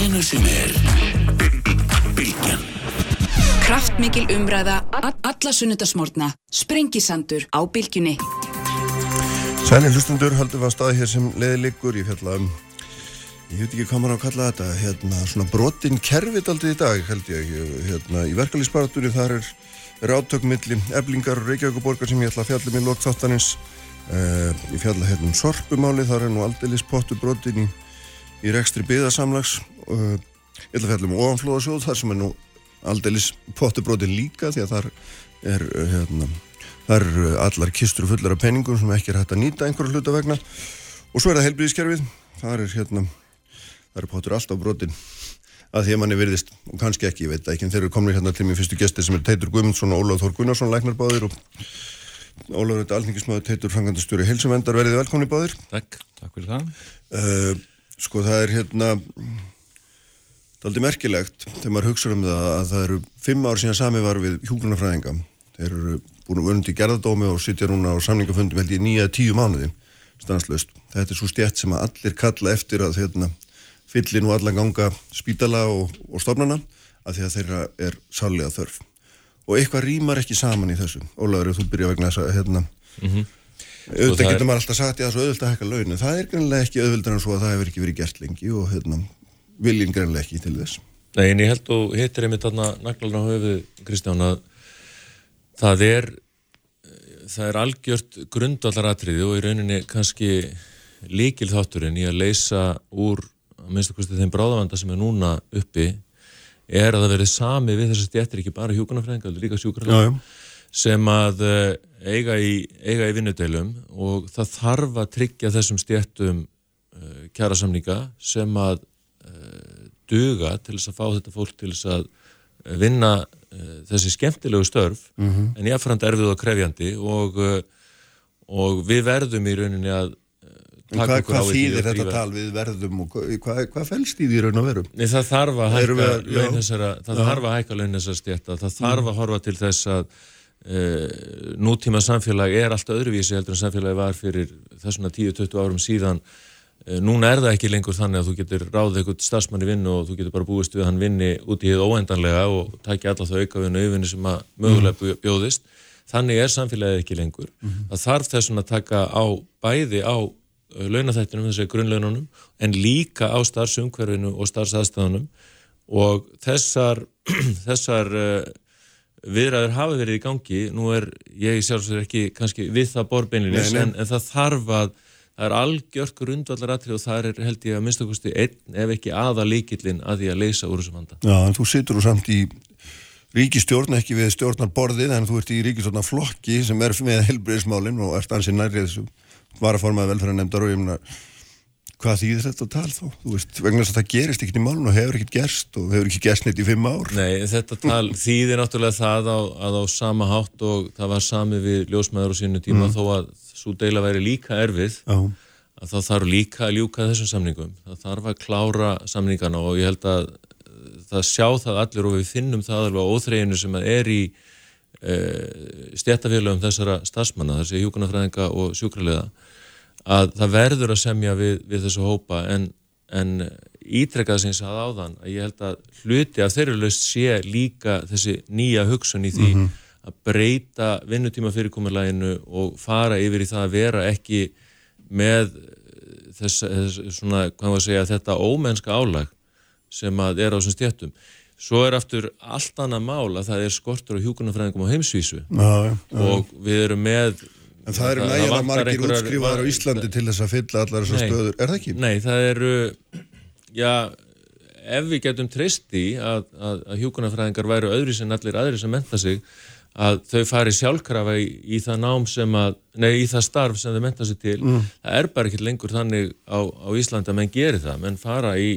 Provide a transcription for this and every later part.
hvenu sem er Bilgjan Kraftmikil umræða, alla sunnudasmórna, sprengisandur á bylgjunni. Sælir hlustundur, haldum við að staði hér sem leiði liggur, ég fjalla um, ég veit ekki hvað maður á að kalla þetta, hérna, svona brotinn kervit aldrei í dag, held ég, hérna, í verkalýsparatunni þar er, er átökmilli, eblingar og reykjaguborgar sem ég ætla að fjalla um í lokþáttanins, uh, ég fjalla hérna um sorpumáli, þar er nú aldrei spottu brotinn í, í rekstri byðasamlags, uh, ég ætla að fjalla um ofanflóðasjóð, þar sem er nú aldeilis pottubrótin líka því að þar er hérna, þar eru allar kistur fullar af penningum sem ekki er hægt að nýta einhverju hluta vegna. Og svo er það helbriðiskerfið þar er hérna þar er pottur alltaf brotin að því að manni virðist og kannski ekki, ég veit ekki en þeir eru komin hérna til mér fyrstu gesti sem er Teitur Guðmundsson og Óláð Þór Gunnarsson læknarbáðir og Óláður þetta alþingismöður Teitur Frangandastjóri Helsumvendar verðið velkonni báðir. Takk, takk fyrir það. Uh, Sko það er hérna Það er aldrei merkilegt þegar maður hugsa um það að það eru fimm ár síðan sami var við hjúgrunarfræðinga. Þeir eru búin að vöndi gerðadómi og sitja núna á samningafundum held í nýja tíu mánuði stanslöst. Þetta er svo stjætt sem að allir kalla eftir að hérna, fyllir nú allan ganga spítala og, og stofnana að því að þeirra er sálega þörf. Og eitthvað rýmar ekki saman í þessu. Ólaður, þú byrja vegna þess að hérna, mm -hmm. auðvitað getur er... maður alltaf sagt, já, svo auðvitað að hækka laun, en það er greinlega ekki auðvitað en svo að það hefur ekki verið gert lengi og hérna, viljinn greinlega ekki til þess. Nei, en ég held og hittir einmitt þarna naglarna á höfu, Kristján, að það er, það er algjört grundvallaratriði og í rauninni kannski líkil þátturinn í að leysa úr, að minnst okkur þeim bráðavanda sem er núna uppi, er að það verið sami við þess að stjættir ekki bara hjókunarfræðingar, líka sjúkrarlega, sem að eiga í, eiga í vinnudeilum og það þarf að tryggja þessum stjættum uh, kjærasamninga sem að duga til þess að fá þetta fólk til þess að vinna uh, þessi skemmtilegu störf. Mm -hmm. en jáfnframt erfið og krefjandi og, uh, og við verðum í rauninni að Hvað, hvað þýðir þetta tal? Við verðum og hvað, hvað fælst í því raun og verum? Nei, það þarf að hækka launessara, það þarf að hækka launessara stjætta, það þarf að horfa til þess að e, nútíma samfélag er alltaf öðruvísi heldur en samfélagi var fyrir þessuna 10-20 árum síðan Eh, núna er það ekki lengur þannig að þú getur ráðið eitthvað starfsmann í vinnu og þú getur bara búist við að hann vinni út í þið óendanlega og takja alla það auka vinnu auðvinni sem að mögulega bjóðist. Þannig er samfélagið ekki lengur. Mm -hmm. Það þarf þessum að taka á bæði á eh, launathættinum, þessi grunnlaununum, en líka á starfsumhverfinu og starfsaðstæðunum og þessar, þessar uh, viðræður hafa verið í gangi. Nú er ég sjálfsvegar ekki kannski við það borbeinlinis en, en það þarf að það er algjörg grundvallar aðtrið og það er held ég að minnstakosti einn ef ekki aða líkillin að því að leysa úr þessum vanda. Já, en þú situr úr samt í ríkistjórn, ekki við stjórnarborðið en þú ert í ríkistjórnarflokki sem er með helbriðismálinn og ert ansið nærrið þessu varaformað velferðarnemdar og ég meina hvað þýðir þetta að tala þá? Þú veist, vegna þess að það gerist ekkert í málun og hefur ekkert gerst og hefur ekki gerst neitt í fimm ár. Nei, þetta tal þýðir náttúrulega það á, að á sama hátt og það var sami við ljósmaður og sínu tíma mm. þó að svo deila væri líka erfið oh. að þá þarf líka að ljúka þessum samningum. Það þarf að klára samningana og ég held að eh, það sjá það allir og við finnum það alveg á óþreyinu sem er í e, eh, stjættafélagum þessara stafsmanna, þessi hjókunarfræðinga og sjúkraliða, að það verður að semja við, við þessu hópa en, en ítrekkað sem ég sagði á þann að ég held að hluti af þeirri löst sé líka þessi nýja hugsun í því mm -hmm að breyta vinnutíma fyrirkomuleginu og fara yfir í það að vera ekki með þess, þess svona, hvað var að segja, þetta ómennska álag sem að er á þessum stjættum. Svo er aftur allt annað mál að það er skortur og hjúkunarfræðingum á heimsvísu já, já, já. og við erum með En það eru nægilega margir útskrifaðar á Íslandi til þess að fylla allar þessar stöður, er það ekki? Nei, það eru, já, ef við getum treyst í að, að, að hjúkunarfræðingar væru öðru sem allir aðri sem menta sig að þau fari sjálfkrafa í, í það nám sem að, nei í það starf sem þau menta sig til, mm. það er bara ekki lengur þannig á, á Íslanda að menn gerir það, menn fara í,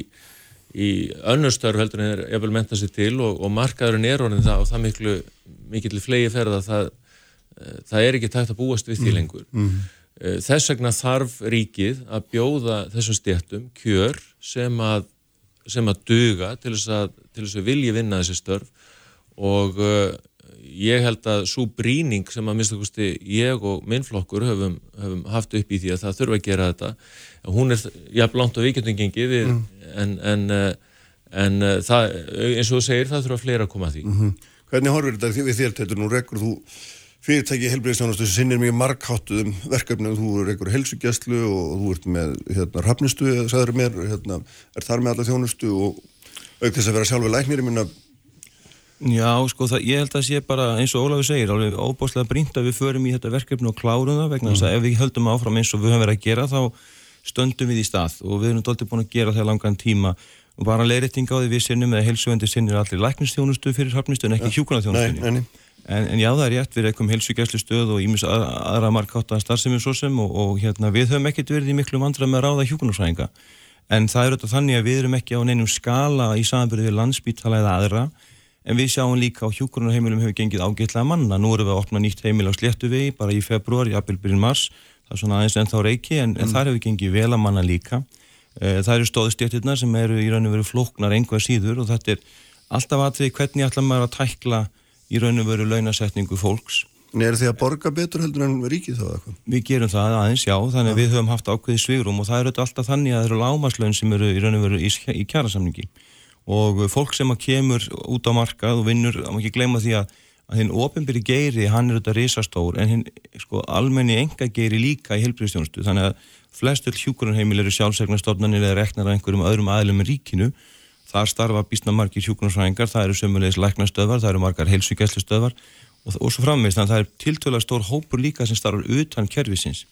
í önnustörf heldur en þeir eftir menta sig til og, og markaðurinn er orðin það og það miklu, mikill flegi ferða það, það er ekki tægt að búast við því mm. lengur. Mm. Þess vegna þarf ríkið að bjóða þessum stjættum kjör sem að, sem að duga til þess að, til þess að vilja vinna þessi störf og ég held að svo bríning sem að minnstakosti ég og minnflokkur höfum, höfum haft upp í því að það þurfa að gera þetta hún er, já, blant og vikjöndingengi mm. en, en uh, en uh, það, eins og þú segir, það þurfa fleira að koma að því. Mm -hmm. Hvernig horfur þetta við þér, Teitur? Nú rekkur þú fyrirtæki helbriðstjónustu sem sinnir mjög markháttuðum verkefnum, þú rekkur helsugjastlu og þú ert með hérna, rafnistu, sagður mér, hérna, er þar með alla þjónustu og auk þess að vera sjálfur læknir, ég minna Já, sko, það, ég held að sé bara eins og Ólafur segir, alveg óbúslega brínt að við förum í þetta verkefni og klárum það vegna þess mm. að ef við höldum áfram eins og við höfum verið að gera þá stöndum við í stað. Og við erum doldið búin að gera það langan tíma. Og bara leiriting á því við sinnum eða heilsuvendi sinnir allir læknistjónustu fyrir hafnistu en ekki ja, hjúkunarþjónustunni en, en já það er rétt, við erum heilsugjæslu stöð og ímis að, aðra markáta starfsefnum svo sem og, og hérna, við höfum ekkert verið í miklu vandra með ráða hjúkunarsvæðinga en það er auðvitað þannig að við erum ekki á neinum skala í samanbyrði við landsbítala eða aðra en við sjáum líka á hjúkunarheimilum hefur gengið ágætlega manna, nú erum við að opna nýtt heimil á Sléttuvegi bara í februar, í aprilbyrjun mars. Það er svona aðeins en þá reiki en, mm. en þar hefur gengið vel að manna líka. Eh, það eru stóðstjættirna sem eru í raun og veru flóknar einhver síður og þetta er alltaf aðrið hvernig ætla maður að tækla í raun og veru launasetningu fólks. En er því að borga betur heldur en ríkið þá eitthvað? Við gerum það aðeins, já, þannig að við höfum haft ákveði svigrum og það eru alltaf þannig að það eru lámaslaun sem eru í raun og veru í, í kjærasamningi og fólk sem að kemur út á markað og vinnur, þá má ekki gleyma því að að hinn ofinbyrji geiri, hann er auðvitað risastór en hinn sko almenni enga geiri líka í helbriðstjónustu, þannig að flestur hjúkurunheimil eru sjálfsegnastofnanir eða reknar af einhverjum öðrum aðlum í ríkinu þar starfa bísna margir hjúkurunsfræðingar það eru sömulegis læknastöðvar, það eru margar helsugæslustöðvar og, og svo framvegist þannig að það er tiltöla stór hópur líka sem starfar utan kervisins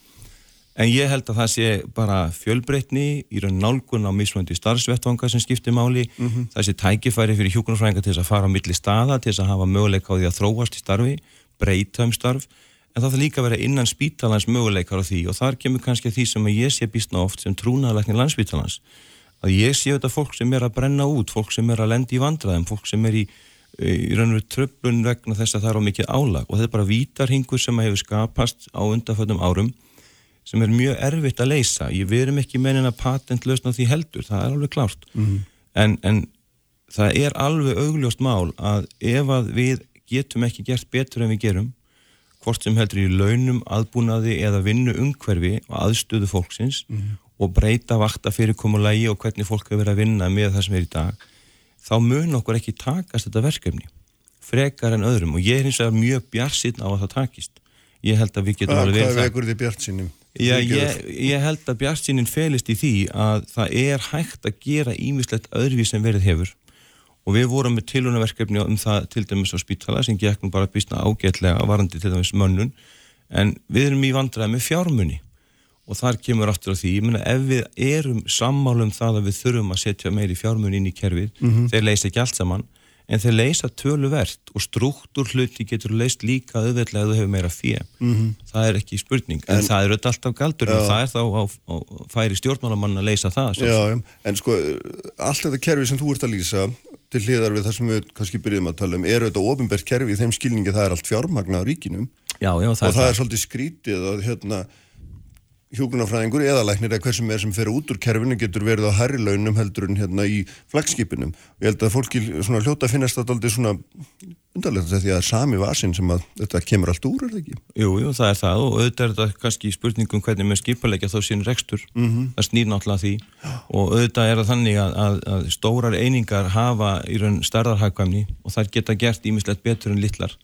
en ég held að það sé bara fjölbreytni í raun nálgun á mismöndi starfsvettvanga sem skiptir máli. Mm -hmm. það sé tækifæri fyrir hjúkurunsfræðingar til þess að fara á milli staða, til þess að hafa möguleika á því að þróast í starfi, breyta um starf. En það þarf líka að vera innan spítalans möguleikar á því og þar kemur kannski því sem ég sé býstna oft sem trúnaðalæknir landsspítalans að ég sé þetta fólk sem er að brenna út, fólk sem er að lendi í vandraðum, fólk sem er í, í raun og veru tröflun vegna þess að það er á mikið álag og þetta er bara vítarhingur sem hefur skapast á undanföldum árum sem er mjög erfitt að leysa. Ég verum ekki menin að patentlösna því heldur, það er alveg klárt mm -hmm. en, en það er alveg augljóst mál að ef að við getum ekki gert betur en við gerum hvort sem heldur í launum, aðbúnaði eða vinnu umhverfi og aðstöðu fólksins mm -hmm. Og breyta vakta fyrirkomulagi og hvernig fólk hefur verið að vinna með það sem er í dag, þá mun okkur ekki takast þetta verkefni frekar en öðrum. Og ég er eins og mjög bjarsinn á að það takist. Ég held að við getum alveg verið það. Hvað þið bjartsinnum? Ég, ég held að bjartsinnin felist í því að það er hægt að gera ímislegt öðruvíð sem verið hefur. Og við vorum með tilhjónaverkefni um það til dæmis á spítala sem gekk nú bara að býstna ágætlega varandi til dæmis mönnun. En við erum í vandraði með fjármunni og þar kemur aftur á því, ég menna ef við erum sammálum það að við þurfum að setja meiri fjármunni inn í kerfið, mm -hmm. þeir leysa ekki allt saman, en þeir leysa töluvert og struktúr hluti getur leist líka auðveitlega að þú hefur meira fjö mm -hmm. það er ekki spurning, en, en það er auðvitað alltaf galdur og það er þá á, á, færi stjórnmálamann að leysa það já, en sko, allt þetta kerfi sem þú ert að lýsa til hliðar við það sem við kannski byrjum að tala um er auðvitað ofinbært kerfi í þeim skilningi það er allt fjármagna á ríkinum já, já, það og það er, er svolítið skrítið að hérna hjókunarfræðingur eða læknir eða hversum er sem fer út úr kerfinu getur verið á herri launum heldur en hérna í flagskipinum og ég held að fólki svona hljóta finnast þetta aldrei svona undarlegt því að sami vasin sem að þetta kemur allt úr, er það ekki? Jú, jú, það er það og auðvitað er þetta kannski spurningum hvernig með skipalegja þá sín rekstur. Mm -hmm. það snýr náttúrulega því. Og auðvitað er það þannig að, að, að stórar einingar hafa í raun stærðarhagkvæmni og þær geta gert ímislegt betur en litlar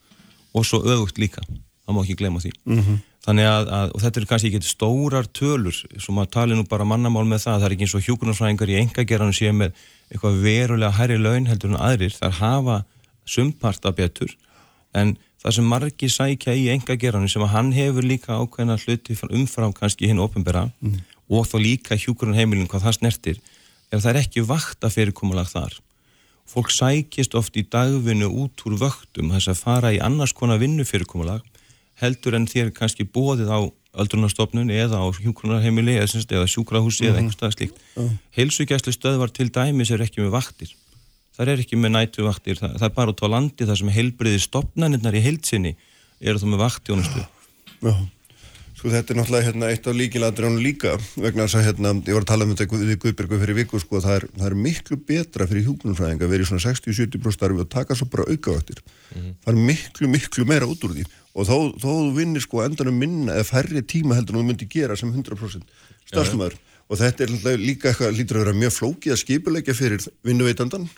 og svo auðvögt líka, það má ekki glemja því mm -hmm. Þannig að, að þetta eru kannski ekki stórar tölur, sem að tala nú bara mannamál með það, það er ekki eins og hjókunarsfræðingar í engagerðanum séu með eitthvað verulega hærri laun heldur en aðrir, þar hafa sumparta betur, en það sem margi sækja í engagerðanum sem að hann hefur líka ákveðna hluti umfram kannski hinn ofinbera mm. og þá líka hjókunarheimilin hvað það snertir, er það er ekki vakta fyrirkomulag þar. Fólk sækist oft í dagvinnu út úr vöktum þess að fara í annars konar vinnu fyrirkomulag heldur en þér kannski bóðið á öldrunarstofnun eða á hjúkrunarheimili eða, eða sjúkrahúsi uh -huh. eða mhm. einhverstað slíkt. Uh -huh. Heilsugjæslu stöðvar til dæmis er ekki með vaktir. Það er ekki með nætu vaktir. Það, það er bara út á landi þar sem heilbriðir stopnaninnar í heilsinni eru þá með vaktjónustu. Já. Sko þetta er náttúrulega hérna, eitt af líkiladrjónu líka vegna þess að hérna, ég var að tala um þetta við Guðbergu fyrir viku sko það er, það er miklu betra fyrir hjúknumfræðinga að vera í svona 60-70% starfi og taka svo bara aukavaktir. Mm -hmm. Það er miklu, miklu meira út úr því og þó, þó þú vinnir sko endanum minna eða færri tíma heldur en þú myndi gera sem 100% starfstumöður og þetta er líka eitthvað lítur að vera mjög flókið að skipulegja fyrir vinnuveitandan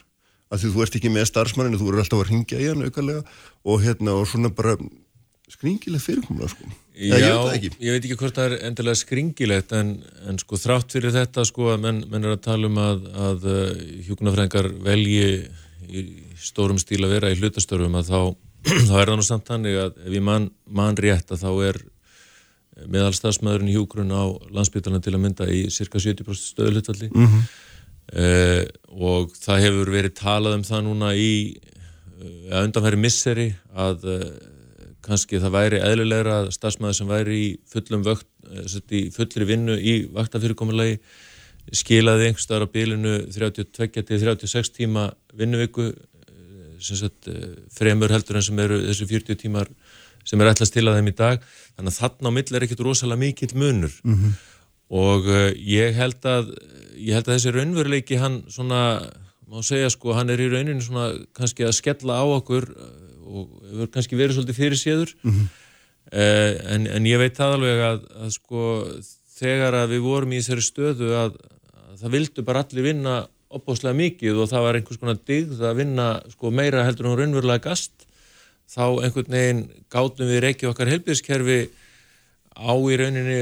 að því þú ert ekki með starfsmanninu, þú eru alltaf að ringja í hann aukarlega og hérna og svona bara skringileg fyrirkomlega sko. Já, ég, ég veit ekki hvort það er endilega skringilegt en, en sko þrátt fyrir þetta sko að menn, menn er að tala um að, að uh, hjúkunarfrængar velji í stórum stíl að vera í hlutastörfum að þá, þá er það nú samt hannig að ef ég mann man rétt að þá er meðalstafsmaðurinn hjúgrun á landsbytarna til að mynda í cirka 70% stöðlutvalli mm -hmm. uh, og það hefur verið talað um það núna í uh, að undanfæri misseri að kannski það væri eðlilegra að stafsmaður sem væri í fullum vökt, í fullri vinnu í vaktafyrirkomulagi skilaði einhverstaðar á bílinu 32-36 tíma vinnuviku sagt, fremur heldur en sem eru þessu 40 tímar sem er ætlast til að þeim í dag þannig að þarna á mill er ekkit rosalega mikill munur mm -hmm. og ég held að ég held að þessi raunveruleiki hann svona, má segja sko hann er í rauninu svona kannski að skella á okkur og hefur kannski verið svolítið fyrir séður mm -hmm. uh, en, en ég veit það alveg að, að sko þegar að við vorum í þessari stöðu að, að það vildu bara allir vinna opbóslega mikið og það var einhvers konar digð að vinna sko meira heldur en raunverulega gast þá einhvern veginn gátum við reykja okkar helbíðskerfi á í rauninni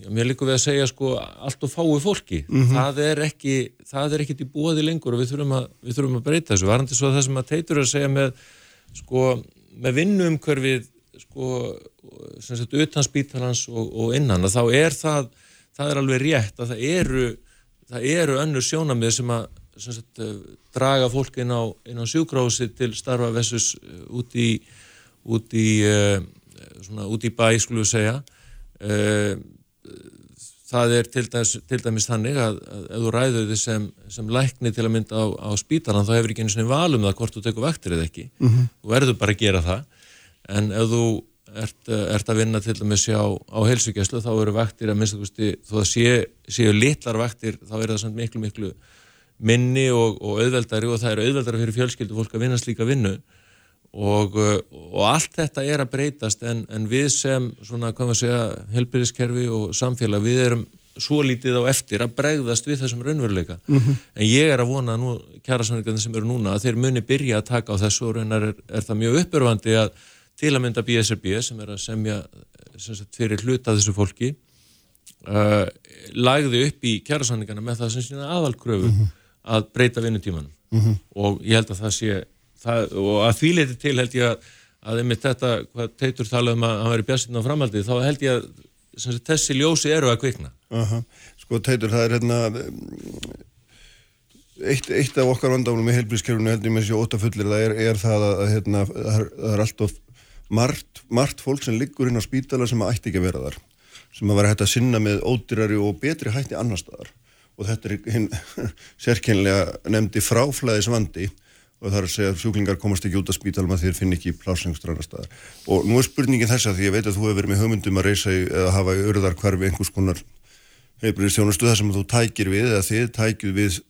já, mér líka við að segja sko allt og fái fólki mm -hmm. það er ekki það er ekkit í bóði lengur og við þurfum að, við þurfum að breyta þessu varandi svo það sem að teitur að segja með sko með vinnumkörfið sko sem sagt utan spítalans og, og innan að þá er það það er alveg rétt að það eru það eru önnur sjónamið sem að sagt, eh, draga fólk inn á, á sjúkrási til starfa versus eh, út í út í, uh, svona, út í bæ skulum við segja. Uh, það er til dæmis, til dæmis þannig að, að ef þú ræður þið sem, sem lækni til að mynda á, á spítalan þá hefur ekki einu svona valum það hvort þú tekur vektir eða ekki. Mm -hmm. þú verður bara að gera það. En ef þú ert, ert að vinna til dæmis á, á heilsugjæslu þá eru vektir að minnst þú að séu sé litlar vektir þá er það svona miklu miklu minni og, og auðveldari og það eru auðveldari fyrir fjölskyldu fólk að vinna slíka vinnu og, uh, og allt þetta er að breytast en, en við sem svona, hvað maður segja, helbyrðiskerfi og samfélag, við erum svo lítið á eftir að bregðast við þessum raunveruleika mm -hmm. en ég er að vona nú kjærasamlingarnir sem eru núna að þeir muni byrja að taka á þessu og raunar er, er það mjög uppurvandi að til að mynda BSRB sem er að semja sem sagt, fyrir hluta þessu fólki uh, lagði upp í kjærasamlingarna með það sem sína aðalkröfu mm -hmm að breyta vinnutímanum mm -hmm. og ég held að það sé það, og að því leiti til held ég að að einmitt þetta, hvað Teitur talaði um að hann veri björnsinn á framhaldið, þá held ég að þessi ljósi eru að kvikna -huh. Sko Teitur, það er hérna eitt, eitt af okkar vandáðunum í heilbríðskerfunu held ég með þessi ótafullir, það er, er það að hérna, það er, alltaf margt, margt fólk sem liggur inn á spítala sem ætti ekki að vera þar sem að vera hægt að sinna með ódyrari og betri hætti annar staðar og þetta er sérkynlega nefndi fráflæðisvandi og það er að segja að sjúklingar komast ekki út af spítalum að þeir finn ekki plásengstrannar staðar og nú er spurningin þess að því ég veit að þú hefur verið með hugmyndum að reysa eða hafa örðar hverfi einhvers konar heilbriðstjónustu þar sem þú tækir við eða þið tækir við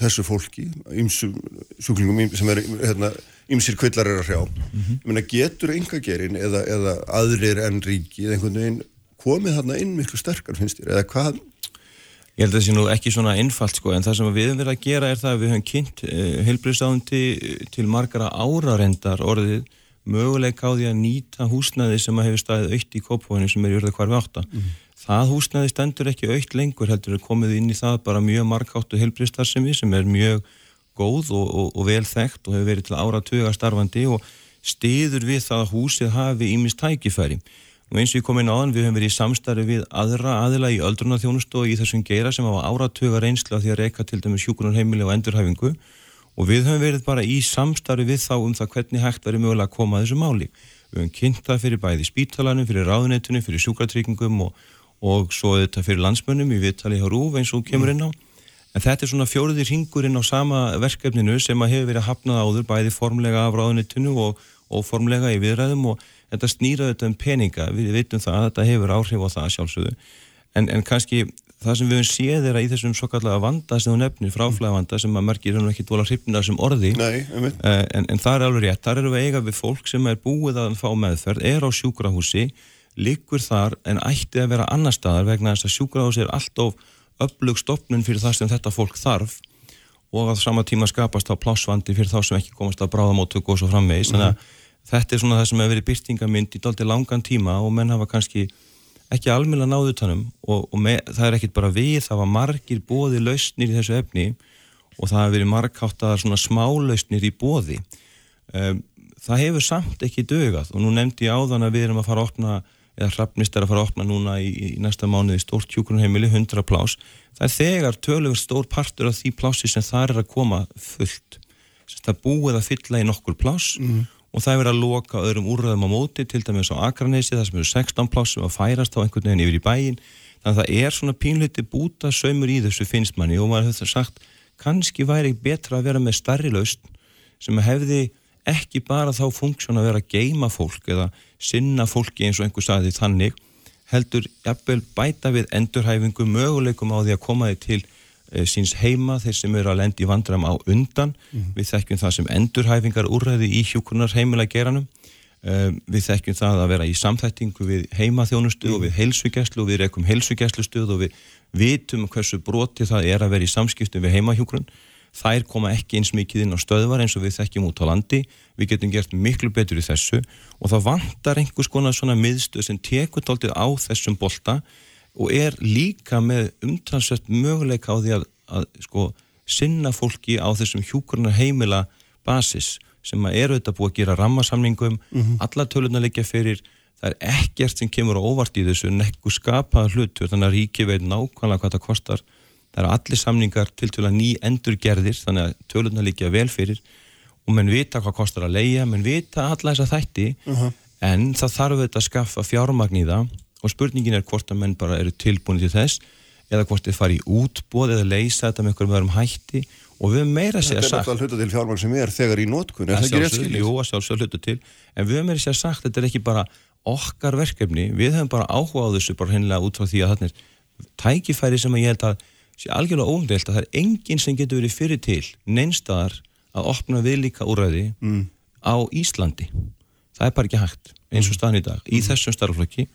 þessu fólki ymsum sjúklingum sem er hérna, ymsir kvillar er að hrjá. Mm -hmm. Menna, getur engagerinn eða, eða aðrir en ríki eða einhvern veginn komið þarna inn miklu sterkar finnst þér? Eða hvað Ég held að það sé nú ekki svona einfalt sko en það sem við höfum verið að gera er það að við höfum kynnt eh, heilbriðsáðundi eh, til margara árarendar orðið möguleik á því að nýta húsnaði sem að hefur staðið aukt í kópfóinu sem er í örða hvarfi átta. Mm. Það húsnaði stendur ekki aukt lengur heldur er komið inn í það bara mjög markáttu heilbriðstarfsemi sem er mjög góð og, og, og vel þekkt og hefur verið til ára tuga starfandi og stiður við það að húsið hafi ímist tækifæri og eins og ég kom inn á þann, við höfum verið í samstarfi við aðra aðila í öldrunarþjónustu og í þessum geira sem hafa áratöga reynsla því að reyka til dæmis sjúkunarheimili og endurhæfingu og við höfum verið bara í samstarfi við þá um það hvernig hægt verið mögulega að koma að þessu máli. Við höfum kynnt það fyrir bæði spítalanum, fyrir ráðunetunum, fyrir sjúkratryggingum og, og svo þetta fyrir landsmönnum í viðtali hjá Rúf eins og kemur inn á. En þetta er svona fjóruðir hingurinn á sama verkefninu sem að hefur verið hafnað áður bæði formlega af ráðunitinu og, og formlega í viðræðum og þetta snýra þetta um peninga, við veitum það að þetta hefur áhrif á það sjálfsögðu. En, en kannski það sem við höfum séð er að í þessum svo kallega vanda sem þú nefnir, fráflæga vanda sem að merkir hann ekki dvola hrifna sem orði. Nei, en, en það er alveg rétt, þar eru við eiga við fólk sem er búið að fá meðferð, er á sjúkrahúsi liggur þar en ætti að vera annar staðar vegna þess að sjúkrahús er alltof öflug stopnun fyrir það sem þetta fólk þarf og að sama tíma skapast á plásvandi fyrir þá sem ekki komast að bráðamóttöku og svo framvegis. Mm -hmm. þannig að þetta er svona það sem hefur verið byrtingamind í daldi langan tíma og menn hafa kannski ekki almjöla náðu tannum og, og með, það er ekkit bara við, það var margir bóði lausnir í þessu efni og það hefur verið marghátt að svona smá lausnir í bóði um, það hefur samt ekki dögað og nú nefndi ég áðan að við erum að fara að opna eða hrappnist er að fara að opna núna í, í næsta mánuði stórt hjúgrunheimili, 100 plás það er þegar tölur stór partur af því plási sem það er að koma fullt. Það búið að fylla í nokkur plás mm. Og það er að loka öðrum úrraðum á móti, til dæmis á Akranesi það sem eru 16 plás sem að færast á einhvern veginn yfir í bæin, þannig að það er svona pínleiti búta sömur í þessu finnst manni. Og maður það sagt, kannski væri betra að vera með starri laust sem hefði ekki bara þá funksjón að vera að geima fólk eða sinna fólki eins og einhver staði þannig heldur jafnvel bæta við endurhæfingu möguleikum á því að koma þið til síns heima þeir sem eru að lendi vandram á undan. Mm. við þekkjum það sem endurhæfingar úrræði í hjúkunar heimilega geranum e, við þekkjum það að vera í samþættingu við heimaþjónustuð mm. og við heilsugjæslu og við rekum heilsugjæslustuð og við vitum hversu broti það er að vera í samskiptum við heimahjúkurun þær koma ekki eins mikið inn á stöðvar eins og við þekkjum út á landi. Við getum gert miklu betur í þessu. Og það vantar einhvers konar svona miðstöð sem tekur tóltið á þessum bolta og er líka með umtalsvægt möguleika á því að, að sko, sinna fólki á þessum hjúkurnar heimila basis sem að eru þetta búið að gera rammasamningum mm -hmm. alla tölunar leikja fyrir það er ekkert sem kemur á óvart í þessu nekku skapaða hlutu þannig að ríki veit nákvæmlega hvað það kostar það eru allir samningar til til að ný endur gerðir þannig að tölurna líka vel fyrir og menn vita hvað kostar að leia menn vita alla þessa þætti uh -huh. en það þarf þetta að skaffa fjármagn í það og spurningin er hvort að menn bara eru tilbúin til þess eða hvort þið fari í útbóð eða leysa þetta með einhverjum öðrum hætti og við meira að segja sagt Þetta er alltaf hluta til fjármagn sem er þegar í nótkun er það ekki rétt skiljið? Jú, að sjálfsög hluta til en við meira að segja sagt þetta er ekki bara okkar verkefni við höfum bara áhuga á þessu bara hennilega út frá því að er tækifæri sem ég held að sé algjörlega óumdelt að það er enginn sem getur verið fyrir til neinstadar að opna viðlíka úræði mm. á Íslandi það er bara ekki hægt eins og staðan í dag í mm. þessum starfflokki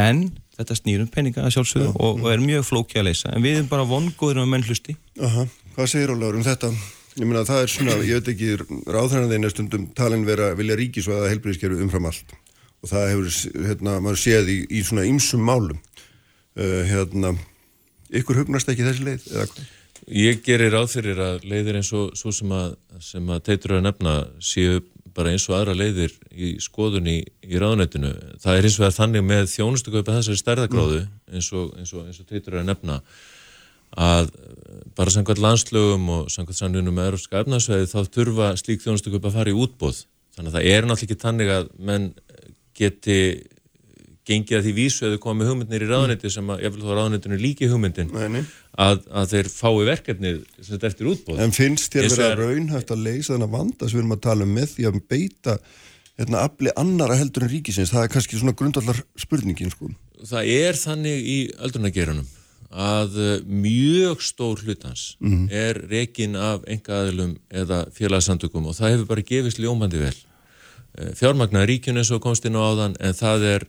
en þetta snýrum peninga að sjálfsögðu ja, og, og er mjög flóki að leysa. En við erum bara vongóður um menn hlusti. Aha, Hvað segir Ólaur um þetta? Ég meina það er svona, ég veit ekki er stundum talin vera vilja ríkisvæða helbriðskeru umfram allt. Og það hefur, hérna, maður séð í, í svona ymsum málum. Uh, hérna ykkur hugnast ekki þessi leið eða? Ég gerir áþyrir að leiðir eins og svo sem að, sem að teitur að nefna séu bara eins og aðra leiðir í skoðun í, í ráðnættinu. Það er eins og að þannig með þjónustökuöpa þessari stærðagráðu mm. eins og, eins og, eins og teitur að nefna að bara samkvæmt landslögum og samkvæmt sannunum með erópska efnarsveið þá þurfa slík þjónustökuöpa að fara í útbóð. Þannig að það er náttúrulega ekki tannig að menn geti gengið að því vísu að þau komið hugmyndinir í ráðniti sem að, ég vil þá ráðnitinu líki hugmyndin að, að þeir fái verkefnið sem þetta eftir útbóð En finnst þér verið að raunhæft að leysa þennan vanda sem við erum að tala um með því að beita hérna, afli annara heldur en ríkisins það er kannski svona grundallar spurningin sko. Það er þannig í öldrunagerunum að eh, mjög stór hlutans mm -hmm. er rekin af enga aðilum eða félagsamtökum og það hefur bara gefist ljómandi vel eh, fjármagnar ríkjun eins og komst inn á áðan en það er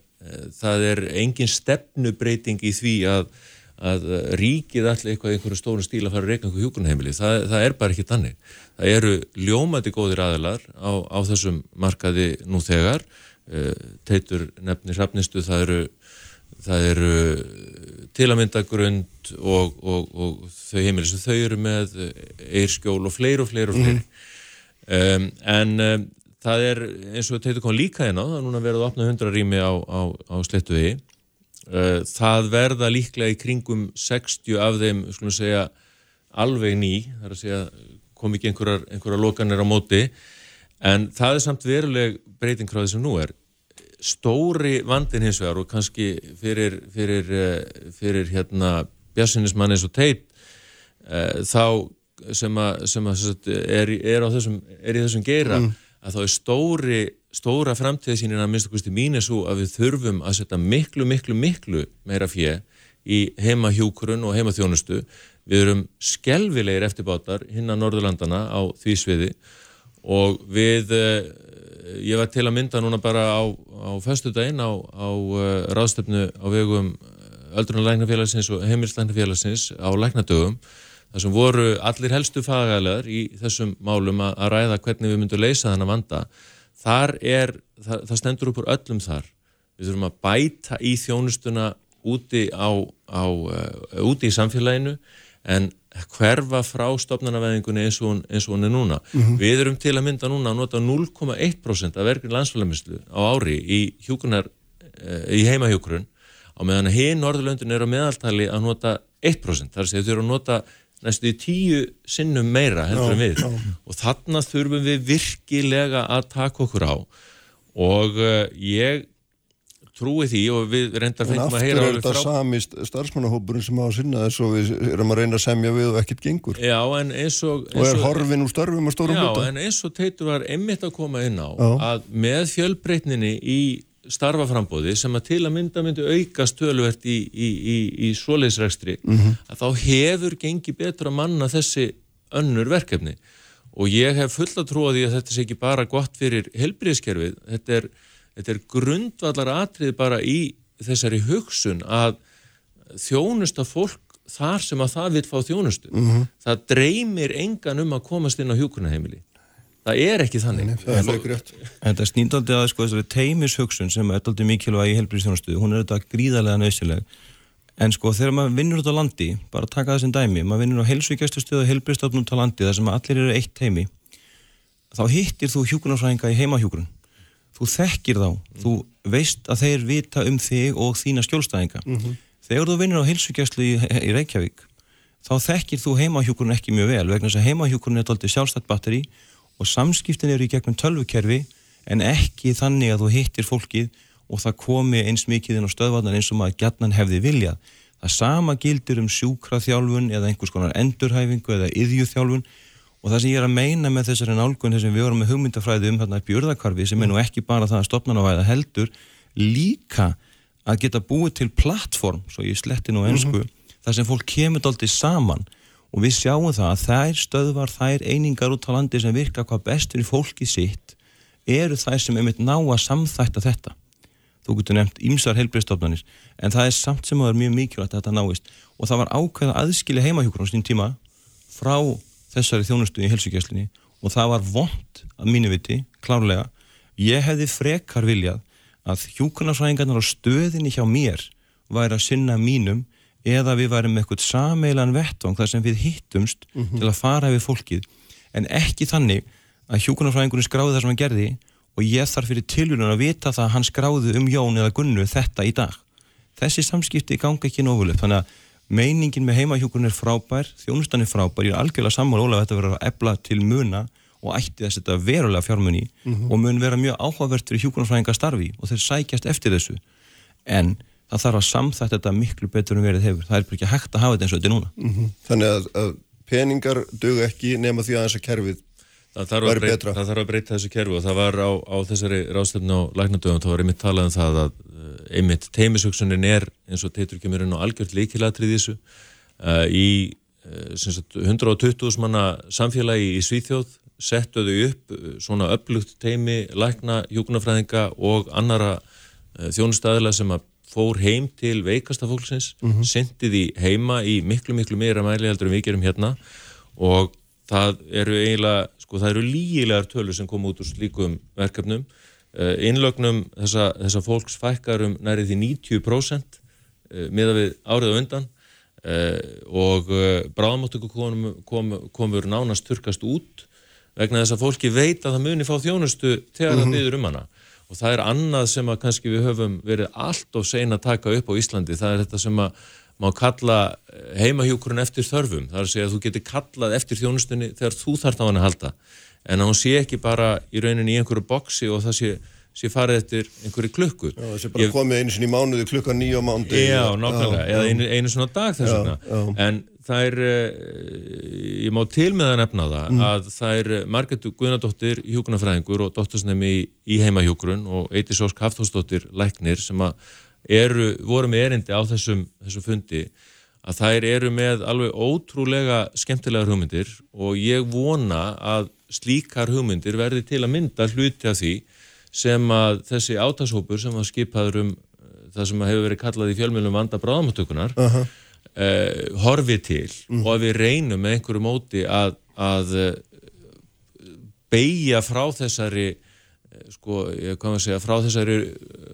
það er engin stefnubreiting í því að, að ríkið allir eitthvað einhverju stóru stíl að fara að reyna einhverju hjúkunarheimili, það, það er bara ekki tannig. Það eru ljómandi góðir aðilar á, á þessum markaði nú þegar, eh, teitur nefnir hafnistu, það eru, það eru til að mynda grund og, og, og þau heimili sem þau eru með eirskjól og fleir og fleir og fleir. Mm. Um, en um, það er eins og þetta kom líka hérna það er núna verið að opna 100 rými á, á, á slettuði eh, það verða líklega í kringum 60 af þeim, skulum segja alveg ný, það er að segja kom ekki einhverjar, einhverjar lokanir á móti. En það er samt veruleg breytingráði sem nú er. Stóri vandin hins vegar og kannski fyrir, fyrir, eh, fyrir hérna bjassinnismann eins og teit eh, þá sem að, sem að er, er, þessum, er í þessum geira mm að þá er stóri, stóra framtíðsýnin að minnst okkurstu mín er svo að við þurfum að setja miklu, miklu, miklu meira fjö í heimahjúkurun og heimaþjónustu. Við erum skelvilegir eftirbátar hinn að Norðurlandana á því sviði og við uh, ég var til að mynda núna bara á, á festu daginn á, á uh, ráðstöfnu á vegum öldrunarlæknafélagsins og heimilslæknafélagsins á læknadögum þar sem voru allir helstu fagæðlar í þessum málum að, að ræða hvernig við myndum leysa þennan vanda þar er, það, það stendur upp úr öllum þar við þurfum að bæta í þjónustuna úti á, á uh, úti í samfélaginu en hverfa frá stopnarnaveðingunni eins, eins og hún er núna. Mm -hmm. Við erum til að mynda núna að nota 0,1% af verkinn landsfélagmislu á ári í, hjúkunar, í heimahjókurun á meðan að hinn Norðurlöndin er á meðaltali að nota 1%. Það er að segja þau eru að nota næstu í tíu sinnum meira heldur en við og þarna þurfum við virkilega að taka okkur á og uh, ég trúi því og við reyndar fengum að heyra En aftur er þetta frá... sami starfsmannahópurinn sem á að sinna þess og við erum að reyna að semja við og ekkert gengur. Já, en eins og... Eins og er horfin úr starfum og stórum hluta. Já, en eins og teitur var einmitt að koma inn á Já. að með fjölbreytninni í starfaframbóði sem að til að mynda myndi auka stöluvert í, í, í, í svoleiðsregstri, mm -hmm. að þá hefur gengið betra manna þessi önnur verkefni og ég hef fulla því að þetta sé ekki bara gott fyrir helbriðskerfið, þetta er þetta er grundvallar atrið bara í þessari hugsun að þjónusta fólk þar sem að það vil fá þjónustu mm -hmm. það dreymir engan um að komast inn á hjókunaheimili það er ekki þannig Nei, það er en það snýndaldi að sko, teimis hugsun sem er alltaf mikilvæg í helbriðstjónustu hún er þetta gríðarlega nöðsileg en sko þegar maður vinnur út á landi bara taka það sem dæmi, maður vinnur á helsvíkjastustöðu og helbriðstofnum út á landi þar sem allir eru eitt heimi þá hittir þú hjókunarfræðinga í heimahjókurun þú þekkir þá, mm. þú veist að þeir vita um þig og þína skjólstæðinga. Mm -hmm. Þegar þú vinnir á heilsugjastlu í, í Reykjavík, þá þekkir þú heimahjúkurinn ekki mjög vel, vegna þess að heimahjúkurinn er doldið sjálfstætt batteri og samskiptin eru í gegnum tölvukerfi en ekki þannig að þú hittir fólkið og það komi eins mikið inn á stöðvarnar eins og maður gætnan hefði viljað. Það sama gildir um sjúkraþjálfun eða einhvers konar endurhæfingu eða yðjúþjálfun Og það sem ég er að meina með þessari nálgun þessum við vorum með hugmyndafræði um þarna björðakarfi sem er nú ekki bara það að stopnarnavæða heldur líka að geta búið til plattform, svo ég sletti nú einsku, mm -hmm. þar sem fólk kemur alltaf saman og við sjáum það að þær stöðvar, þær einingar út á landi sem virka hvað bestur í fólki sitt eru þær sem einmitt ná að samþætta þetta. Þú getur nefnt ímsar helbriðstofnanir en það er samt sem að það er mjög mikilvægt að þetta náist. Og það var ákveða aðskili heimahjókur á sín tíma frá þessari þjónustu í helsugjæslinni og það var vond að mínu viti, klárlega. Ég hefði frekar viljað að hjúkunarsvæðingarnar á stöðinni hjá mér væri að sinna mínum eða við værim með eitthvað sameilan vettvang þar sem við hittumst mm -hmm. til að fara við fólkið en ekki þannig að hjúkunarsvæðingurinn skráði það sem hann gerði og ég þarf fyrir tilvíðun að vita það að hann skráði um Jón eða Gunnu þetta í dag þessi samskipti gangi ekki nóguleg þannig að meiningin með heimahjókurinn er frábær þjónustan er frábær, ég er algjörlega sammál Óla að þetta verður að ebla til muna og ætti þess að þetta verulega fjármunni mm -hmm. og mun vera mjög áhugavert fyrir hjókurnarfræðinga starfi og þeir sækjast eftir þessu en það þarf að samþætt þetta miklu betur en verið hefur, það er bara ekki hægt að hafa þetta eins og þetta núna. Mm -hmm. Þannig að, að peningar dög ekki nema því að þess að kerfið þarf, breyta, það þarf að breyta þessu kerfi og það var á, á þessari ráðstöfnu á læknadöfum, þá var einmitt talað um það að einmitt teimisöksunin er eins og teitur kemur inn á algjört líkilatrið þessu. Uh, í uh, sagt, 120 manna samfélagi í Svíþjóð settuðu upp svona upplugt teimi lækna, hjókunarfræðinga og annara uh, þjónustæðila sem að fór heim til veikasta fólksins, mm -hmm. sendið í heima í miklu miklu meira mæli heldur en við gerum hérna og það eru eiginlega, sko það eru lígilegar tölur sem kom út úr slíkum verkefnum Eh, innlögnum þessa, þessa fólks fækkar um nærið því 90% eh, miða við árið undan eh, og bráðamáttöku komur kom, kom nánast turkast út vegna þess að fólki veit að það muni fá þjónustu þegar það mm -hmm. byður um hana og það er annað sem að kannski við höfum verið allt of sein að taka upp á Íslandi það er þetta sem að má kalla heimahjókurinn eftir þörfum það er að segja að þú getur kallað eftir þjónustunni þegar þú þarf þá hann að halda en að hún sé ekki bara í rauninni í einhverju boksi og það sé, sé farið eftir einhverju klukku. Já, það sé bara ég, komið einu sinni í mánuði klukka nýja mánuði. Já, nákvæmlega, eða einu, einu svona dag þess vegna. En er, eh, ég má til með að nefna það, mm. að það er Margretu Guðnadóttir hjókunarfræðingur og dóttursnemi í, í heimahjókurun og Eiti Sórsk Hafþórsdóttir læknir sem að eru, voru með erindi á þessum, þessum fundi að þær eru með alveg ótrúlega skemmtilegar hugmyndir og ég vona að slíkar hugmyndir verði til að mynda hluti af því sem að þessi átashópur sem að skipaður um uh, það sem að hefur verið kallað í fjölmjölum vanda bráðamáttökunar uh -huh. Uh, horfi til -huh. og að við reynum með einhverju móti að, að uh, beigja frá þessari uh, sko, ég kom að segja, frá þessari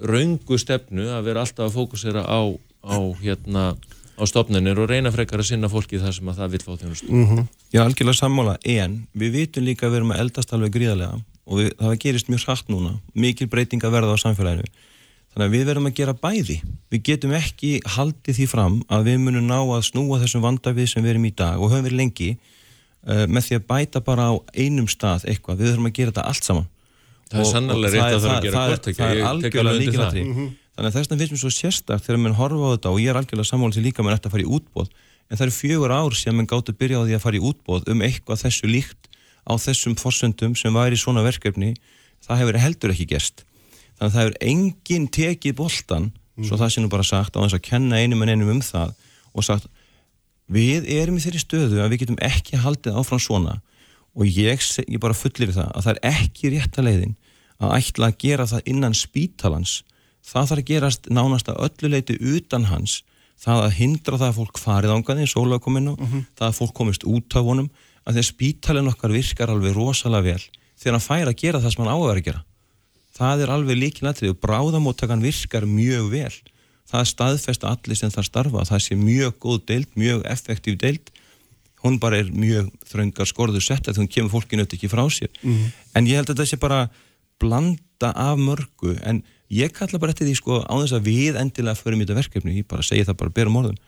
raungu stefnu að vera alltaf að fókusera á, á hérna á stopnunir og reyna frekar að sinna fólki þar sem að það vil fá þjónustu. Mm -hmm. Já, algjörlega sammála, en við vitum líka að við erum að eldast alveg gríðarlega og við, það gerist mjög hratt núna, mikil breyting að verða á samfélaginu. Þannig að við verðum að gera bæði. Við getum ekki haldið því fram að við munum ná að snúa þessum vandavið sem við erum í dag og höfum við lengi uh, með því að bæta bara á einum stað eitthvað. Við þurfum að gera þetta allt saman. Það er sannlega rétt að það þarf að gera hvort ekki. Það er algjörlega líkilatri. Þannig að þess vegna finnst mér svo sérstakт þegar mann horfa á þetta og ég er algjörlega sammálið sem líka mann eftir að fara í útbóð en það eru fjögur ár sem mann gáttu að byrja á því að fara í útbóð um eitthvað þessu líkt á þessum fórsöndum sem væri svona verkefni það hefur heldur ekki gerst þannig að það hefur enginn tekið boltan mm. svo það sé nú bara sagt á þess að kenna einum en einum um það og sagt við erum í þeirri stöðu að við getum ekki haldið áfram svona og ég, ég bara fullir það að það er ekki rétta leiðin að ætla að gera það innan spítalans það þarf að gerast nánast að ölluleiti utan hans það að hindra það að fólk farið ángaði á, uh mhm. -huh. það að fólk komist út af honum, að því að spítalinn okkar virkar alveg rosalega vel þegar hann fær að gera það sem hann áður að gera það er alveg líkinættrið og bráðamóttakan virkar mjög vel það staðfest allir sem það starfa það sé mjög góð deild, mjög effektív deild hún bara er mjög þröngar skorður sett að hún kemur fólkinu ekki frá sér mhm. -huh. en ég held að það sé bara blanda af mörgu en ég kalla bara eftir því sko á þess að við endilega förum í þetta verkefni, ég bara segi það bara berum orðum,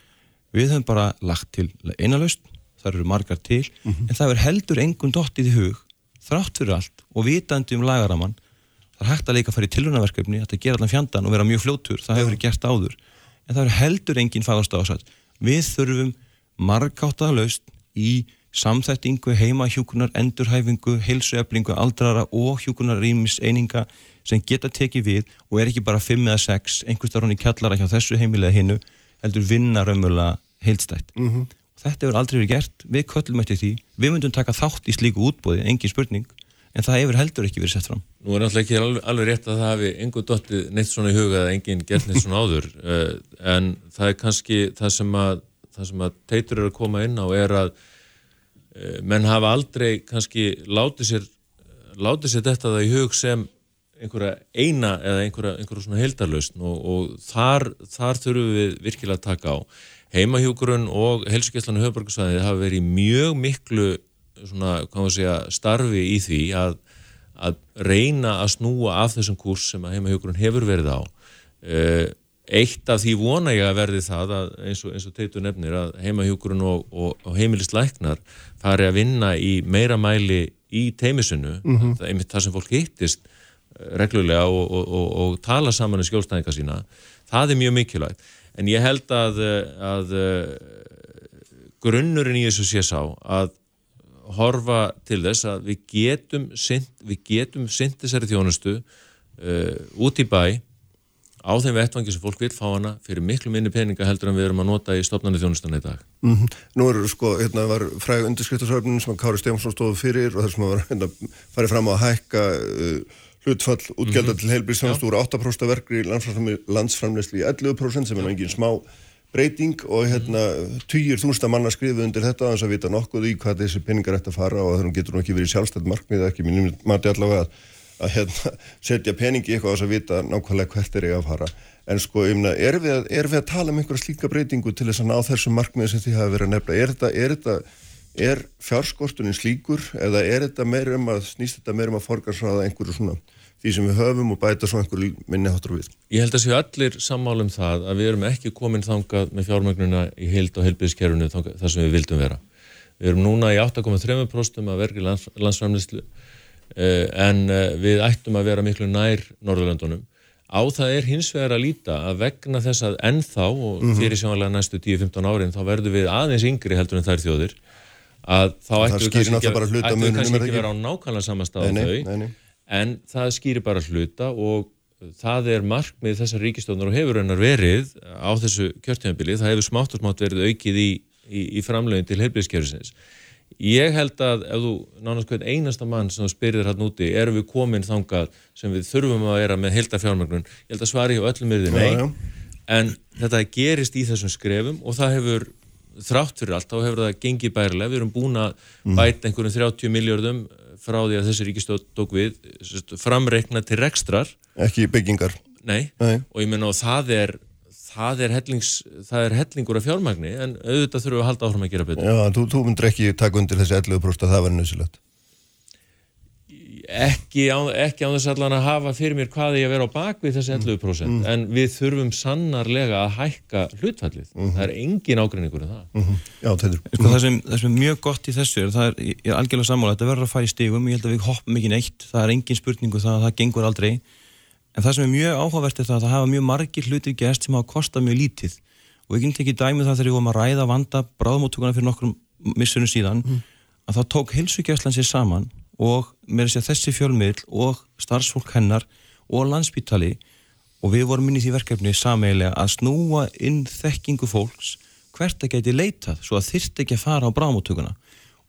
við höfum bara lagt til einalaust, það eru margar til mm -hmm. en það er heldur engum dottið í hug, þrátt fyrir allt og vitandi um lagaraman, það er hægt að leika að fara í tilhörnaverkefni, þetta ger allan fjandan og vera mjög fljóttur, það hefur verið gert áður. En það er heldur enginn fagast ásætt við þurfum margáttaða laust í samþættingu, heimahjúkunar, endurhæfingu, heilsueflingu, aldrara og hjúkunar rýmis eininga sem geta tekið við og er ekki bara 5 eða 6, einhvers þar hún í kjallara hjá þessu heimilega hinnu, heldur vinna raunverulega heilstætt. Mm -hmm. Þetta hefur aldrei verið gert, við köllum eftir því, við myndum taka þátt í slíku útbóði, engin spurning, en það hefur heldur ekki verið sett fram. Nú er náttúrulega ekki alveg, alveg rétt að það hafi einhver dottið neitt svona í huga eða engin gert neitt svona áður, uh, en það er kannski það sem að, það sem að teitur eru að koma inn á er að uh, menn hafa aldrei kannski látið sér, látið sér þetta það í hug sem einhverja eina eða einhverja, einhverja svona heldarlausn og, og þar, þar þurfum við virkilega að taka á. Heimahjókurun og helsugjastlanu höfbruksvæðið hafa verið mjög miklu svona, hvað maður segja, starfi í því að, að reyna að snúa af þessum kurs sem að heimahjókurun hefur verið á. Eh, eitt af því vona ég að verði það að eins og, og teitur nefnir að heimahjókurun og, og, og heimilisleiknar fari að vinna í meira mæli í teimisunu, mm -hmm. það er einmitt það sem fólk hittist reglulega og, og, og, og tala saman um skjólstæðinga sína það er mjög mikilvægt en ég held að, að grunnurinn í þessu sé sá að horfa til þess að við getum synt, við getum synt þessari þjónustu uh, út í bæ á þeim vettvangi sem fólk vil fá hana fyrir miklu minni peninga heldur en við erum að nota í stopnarni þjónustan í dag. Mm -hmm. Nú eru sko, hérna var fræg undirskriftarsöfnum sem Kári Stefánsson stóðu fyrir og þessum að var hérna farið fram á að hækka uh, hlutfall útgjaldar mm -hmm. til heilbríðsfjárnast úr 8% verkri landsframleysli í 11% sem er engin smá breyting og hérna týjir þúnsta manna skrifu undir þetta að þess að vita nokkuð í hvað þessi peningar ætti að fara og þannig getur nú ekki verið sjálfstætt markmið ekki minn mati allavega að, að hérna, setja peningi eitthvað á þess að vita nákvæmlega hvert er ég að fara. En sko ymna, er, er við að tala um einhverja slíka breytingu til þess að ná þessum markmið sem þið hafa verið að nefna? Er þetta, er þetta er fjárskortunin slíkur eða er þetta meirum að snýst þetta meirum að forgarsraða einhverju svona því sem við höfum og bæta svona einhverju minni hátur við. Ég held að séu allir sammálum það að við erum ekki komin þangað með fjármögnuna í heild og heilbíðiskerfunu þar sem við vildum vera. Við erum núna í 8,3% að vergi lands, landsframlýslu eh, en eh, við ættum að vera miklu nær Norðurlandunum. Á það er hins vegar að líta að vegna þess að ennþá og mhm. fyrir sjónlega næstu 10-15 árin þá verður við aðeins yngri heldur en þær þjóðir að þá ættu við kannski ekki, ekki vera á nákvæmlega samastað á þau nei, nei. En það skýrir bara hluta og það er markmið þessar ríkistónar og hefur hennar verið á þessu kjörtjánabili, það hefur smátt og smátt verið aukið í, í, í framlegin til heilbíðiskerfisins. Ég held að ef þú nánast hvern einasta mann sem spyrir hann úti, erum við komin þangað sem við þurfum að vera með heilta fjármögnun, ég held að svari hjá öllum yrði nei, Já, já. en þetta gerist í þessum skrefum og það hefur þrátt fyrir allt, þá hefur það gengið bærilega, við erum búin að Mhm. bæta einhverjum 30 miljardum frá því að þessi ríkistótt tók við, framreikna til rekstrar, Ekki byggingar. nei, Nei. og ég menna og það er það er, hellings, það er hellingur af fjármagni en auðvitað þurfum við að halda áfram að gera betur Já, þú, þú myndir ekki taka undir þessi 11% að það var nöðsilegt. Ekki á, ekki á þess allan að hafa fyrir mér hvað ég að vera á bakvið þessi 11% en við þurfum sannarlega að hækka hlutfallið. Það er engin ágreiningur um það. Já, teitur. Sko, það, sem, það sem er mjög gott í þessu er, það er, ég er algjörlega sammála, þetta verður að fara í stigum, ég held að við hoppum ekki neitt, það er engin spurningu það að það gengur aldrei, en það sem er mjög áhugavert er það að það hafa mjög margir hlutir gæst sem hafa kostað mjög lítið. Og ég get ekki dæmið það þegar ég vorum að og með þess að þessi fjölmiðl og starfsfólk hennar og landsbítali og við vorum inn í því verkefni sameigilega að snúa inn þekkingu fólks hvert það geti leitað svo að þyrst ekki að fara á bráðmóttökuna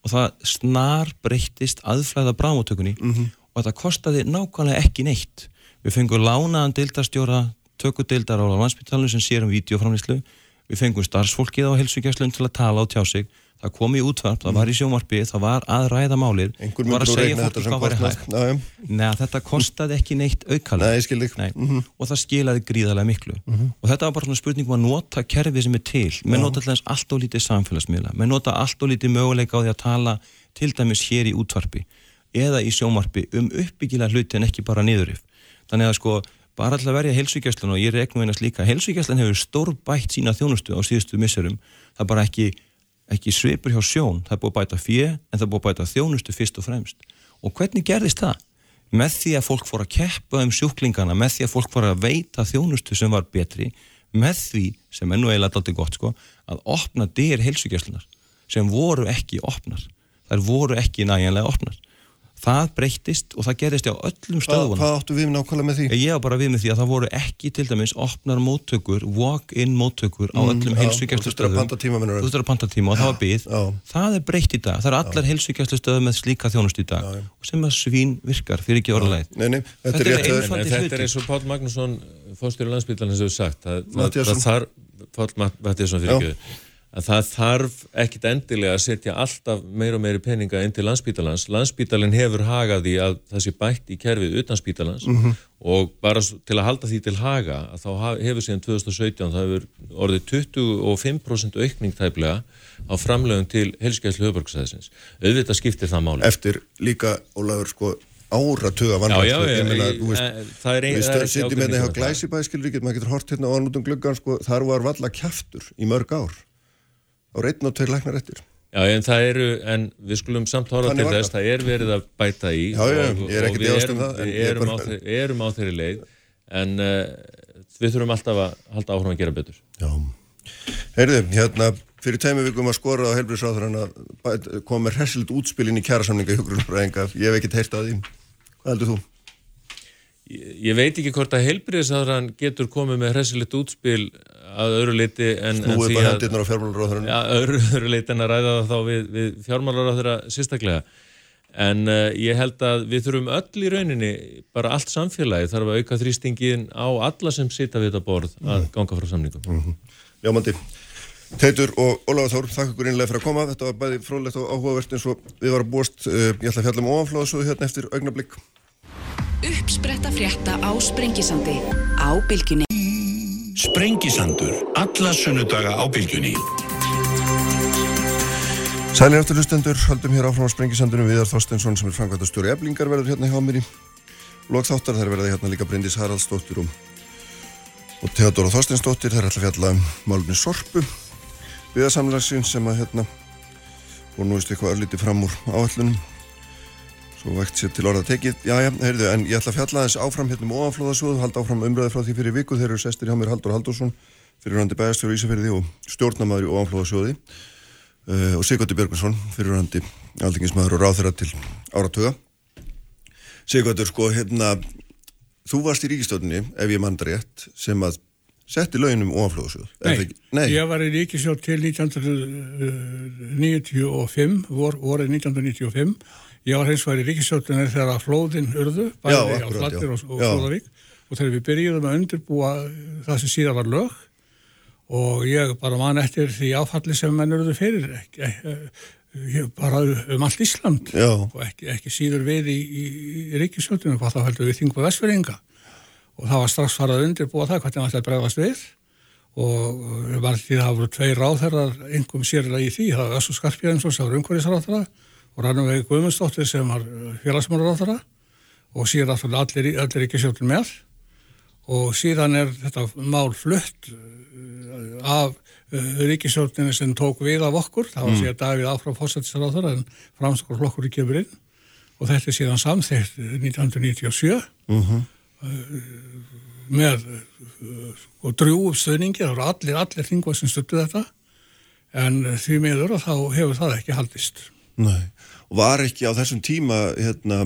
og það snar breyttist aðflæða bráðmóttökunni og þetta kostaði nákvæmlega ekki neitt. Við fengum lánaðan deildarstjóra tökudeildar á landsbytalunum sem sér um videoframlýslu við fengum starfsfólkið á helsugjæslun til að tala og tjá sig það kom í útvarp, það var í sjónvarpi það var að ræða málir Einhver var að segja fólki hvað væri kostnað. hægt. Nei, þetta kostaði ekki neitt aukalega. Nei, ég skil þig. Nei. og það skilaði gríðarlega miklu. Og þetta var bara svona spurning um að nota kerfið sem er til. Menn nota alltaf allt og lítið samfélagsmiðla. Menn nota allt og lítið möguleika á því að tala til dæmis hér í útvarpi eða í sjónvarpi um uppbyggilega hluti en ekki bara niðurif þannig að sko bara alltaf verja heilsugjæslan og ég reiknum einast líka heilsugjæslan hefur stór bætt sína þjónustu á síðustu misserum. Það er bara ekki, ekki svipur hjá sjón það er búið að bæta fjö en það er búið að bæta þjónustu fyrst og fremst og hvernig gerðist það? með því að fólk fór að keppa um sjúklingana, með því að fólk fór að veita þjónustu sem var betri, með því, sem er nú eiginlega alltaf gott sko, að opna dyr heilsugjastlunar sem voru ekki opnar. Þær voru ekki næjanlega opnar. Það breyttist og það gerist á öllum stöðunum. hvað áttu við nákvæmlega með því? Ég á bara við með því að það voru ekki til dæmis opnar móttökur, walk-in móttökur á öllum Mm, já, heilsugjastlu þú þurftir að panta tíma, meinarðu? Þú þurftir að panta tíma og það var byggð. já. Það er breytt í dag. Það eru allar heilsugjastlu stöðu með slíka þjónustu í dag og sem að svín virkar fyrir ekki orðalæð. Nei, nei, þetta, Þetta er er. En Einfaldir þetta er eins og Pál Magnússon fórstjóri landsbytalan sem hefur sagt það, það, það þarf Pál Mattiasson fyrir ekki að það þarf ekkit endilega að setja alltaf meira og meiri peninga inn til landsbítalans landsbítalinn hefur hagað því að það sé bætt í kerfið utan spítalans og bara til að halda því til haga að þá hefur síðan 2017 það hefur orðið 25% aukning tæplega á framlögum til helskæðslu höfbörgsæðisins auðvitað skiptir það máli. Eftir líka, Ólafur, sko, áratuga veist, eh, við sitjum hérna hjá ágreiningur. það. glæsibæ, skilur ekki, maður getur hort hérna á út um gluggan, sko, þar var valla kjaftur í mörg ár. Á reitn og tveir læknar eftir. Já, en það eru, en við skulum samt Þannig til þess, það. er verið að bæta í Já, já, og, er ekkert og við um erum, það, en við er erum, bara- á, þeir, erum á þeirri leið en uh, við þurfum alltaf að halda áfram að gera betur Já. Heyrðu, hérna, fyrir tæmi vikum að skora á helbriðsráður að koma með hressild útspil inn í kjærasamninga hjógrunarfræðinga. Ég hef ekkert heyrt að því. Hvað heldur þú? Ég, veit ekki hvort að heilbriðisáðran getur komið með hressilegt útspil að öðru leiti en, en því að ja, öðru, öðru leiti en að ræða það þá við, við fjármálaráðura sérstaklega en uh, ég held að við þurfum öll í rauninni, bara allt samfélagi þarf að auka þrýstingin á alla sem sita við þetta borð að ganga frá samningum Jámandi. Teitur og Ólafur Þór, þakka ykkur innlega fyrir að koma. Þetta var bæði frólægt og áhugavert eins og við varum búist. Uh, ég ætla að fjalla um ofanflóðasöðu hérna eftir augnablík. Uppspretta frétta á Sprengisandi á Bilginni. Sprengisandur. Alla sunnudaga á bylgjunni. Sælir eftir hlustendur, haldum hér áfram á Sprengisandunum Viðar Þorsteinsson sem er framkvæmtastjóri Eblingar verður hérna hjá mér í lokþáttar. Þær verða hérna líka Bryndís Haraldsdóttir og, og Theodora Þorsteinsdóttir. Þær ætla að fjalla um málumni Sorpu viðarsamlagsinn sem að hérna og nú veistu eitthvað örlítið fram úr áallunum svo vægt sér til orða tekið já, já, heyrðu, en ég ætla að fjalla þess áfram hérna um ofanflóðasjóð, halda áfram umræði frá því fyrir viku þeir eru sestir hjá mér Haldur Haldursson fyrir randi bæðastjóri Ísafyrði og stjórnamaður í ofanflóðasjóði uh, og Sigvartur Björgvinsson fyrir randi aldingismæður og ráþæra til áratuga Sigvartur, sko, hérna þú varst í ríkistofninni, ef ég mandar rétt sem að setti launum oflóðsjóð. Nei, Nei, ég var í ríkisjóð til 1995, vor, vorið 1995. Ég var hins vegar í ríkisjóðunni þegar flóðin urðu, bæði á Flattir og, og Flóðavík. Og þegar við byrjuðum að undirbúa það sem síðan var lög og ég bara man eftir því áfalli sem menn urðu fyrir ekki, ekki, bara um allt Ísland Já. og ekki, ekki síður við í, í, í ríkisjóðunum, hvað þá heldur við þingum Vestfjörðinga og það var strax farað að undirbúa það hvernig það ætti að bregðast við. Og var því að það voru tvei ráðherrar einhverjum sérlega í því, það var Össu Skarpjæðinsson sem var umhverfisráðherra og Rannveig Guðmundsdóttir sem var félagsmálaráðherra. Og síðan allir, allir ekki sjóttin með. Og síðan er þetta mál flutt uh, af uh, ríkisjóttinu sem tók við af okkur, það var síðan Davíð áfram fórsættisráðherra en framskor flokkur í kemur inn. Og þetta er síðan samþýtt 1997 og uh -huh með og drjúum stöðningi, það voru allir, allir þingvað sem stöttu þetta. En því miður og þá hefur það ekki haldist. Nei, og var ekki á þessum tíma hérna,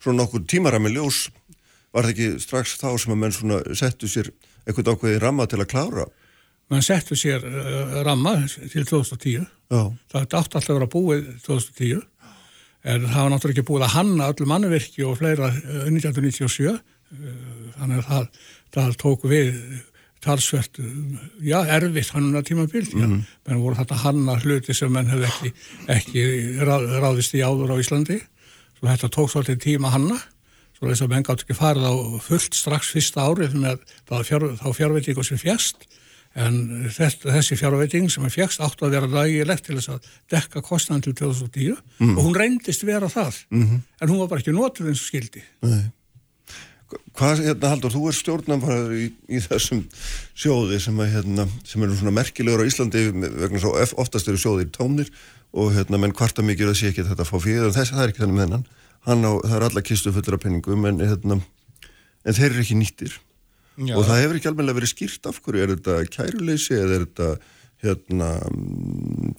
svona nokkur tímarami ljós, var það ekki strax þá sem að menn svona settu sér eitthvað ákveði ramma til að klára? Menn settu sér uh, ramma til 2010, Já. það átti alltaf að vera búið 2010 en það var náttúrulega ekki búið að hanna öllu mannverki og fleira uh, 1997 þannig að það, það tók við talsvert, já, erfitt hann að tímabild, já, mm -hmm. menn voru þetta hanna hluti sem menn hefði ekki, ekki ráð, ráðist í áður á Íslandi svo þetta tók svolítið tíma hanna svo þess að menn gátt ekki farið á fullt strax fyrsta árið með fjár, þá fjárveitingu sem fjast en þetta, þessi fjárveiting sem er fjast áttu að vera dagilegt til þess að dekka kostnæðan til 2010 mm. og hún reyndist vera það mm -hmm. en hún var bara ekki notur eins og skildi Nei Hvað, hérna Haldur, þú er stjórnarfæður í, í þessum sjóði sem, að, hérna, sem eru svona merkilegur á Íslandi vegna svo oftast eru sjóðir tónir og hérna menn kvarta mikið að sé ekki þetta að fá fyrir þess að það er ekki þannig með hennan. Hann á, það er alla kistu fullur af penningum en, hérna, en þeir eru ekki nýttir. Já. og það hefur ekki alveg verið skýrt af hverju, er þetta kæruleysi eða er þetta hérna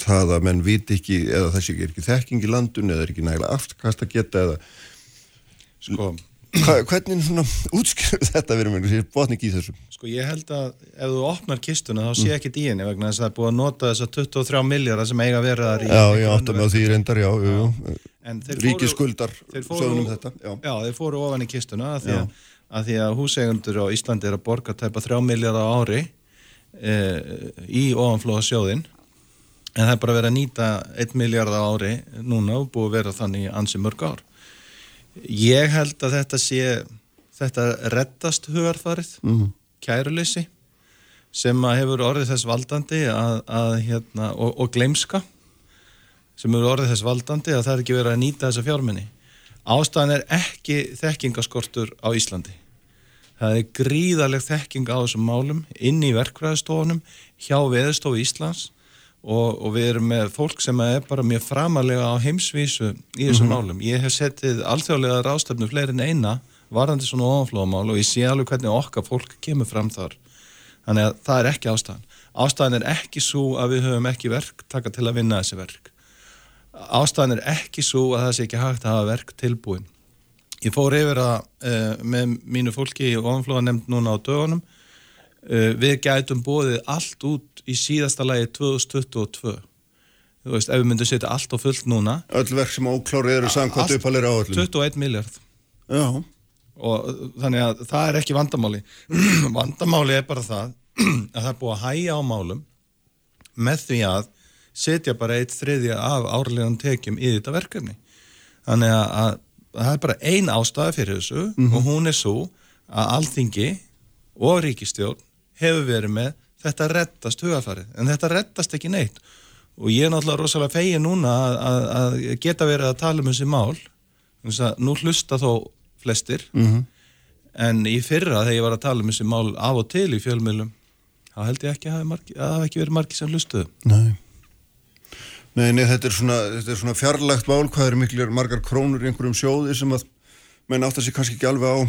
það að menn viti ekki eða þessi er ekki þekking í landun eða er ekki nægilega aftkast að geta eða sko Hva, hvernig svona útskjöru þetta verið mér, ég botni ekki í þessu Sko ég held að ef þú opnar kistuna þá sé ekki mm. díinni vegna þess að það er búið að nota þess að 23 miljardar sem eiga þar í Já, ég átta með því reyndar, já, já, já. Ríki skuldar sögum þetta já. já, þeir fóru ofan í kistuna að því að, að, því að húsegundur á Íslandi er að borga tæpa 3 miljardar ári e, í ofanflóða sjóðin en það er bara verið að nýta 1 miljardar ári núna og búið að vera þannig ansi mörg ár Ég held að þetta sé þetta reddast hugarfarið mm kæruleysi sem að hefur orðið þess valdandi að, að, hérna, og, og gleimska sem hefur orðið þess valdandi að það er ekki verið að nýta þessa fjárminni ástæðan er ekki þekkingaskortur á Íslandi. Það er gríðaleg þekking á þessum málum inn í verkvæðastofunum hjá Veðstofu Íslands og, og við erum með fólk sem er bara mjög framalega á heimsvísu í þessum mm -hmm. málum. Ég hef settið alþjóðlega ráðstöfnu fleiri en eina varðandi svona ofanflóðamál og ég sé alveg hvernig okkar fólk kemur fram þar. Þannig að það er ekki ástæðan. Ástæðan er ekki svo að við höfum ekki verk taka til að vinna þessi verk. Ástæðan er ekki svo að það sé ekki hægt að hafa verk tilbúin. Ég fór yfir að uh, með mínu fólki í ofanflóðanemnd núna á dögunum við gætum bóðið allt út í síðasta lagi 2022 þú veist, ef við myndum setja allt á fullt núna. Öll verk sem óklári eru samkvæmt uppalir á öllum 21 miljard Já. og þannig að það er ekki vandamáli. Vandamáli er bara það að það er búið að hæja á málum með því að setja bara eitt þriðja af árlegan tekjum í þetta verkefni. Þannig að, að, að það er bara ein ástæði fyrir þessu mm -hmm. og hún er svo að alþingi og ríkistjórn hefur verið með þetta rettast hugafarið, en þetta rettast ekki neitt. Og ég er náttúrulega rosalega fegin núna að, að, að geta verið að tala um þessi mál. Nú hlusta þó flestir. Mm -hmm. en í fyrra þegar ég var að tala um þessi mál af og til í fjölmjölum þá held ég ekki að það hafi ekki verið margi sem hlustuðu. Nei. Nei, nei, þetta er svona, svona fjarlægt mál, hvað er miklu margar krónur í einhverjum sjóði sem að menn átt að sé kannski ekki alveg á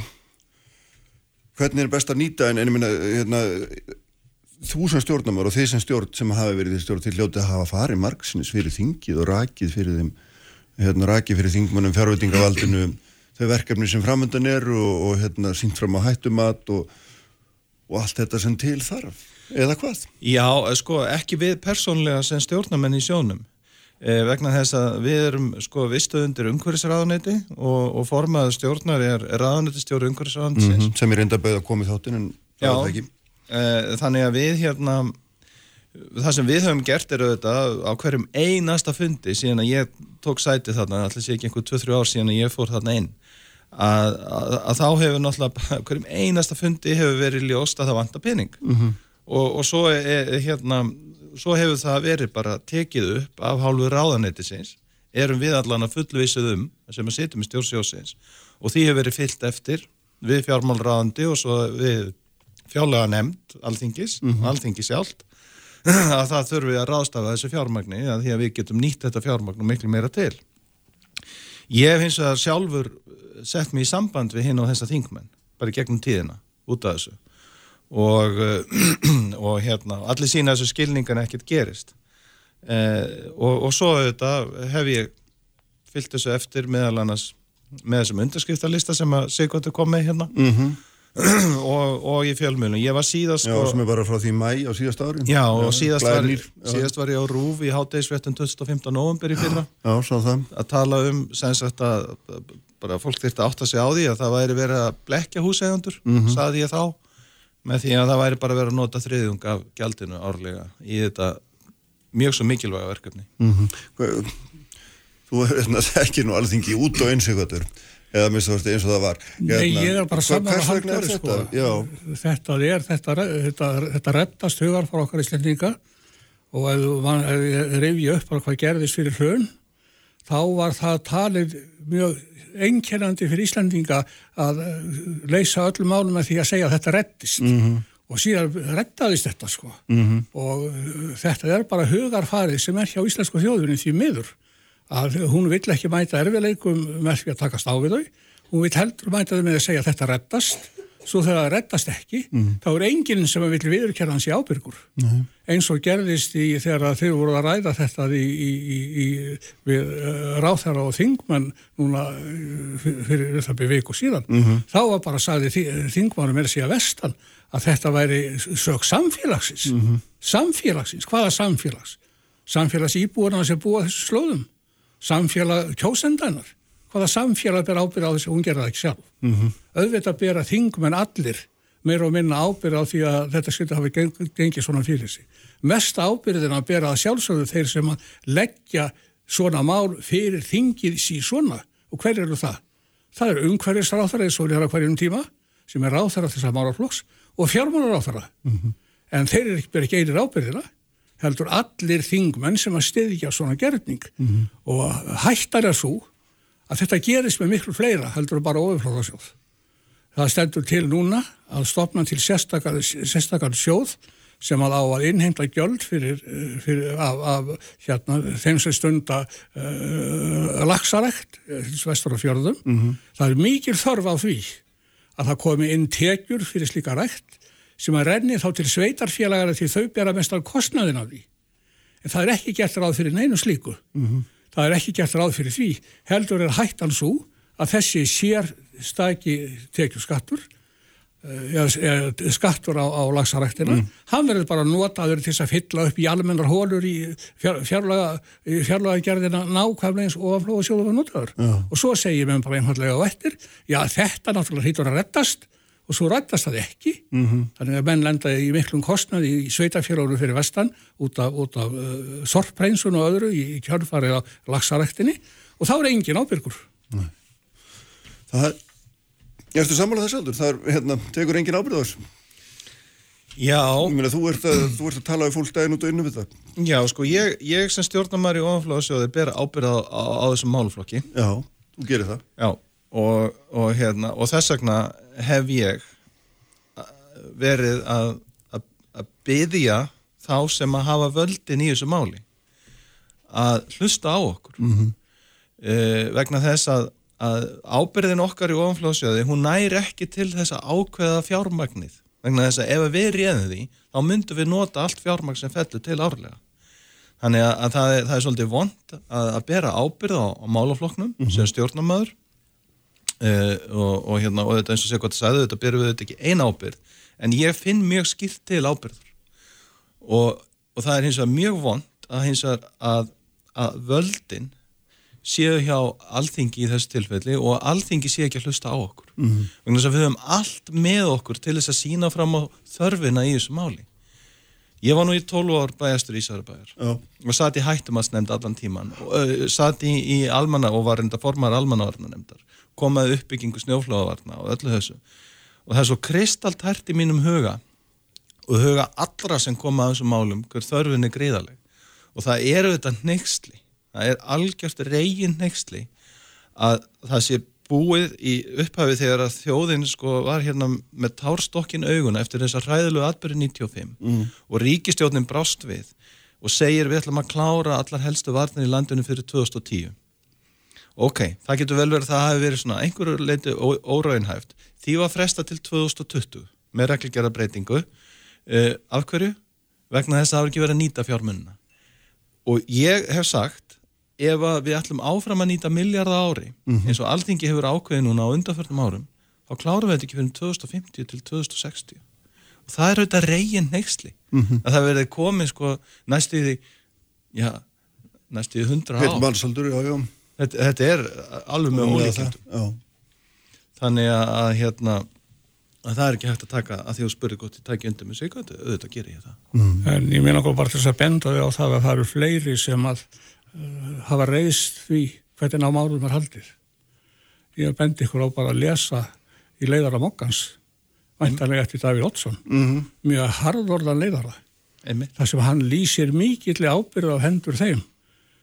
hvernig er best að nýta en, minna hérna, þú sem stjórnumar og þeir sem stjórn sem hafi verið því stjórn til hljótið að hafa farið margsins fyrir þingið og rakið fyrir þeim hérna, rakið fyrir þingmannum fjárveitingavaldinu þau verkefni sem framöndan er og, og hérna, sínt fram á hættumat og, og allt þetta sem til þarf, eða hvað? Já, sko, ekki við persónlega sem stjórnamenn í sjónum vegna þess að við erum sko vistuðundir umhverfisraðaneyti og, og formaður stjórnar er, er raðaneytistjóri umhverfisraðaneytisins mm -hmm, sem er reynda bauð að koma í þáttin en Já, eh, þannig að við hérna það sem við höfum gert er auðvitað á hverjum einasta fundi síðan að ég tók sæti þarna, allir sé ekki einhver 2-3 ár síðan að ég fór þarna inn að, að, að þá hefur náttúrulega hverjum einasta fundi hefur verið ljóst að það vanta pening. Mm -hmm. og, og svo, er, hérna, svo hefur það verið bara tekið upp af hálfu ráðanettisins erum við allan að fullvísuð um sem að sitjum í stjórnsjósins og því hefur verið fyllt eftir við fjármálraðandi og svo við fjárlega nefnd alþingis, mm -hmm. alþingis sjálft að það þurfi að ráðstafa þessu fjármagni að því að við getum nýtt þetta fjármagn miklu meira til. Ég hef hins vegar sjálfur sett mér í samband við hinn og þessa þingmenn bara gegnum tíðina út af þessu og, og hérna, allir sína þessu skilningan ekkert gerist. Eh, og, og svo þetta hef ég fyllt þessu eftir meðal annars með þessum undarskriftalista sem að Sigurður kom með hérna. Mm -hmm. og, og í fjölmjölun ég var síðast Já, sko, sem er bara frá því mæ á síðast ári. Já, og já, síðast, var, síðast var ég á Rúf í háttegisvettin 2015. november í fyrra. Já, svo það. Að tala um, sem sagt að bara fólk þurfti að átta sig á því að það væri verið að blekja húsæðandur, mm -hmm. saði ég þá með því að það væri bara verið að nota þriðjung af gjaldinu árlega í þetta mjög svo mikilvæga verkefni mm -hmm. Þú er ekki nú alveg þingið út og eins eitthvað eða minnst þú veist eins og það var Nei, Gerna, ég er bara saman að halda þetta sko. þetta er, þetta, þetta, þetta rettast hugar frá okkar í slendinga og ef þú reyfi upp hvað gerðist fyrir hlun þá var það talið mjög einkennandi fyrir Íslandinga að eh, leysa öllum málum með því að segja að þetta rettist mm -hmm. og síðan rettaðist þetta sko mm -hmm. og uh, þetta er bara hugarfarið sem er hjá íslensku þjóðunni því miður að hún vill ekki mæta erfileikum með því að takast á við þau hún vill heldur mæta þau með að segja að þetta rettast svo þegar það rettast ekki mm. þá er enginn sem vil viðurkerða hans í ábyrgur mm. eins og gerðist í þegar þeir voru að ræða þetta í, í, í, við uh, ráþæra og þingmann núna uh, fyrir það byrju viku síðan mm -hmm. þá var bara sagði þingmannum er að segja vestan að þetta væri sög samfélagsins -hmm. samfélagsins, hvaða samfélags samfélags íbúarna sem búa þessu slóðum samfélag kjósendanar hvaða samfélag ber ábyrð á þessu, hún gerða ekki sjálf. Mm -hmm. Öðvitað ber að þingmenn allir meira og minna ábyrð á því að þetta skilta hafi gengið, svona fyrir sig. Mest ábyrðin að bera að sjálfsögðu þeir sem að leggja svona mál fyrir þingið sí svona. Og hver eru það? Það eru umhverjusráþara eins og er að hverjum tíma sem er ráþara þessar málaflokks og fjármálaráþara. Mm -hmm. En þeir eru ekki, ekki einir ábyrðina heldur allir þingmenn sem að stiðja svona gerðning mm -hmm. og hættar er svo að þetta gerist með miklu fleira heldur bara ofurflóðarsjóð. Það stendur til núna að stopna til sérstakar, sérstakar sjóð sem að á að innheimta gjöld fyrir, fyrir af, af hérna, þeim sem stunda uh, lagsarækt vestur á fjörðum. Mm -hmm. Það er mikil þörf á því að það komi inn tekjur fyrir slíka rækt sem að renni þá til sveitarfélagara til þau bera mestar kostnaðin af því. En það er ekki gert ráð fyrir neinu slíku. Mm -hmm það er ekki gert ráð fyrir því heldur er hættan svo að þessi sér stæki tekju skattur eða eh, skattur á, á lagsaræktina mm. hann verður bara notaður til að fylla upp í almennar hólur í fjarlaga, fjarlaga gerðina nákvæmlega eins og oflóða sjóðu var notaður ja. og svo segir mér bara einfallega á ettir já þetta náttúrulega hýtur að rettast og svo rættast það ekki mm -hmm. þannig að menn lendaði í miklum kostnaði í sveitafjörður fyrir vestan út af, út af uh, sorpreinsun og öðru í, í kjörfarið á lagsaræktinni og þá er engin ábyrgur Nei. Það er Erstu sammálað þess aldur? Það er, hérna, tekur engin ábyrð á þessu? Já meina, þú, ert að, þú ert að tala um fólk daginn út og innum við það Já, sko, ég, ég sem stjórnarmar í ofnflóðsjóði ber ábyrð á, á, á þessum málflokki Já, þú gerir það Já, og, og, hérna, og þess vegna hef ég uh, verið að, að, að byðja þá sem að hafa völdin í þessu máli að hlusta á okkur mm -hmm. uh, vegna þess að, að ábyrðin okkar í ofanflóðsjöði hún næri ekki til þess að ákveða fjármagnið vegna þess að ef við réðum því þá myndum við nota allt fjármagn sem fellur til árlega þannig að það er, það er svolítið vond að bera ábyrð á, á málafloknum mm -hmm. sem stjórnamaður uh, og, og hérna, og þetta eins og segja hvað það sagði, þetta byrjuð þetta ekki eina ábyrð en ég finn mjög skilt til ábyrður og, og það er hins vegar mjög vond að hins vegar að, að völdin séu hjá alþingi í þessu tilfelli og alþingi séu ekki að hlusta á okkur. Mm -hmm. vegna þess að við höfum allt með okkur til þess að sína fram á þörfina í þessu máli. Ég var nú í 12 ár bæjastur í Ísarabæjar oh. og satt í hættumarsnefnd allan tíman og uh, satt í, í almanna og var reynda formar almannavarna nefndar komaði uppbyggingu snjóflóðavarna og öllu þessu. Og það er svo kristaltært í mínum huga og huga allra sem koma að þessum málum hver þörfin er gríðaleg og það eru þetta nextli það er algjört reygin nextli að það sé búið í upphafið þegar að þjóðin sko var hérna með társtokkin auguna eftir þessar hræðilegu atbyrði 95 mm. og ríkistjónin brást við og segir við ætlum að klára allar helstu varnir í landinu fyrir 2010 ok, það getur vel verið að það hefur verið svona einhverju leiti óraunhæft því var fresta til 2020 með reglgjara breytingu uh, af hverju? vegna þess að það hefur ekki verið að nýta fjármunna og ég hef sagt ef við ætlum áfram að nýta miljardar ári mm -hmm. eins og alltingi hefur ákveði núna á undanförnum árum þá klárum við þetta ekki fyrir 2050 til 2060 og það er auðvitað reygin neyksli mm -hmm. að það verði komið sko næstuði já, næstuði 100 ár Balsaldur, já, já. Þetta, þetta er alveg með ólíkjöndu þannig að hérna að það er ekki hægt að taka að því að spyrja gott í tæki undir mig sig, auðvitað gerir ég það mm. En ég meina bara til þess að benda þig á það að það eru fleiri sem að hafa reyðst því hvernig ná málum er haldið. Ég hef bendið ykkur á bara að lesa í leiðara mokkans, væntanlega eftir Davíð Oddsson, mm -hmm. mjög harðorðan leiðara. Einmitt. Það sem hann lýsir mikill ábyrð á hendur þeim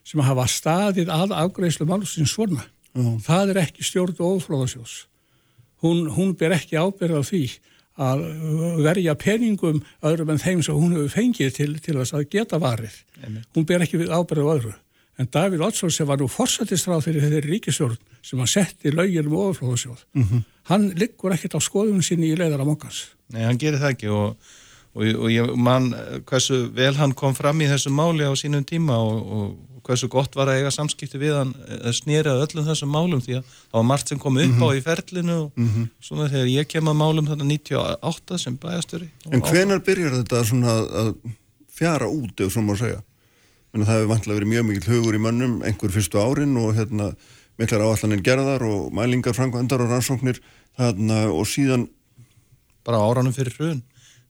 sem hafa staðið að afgreifslu málsins svona. Mm. Það er ekki stjórn og oflóðasjós. Hún, hún ber ekki ábyrð á því að verja peningum öðrum en þeim sem hún hefur fengið til, til að geta varið. Einmitt. Hún ber ekki ábyrð á öðru en Davíð Oddsson sem var nú forsættistráð fyrir þeirri ríkisjórn sem hann setti lögin um ofurflóðasjóð mm -hmm. hann liggur ekkert á skoðunum sinni í leiðara mokans Nei, hann gerir það ekki og, og, og ég mann hversu vel hann kom fram í þessu máli á sínum tíma og, og hversu gott var að eiga samskipti við hann að snýra öllum þessum málum því að það var margt sem kom upp mm -hmm. á í ferlinu og mm -hmm. svona þegar ég kem að málum þarna 98 sem bæjastöri En hvenar byrjar þetta svona að fjara út, ef svona má segja? en það hefur vantlega verið mjög mikil hugur í mönnum einhver fyrstu árin og hérna miklar áallanir gerðar og mælingar frangvendar og rannsóknir þarna og síðan bara áranum fyrir hrun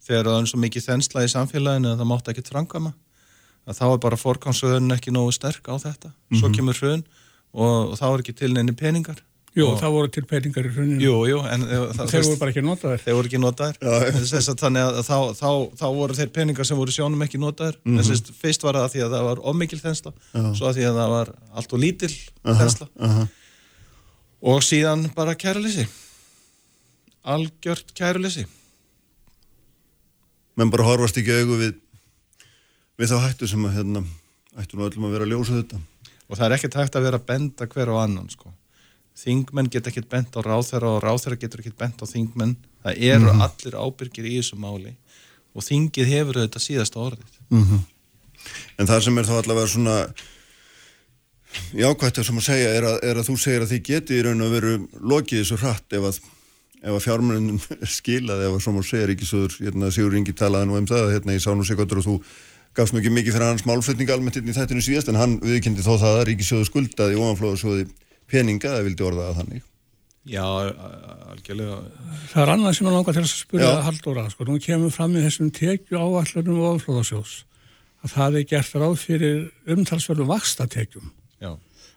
þegar það er svo mikið þensla í samfélaginu að það mátt ekki frangama að þá er bara fórkámsöðun ekki nógu sterk á þetta svo mm -hmm. kemur hrun og, og þá er ekki til neini peningar Jú, og... það voru til peningar í hruninu. Jú, jú, en það, þeir voru bara ekki notaður. Þeir voru ekki notaður. Þannig að þá, þá, þá voru þeir peningar sem voru sjónum ekki notaður. Mm -hmm. Þess, fyrst var það að því að það var ómikil þensla, Já. svo að því að það var allt og lítil uh -huh, þensla. Uh -huh. Og síðan bara kærleysi. Algjört kærleysi. Menn bara horfast ekki auðu við, þá hættu sem að hérna, ættu nú öllum að vera að ljósa þetta. Og það er ekkert hægt að vera að benda hver og annan, sko þingmenn get ekki bent á ráþæra og ráþæra getur ekki bent á þingmenn það eru mm -hmm. allir ábyrgir í þessu máli og þingið hefur þetta síðasta orðið mm -hmm. En það sem er þá allavega svona jákvæmt að sem að segja er að, er að þú segir að þið geti í raun og veru lokið þessu hratt ef að, að fjármennum skilað ef að sem að segja Ríkisöður hérna, Sigur Ingi talaði nú um það hérna, ég sá nú sekundur og þú gafst mjög mikið fyrir hans málflutning almennt í þættinu síðast en hann viðkynnti þó það að Ríkisöður skuldaði ofanflóðasjóði peninga, það vildi orða að þannig. Já, algjörlega. Það er annað sem ég langar til að spyrja að Halldóra, sko, nú kemur fram í þessum tekju áallunum og oflóðasjós að það er gert ráð fyrir umtalsverðum vakstatekjum. Já.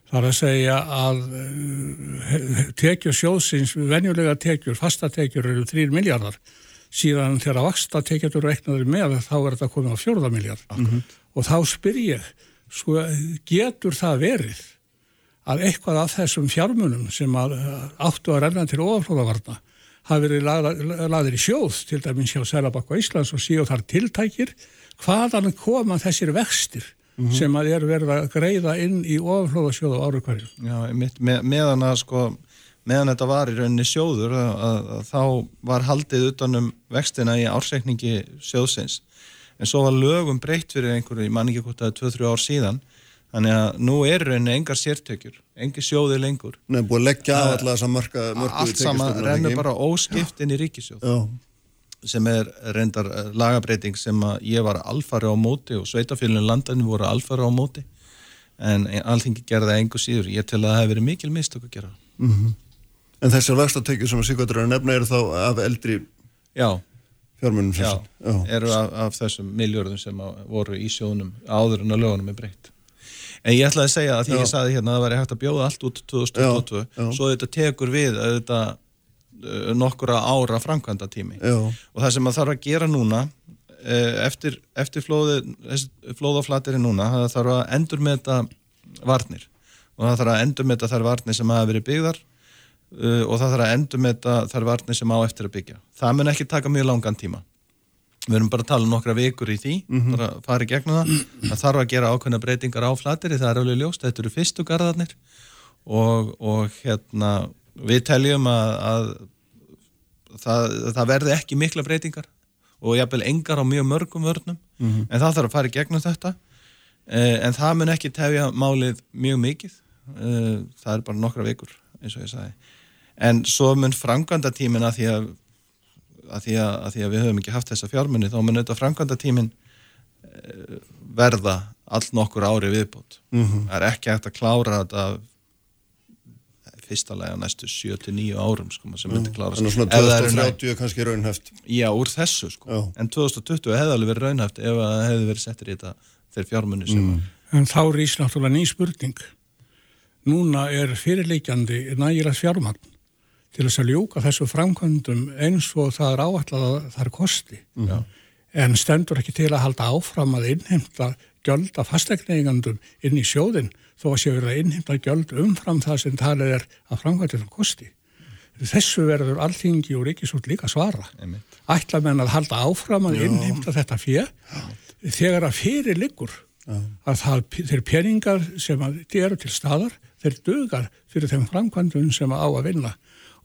Það er að segja að uh, tekju sjóðsins, venjulega tekjur, fastatekjur eru 3 miljardar, síðan þegar vakstatekjur eru eknaður með þá er þetta komið á 4 miljard. Mm -hmm. Og þá spyr ég, sko, getur það verið að eitthvað af þessum fjármunum sem að, áttu að renna til oflóðavarna hafi verið laðir í sjóð til dæmis hjá Sælabakka Íslands og síðu þar tiltækir hvaðan koma þessir vextir mm -hmm. sem að er verið að greiða inn í oflóðasjóðu áru hverju. Já, með, meðan að sko meðan þetta var í rauninni sjóður að, að, að þá var haldið utanum vextina í ársreikningi sjóðsins. En svo var lögum breytt fyrir einhverju, ég man ekki hvort að það er 2-3 ár síðan. Þannig að nú er rauninni engar sértökjur engi sjóði lengur. Nei, búið að leggja af alla þessa marka Allt saman rennur bara óskipt inn í ríkisjóð Já. sem er reyndar eh, lagabreiting sem að ég var alfari á móti og sveitafélunum landinu voru alfari á móti. En alltingi gerði engu síður. Ég tel að það hefði verið mikil mistök að gera mm -hmm. En þessar vextatekjur sem að Sigvartur er að nefna eru þá af eldri Já. fjármunum Já, Já. eru af, af þessum miljörðum sem voru í sjónum áður en að lögunum er breytt. En ég ætlaði að segja að því já. ég saði hérna að það væri hægt að bjóða allt út 2022, já, já. svo þetta tekur við þetta uh, nokkura ára framkvæmda tími og það sem að þarf að gera núna uh, eftir, eftir flóðaflatirinn núna, það þarf að endur með þetta varnir. Og það þarf að endur með þetta þar varnir sem hafa verið byggðar uh, og það þarf að endur með þetta þar varnir sem á eftir að byggja. Það mun ekki taka mjög langan tíma. Við erum bara að tala um nokkra vikur í því mm -hmm. bara að fara í gegnum það. Það þarf að gera ákveðna breytingar á flateri það er alveg ljóst, þetta eru fyrstu garðarnir. Og, og hérna við teljum að, að það, það verði ekki mikla breytingar og jafnvel engar á mjög mörgum vörnum. Mm -hmm. en það þarf að fara í gegnum þetta. Eh, en það mun ekki tefja málið mjög mikið. Eh, það er bara nokkra vikur eins og ég sagði en svo mun franganda tímina því að að því að, að því að við höfum ekki haft þessa fjármunni þá mun auðvitað framkvæmda tímin eh, verða all nokkur ári viðbútt. Mm -hmm. Það er ekki hægt að klára þetta fyrsta lega næstu 7-9 árum sko, sem myndi klára Þannig að svona 2030 er kannski raunhæft. Já, úr þessu sko. Já. En 2020 hefði alveg verið raunhæft ef það hefði verið settir í þetta þeir fjármunni sem mm. En þá er Ísland náttúrulega ný spurning. Núna er fyrirleikjandi nægilega fjármagn til þess að ljúka þessu framkvæmdum eins og það er áallat að það er kosti. Já. En stendur ekki til að halda áfram að innheimta göld af fastegningandum inn í sjóðin þó að sé verið að innheimta göld umfram það sem talið er að framkvæmdum kosti. Þessu verður alltingi og ríkisút líka svara. Ætla menn að halda áfram að innheimta Já. þetta fyrir þegar að fyrir liggur að það, þeir peningar sem eru til staðar, þeir dögar fyrir þeim framkvæmdum sem á að vinna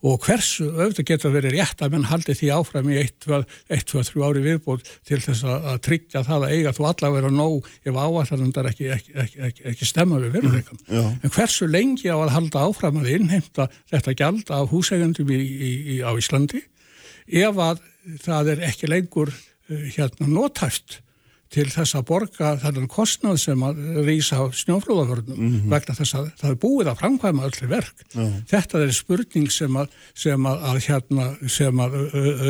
og hversu auðvitað getur verið rétt að menn haldi því áfram í 1-2-3 ári viðbútt til þess að tryggja það að eiga þú allavega vera nóg ef áallandar ekki, ekki, ekki, ekki stemma við veruleikum. Mm, en hversu lengi á að halda áfram að innheimta þetta gjald af húsægjandum í, í, í, á Íslandi ef að það er ekki lengur uh, hérna nótæft til þess að borga þennan kostnað sem að rýsa á snjóflóðavörnum mm -hmm. vegna þess að það er búið að framkvæma öllu verk. Mm -hmm. Þetta er spurning sem að, sem að, að, hérna, sem að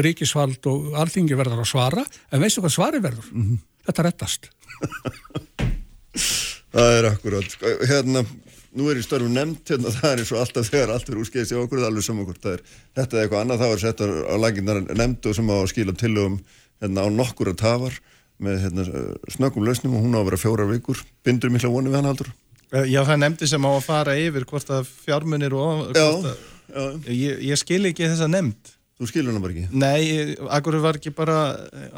ríkisvald og alþingi verður að svara, en veistu hvað svari verður? Mm -hmm. Þetta rettast. það er akkurat. Hérna, nú er í störfum nefnt, hérna, það er eins og alltaf þegar allt er úrskeiðs í okkur, það er alveg saman okkur. Er, þetta er eitthvað annað, það var sett á laginnar nefnt og sem á að skila tilögum hérna, á nokkur að tafar með hérna, snöggum lausnum og hún á að vera fjórar vikur. Bindur mikla vonu við hann haldur eh, Já það nefndi sem á að fara yfir hvort að fjármunir og já, að, já. Ég, ég skil ekki þessa nefnd. Þú skilur hana bara ekki? Nei, akkur var ekki bara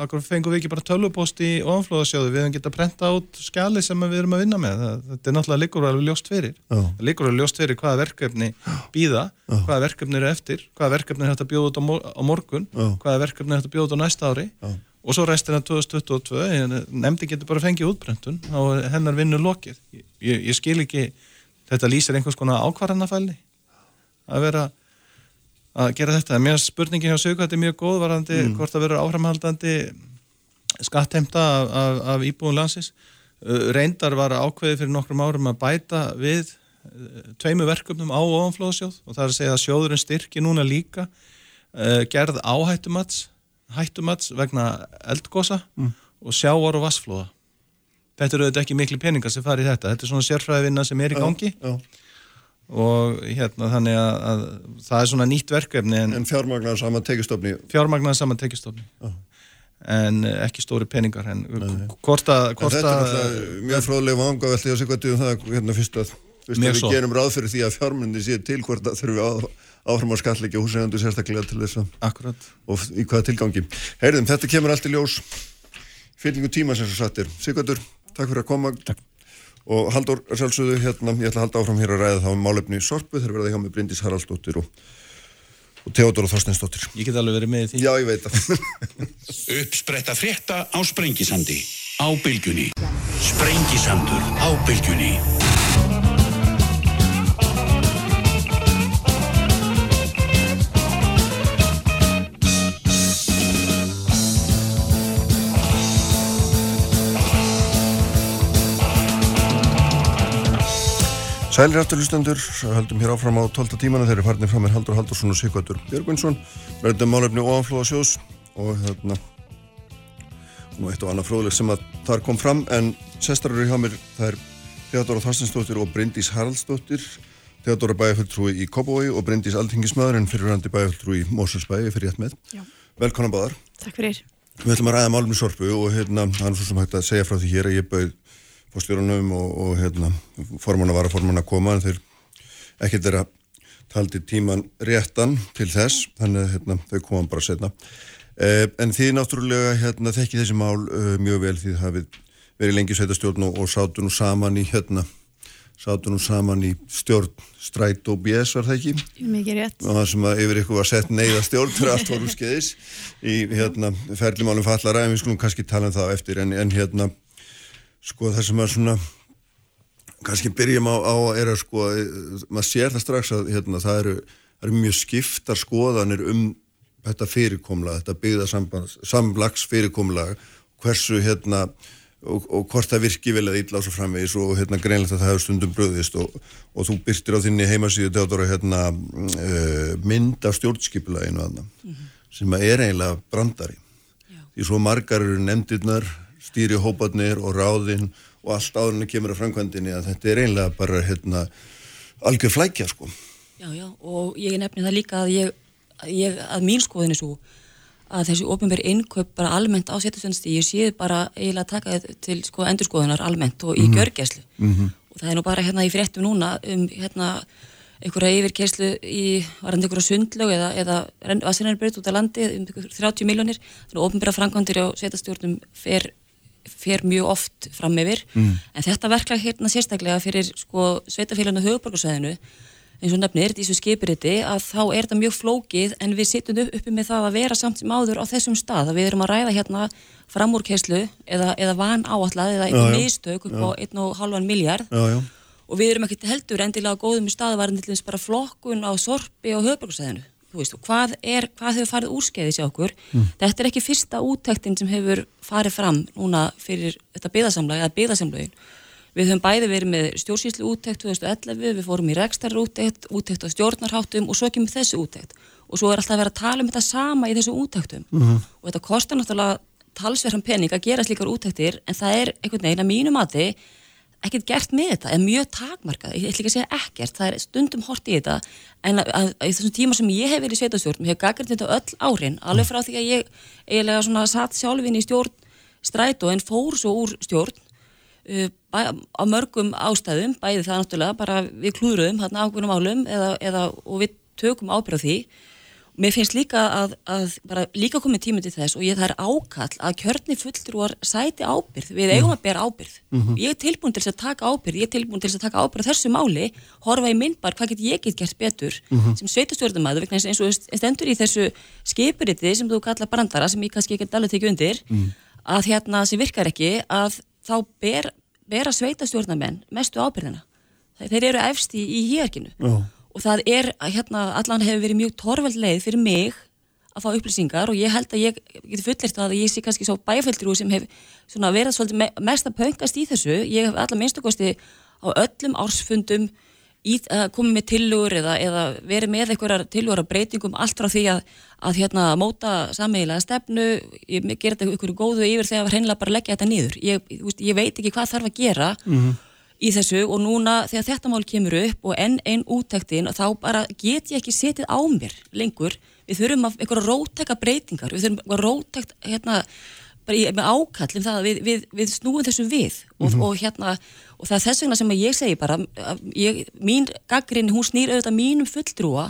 akkur fengum við ekki bara tölvupost í ofanflóðasjóðu við hefum getað að prenta át skjali sem við erum að vinna með. Það, þetta er náttúrulega líkur alveg ljóst fyrir. Það líkur alveg ljóst fyrir hvaða verkefni býða, hvaða verkefni eru eftir hvaða verkefni er hægt að bjóða út á morgun hvaða verkefni er hægt að bjóða út á næsta ári. Já og svo restina 2022 nefndi getur bara fengið útbrentun og hennar vinnu lokið. Ég, ég skil ekki, þetta lýsir einhvers konar ákvarðanafælni að vera að gera þetta. Mér spurningin hjá sögvætti mjög góð varandi mm. hvort að vera áframhaldandi skattheimta af, af, af íbúin landsis reyndar var ákveði fyrir nokkrum árum að bæta við tveimu verkefnum á ofanflóðsjóð og það er að segja að sjóðurinn styrki núna líka gerð áhættumats hættumats vegna eldgosa mm. og sjáar og vassflóða. Þetta eru auðvitað ekki miklu peningar sem fari í þetta. Þetta er svona sérfræðivinna sem er í gangi já, já. og hérna þannig að, að það er svona nýtt verkefni. En, en fjármagnar saman tekistofni? Fjármagnar saman tekistofni. En ekki stóri peningar. En hvort að... Þetta er mjög fróðlega vanga veldi að segja um það hérna fyrst að við gerum ráð fyrir því að fjármunni sé til hvort að þurfum við að áfram á skalleiki og húsægandu sérstaklega til þess að Akkurat. og í hvaða tilgangi. Heyrðum, þetta kemur allt í ljós. Fyllingu tíma sem svo sattir Sigvardur, takk fyrir að koma. Takk. og Haldur sjálfsögðu hérna ég ætla að halda áfram hér að ræða þá um málefni Sorpu. Þegar verða hjá með Bryndis Haraldsdóttir og, og Teodor og Þorsteinsdóttir. Ég get alveg verið með því. Já, ég veit það. Uppspretta frétta á Sprengisandi á bylgjunni. Sprengisandur á bylgjunni Sælir aftur hlustendur, höldum hér áfram á 12. tímanu þegar farnir fram er Haldur Haldursson og Sigvartur Björgvinsson ræðum málefni ofanflóða sjós og hérna nú eitt og annað fróðleg sem að þar kom fram en sestar eru hjá mér það er Theodora Þorstinsdóttir og Bryndís Haraldsdóttir Theodora bæjarfulltrúi í Kópavói og Bryndís Aldingismöður en fyrirhandi bæjarfulltrúi í Mósulsbæi fyrir rétt með. Velkonan báðar. Takk fyrir. Við ætlum að ræða málum í sorpu og hérna, það er svo sem hægt að segja frá því hér að ég bauð fórstjórunum og, og hérna, forman að vara forman að koma en þeir ekkert er að taldi tíman réttan til þess, þannig að hérna, þau koma bara setna. Eh, en þið náttúrulega hérna, þekki þessi mál uh, mjög vel því það hafið verið lengi sveitastjórn og, og sátu nú saman í hérna sátu nú saman í stjórn stræt og bjess var það ekki mikið rétt og það sem að yfir ykkur var sett neyða stjórn fyrir allt voru skeiðis í hérna ferlimálum fallara en við skulum kannski tala um það eftir en, en hérna sko það sem að svona kannski byrjum á, á er að sko maður sér það strax að hérna það eru, eru mjög skiptar skoðanir um þetta fyrirkomla, þetta byggða samlags fyrirkomla hversu hérna og, og hvort það virki vel eða illa á svo framvegis og hérna greinlegt að það hefur stundum bröðist og, og þú byrtir á þinni heimasíðu Teodora hérna uh, mynd af stjórnskipulaðinu aðna mm -hmm. sem að er eiginlega brandari Já. því svo margar eru nefndirnar stýri hópadnir og ráðinn og allt áðurinn kemur að framkvæmdini að þetta er eiginlega bara hérna algjör flækja sko Já, já, og ég nefni það líka að ég, ég að mín skoðinu svo að þessi ofinveri innkaup bara almennt á setjastjónasti, ég sé bara eiginlega taka þetta til sko endurskoðunar almennt og í mm -hmm. gjörgæslu mm -hmm. og það er nú bara hérna í fréttum núna um hérna einhverja yfirkæslu í varandi einhverja sundlög eða, eða vasinarbröð út af landi um 30 miljónir, þannig að ofinbæra framkvæmdur á setjastjórnum fer, fer mjög oft fram yfir. Mm. en þetta verklag hérna sérstaklega fyrir sko sveitafélaginu höfuborgarsvæðinu eins og nefnir, þessu skipiriti, að þá er þetta mjög flókið en við sittum uppi með það að vera samt sem áður á þessum stað að við erum að ræða hérna framúrkeslu eða, eða van áallad eða einhver mistök upp á 1,5 miljard og við erum ekkert heldur endilega góðum í staðvarðin bara flokkun á sorpi og höfbruksæðinu hvað, hvað hefur farið úrskeiðis í okkur mm. þetta er ekki fyrsta úttektin sem hefur farið fram núna fyrir þetta byggðarsamlag eða byggðarsamlagin Við höfum bæði verið með stjórnsýslu úttekt 2011, við fórum í rekstarur úttekt, úttekt á stjórnarháttum og svo kemur þessu úttekt. Og svo er alltaf vera að tala um þetta sama í þessu úttektum. Mhm. -huh. Og þetta kostar náttúrulega talsverðan pening að gera slíkar úttektir, en það er einhvern veginn að mínu mati ekkert gert með þetta, en mjög takmarkað, ég ætla ekki að segja ekkert, það er stundum hort í þetta, en að, í þessum tíma sem ég hef verið í sveitastjórn, ég hef gaggrind þetta öll árin, alveg frá því að ég eiginlega svona satt sjálfin í stjórn strætó en fór svo úr stjórn Uh, á mörgum ástæðum, bæði það náttúrulega bara við klúðruðum hérna ákveðnum álum eða, eða, og við tökum ábyrð á því mér finnst líka að, að bara líka komið tíma til þess og ég er ákall að kjörni fulltrúar sæti ábyrð við eigum að bera ábyrð mm -hmm. ég er tilbúin til að taka ábyrð, ég er tilbúin til að taka ábyrð þessu máli, horfa í myndbar hvað get ég get gert betur mm -hmm. sem sveitastjórnumæður eins og stendur í þessu skipuriti sem þú kalla brandara sem ég kannski ekki alveg tekið undir mm að hérna sem virkar ekki að þá ber, bera sveitastjórnamenn mestu ábyrðina. Þeir eru efst í, í hýjarkinu og það er, hérna, allan hefur verið mjög torveld leið fyrir mig að fá upplýsingar og ég held að ég geti fullirt að ég sé kannski svo bæfældur sem hef verið svolítið mest að pöngast í þessu. Ég hef allar minnstakosti á öllum ársfundum komið með tilugur eða, eða verið með einhverjar tilugur af breytingum allt frá því að, að hérna, móta sammegilega stefnu, ég ger þetta einhverju góðu yfir þegar hreinlega bara leggja þetta nýður ég, ég veit ekki hvað þarf að gera mm -hmm. Í þessu og núna þegar þetta mál kemur upp og enn einn úttektin þá bara get ég ekki setið á mér lengur, við þurfum að einhverja rótækka breytingar, við þurfum einhverja rótækt hérna bara í, með ákall um það að við, við, við snúum þessu við. Og, mm -hmm. og hérna og það er þess vegna sem ég segi bara ég, mín gaggrinni hún snýr auðvitað mínum fulldrúa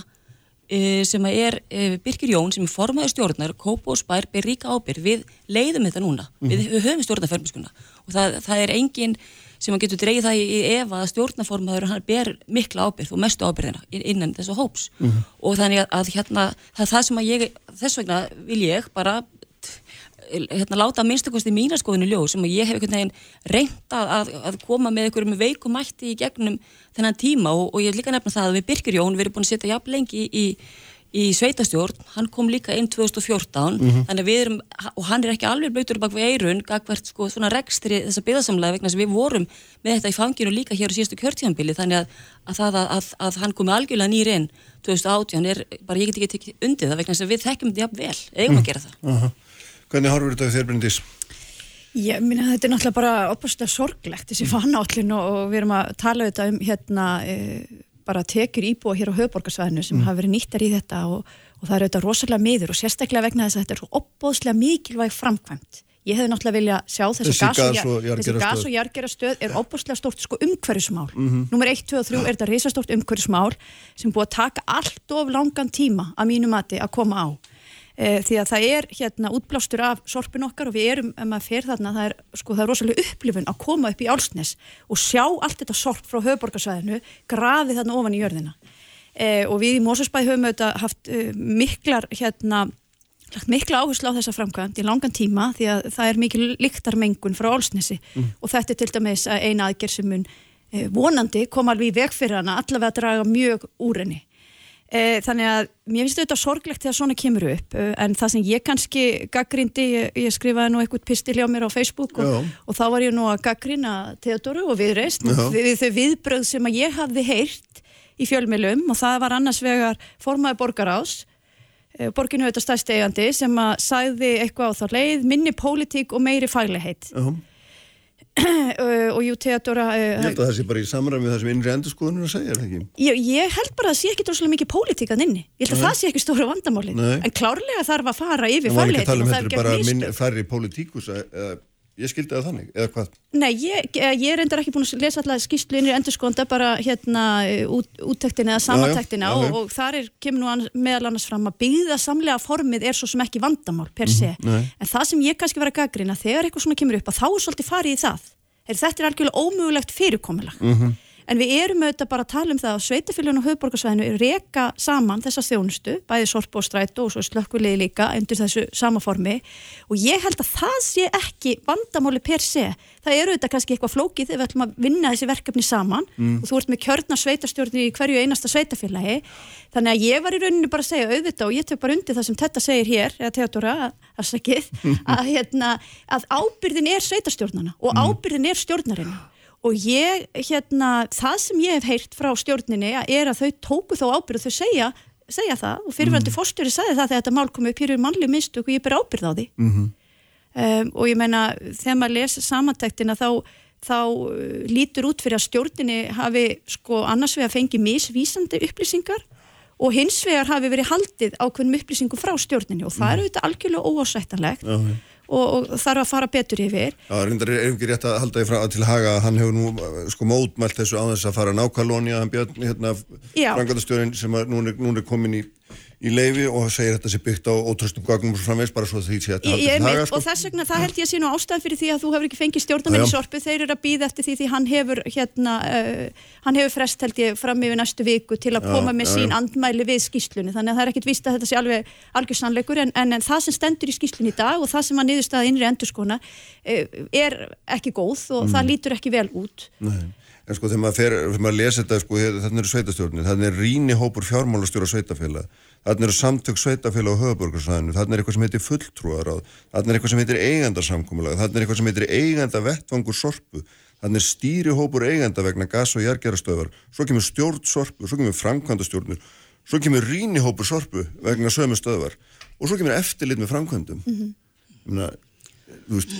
e, sem er e, Birkir Jón sem er formaður stjórnar, Kópa og Spær ber ríka ábyrg, við leiðum þetta núna. Mm -hmm. við, höfum stjórnarferðmiskuna og það, það er enginn sem getur dreyið það í, ef að stjórnarformaður hann ber mikla ábyrg og mestu ábyrgina innan þessu hóps mm -hmm. og þannig að, að hérna það það sem að ég, þess vegna vil ég bara hérna, láta minnstakosti mínaskoðinu ljóð sem ég hef einhvern veginn reynda að, að koma með einhverjum veikumætti í gegnum þennan tíma og, og ég vil líka nefna það að við Birkir Jón við erum búin að setja jafn lengi í, í sveitastjórn, hann kom líka inn 2014, Mhm. þannig að við erum og hann er ekki alveg blöytur bak við eirun gagvert sko svona rekstri þessa byggðarsamlega vegna sem við vorum með þetta í fanginu líka hér á síðustu kjörtíðanbili, þannig að, að það að, að, að hann komi algjörlega nýr inn 2018 er bara, ég get ekki tekið undir það vegna sem við þekkjum þetta jafn vel, eigum að gera það. Aha. Hvernig horfur þetta þér, Bryndís? Ég minna þetta er náttúrulega bara opaslega sorglegt þessi fannállin og, og við erum að tala þetta um hérna e, bara tekjur íbúa hér á höfuborgarsvæðinu sem Mm. hafa verið nýttar í þetta og, og það er auðvitað rosalega miður og sérstaklega vegna þess að þetta er svo opbóðslega mikilvæg framkvæmt. Ég hefði náttúrulega vilja sjá þessi gas og, jargerastöð er opbóðslega stórt sko umhverfismál. Mhm. Númer 1, 2 og 3 er þetta risastórt umhverfismál sem búið að taka allt of langan tíma að mínu mati að koma á. E, því að það er hérna útblástur af sorpin okkar og við erum, ef maður fer þarna, það er, sko, það er rosalega upplifun að koma upp í Álsnes og sjá allt þetta sorp frá höfuborgarsvæðinu grafið þarna ofan í jörðina. E, og við í Mósusbæði höfum auðvitað haft e, miklar hérna mikla áherslu á þessa framkvæmt í langan tíma því að það er mikil líktarmengun frá Álsnesi Mm. og þetta er til dæmis eina aðgerð sem mun vonandi koma alveg í veg fyrir hana allavega að draga mjög úr henni. E, þannig að mér finnst þetta sorglegt þegar svona kemur upp e, en það sem ég kannski gaggrindi, ég, ég skrifaði nú eitthvað pistil hjá mér á Facebook og, og þá var ég nú að gaggrina Theodoru og viðreist Já. við þau viðbröð sem að ég hafði heyrt í fjölmilum og það var annars vegar formaði borgarás eh, borginu auðvitað stærsti eigandi sem að sagði eitthvað á þá leið minni pólitík og meiri faglegheit Já. Eh, og jú Theodora Ég uh, held að það sé bara í samræmi það sem innri að er það ekki? ég, ég held bara að það sé ekki droslega mikið pólitík að inni, ég held að Nei. það sé ekki stóra vandamáli en klárlega þarf að fara yfir Það var ekki að tala um og það er heldur gert bara minn, mistök færri pólitíkus eða ég skildi það þannig, eða hvað? Nei, ég, eh, ég er endur ekki búin að lesa alltaf skýslu innri endurskónda bara hérna eh, út, úttektina eða samantektina Já, já, já, og, og þar er, kemur nú annars, meðal annars fram að byggða samlega formið er svo sem ekki vandamál per se. Nei. En það sem ég kannski var að gaggrina þegar eitthvað svona kemur upp að þá er svolítið farið í það. Er, þetta er algjörlega ómögulegt fyrirkomulag. Mhm. En við erum auðvitað bara að tala um það að sveitafélagin og höfuborgarsvæðinu reka saman þessa þjónustu, bæði sorp og strætó og svo slökkuliði líka undir þessu sama formi og ég held að það sé ekki vandamáli per se. Það eru auðvitað kannski eitthvað flókið þegar við ætlum að vinna þessi verkefni saman Mm. og þú ert með kjörna sveitastjórnir í hverju einasta sveitafélagi. Þannig að ég var í rauninu bara að segja auðvitað og ég tök bara undir það sem þetta segir hér, eða Theodora, að að, hérna, að ábyrðin er sveitastjórnana og ábyrðin er stjórnarinn og ég, hérna, það sem ég hef heyrt frá stjórninni er að þau tóku þá ábyrð og þau segja, segja það og fyrirvændi mm. fórstjóri sagði það þegar þetta mál kom upp hér er mannleg mistök og ég ber ábyrð á því Mhm. um, og ég meina þegar maður les samantektina þá, þá uh, lítur út fyrir að stjórninni hafi sko annars vegar fengið misvísandi upplýsingar og hins vegar hafi verið haldið ákveðnum upplýsingum frá stjórninni og það er auðvitað algjörlega óásættanlegt já. Og, og þarf að fara betur yfir Já, reyndar er ekki rétt að halda því frá til haga að hann hefur nú sko mótmælt þessu á þess að fara nákvæmlóni að hann björn hérna Já. frangandastjórin sem núna, núna er komin í, í leifi og segir þetta sé byggt á ótröstum gagum og svo framvegs bara svo því sé halda ég til haga sko. og þess vegna það held ég að sé nú ástæðan fyrir því að þú hefur ekki fengið stjórnarmenn Já, í sorpu, þeir eru að býða eftir því því hann hefur hérna, uh, hann hefur frest held ég fram yfir næstu viku til að Já, koma með já, sín já. andmæli við skýslunni, þannig að það er ekkit víst að þetta sé alveg algjör sannleikur en, en, en það sem stendur í skýslunni í dag og það sem að niðurstaða innri endurskona uh, er ekki góð og Mm. það lítur ekki vel út Nei. En sko þegar maður, fer, þegar maður lesa þetta sko, þannig eru sveitastjórnir, þannig er rýni hópur fjármálastjóra sveitafélag, þannig eru samtök sveitafélag á höfuborgarsvæðinu, þannig er eitthvað sem heitir fulltrúaráð, þannig er eitthvað sem heitir eigandarsamkomulag, þannig er eitthvað sem heitir eiganda vettvangur sorpu, þannig er stýri hópur eiganda vegna gas- og jargerastöðar, svo kemur stjórn sorpu, svo kemur framkvæmdastjórnir, svo kemur rýni hópur sorpu vegna sömu stöðvar og svo kemur eftirlit með framkvæmdum. Mhm. Muna, þú veist,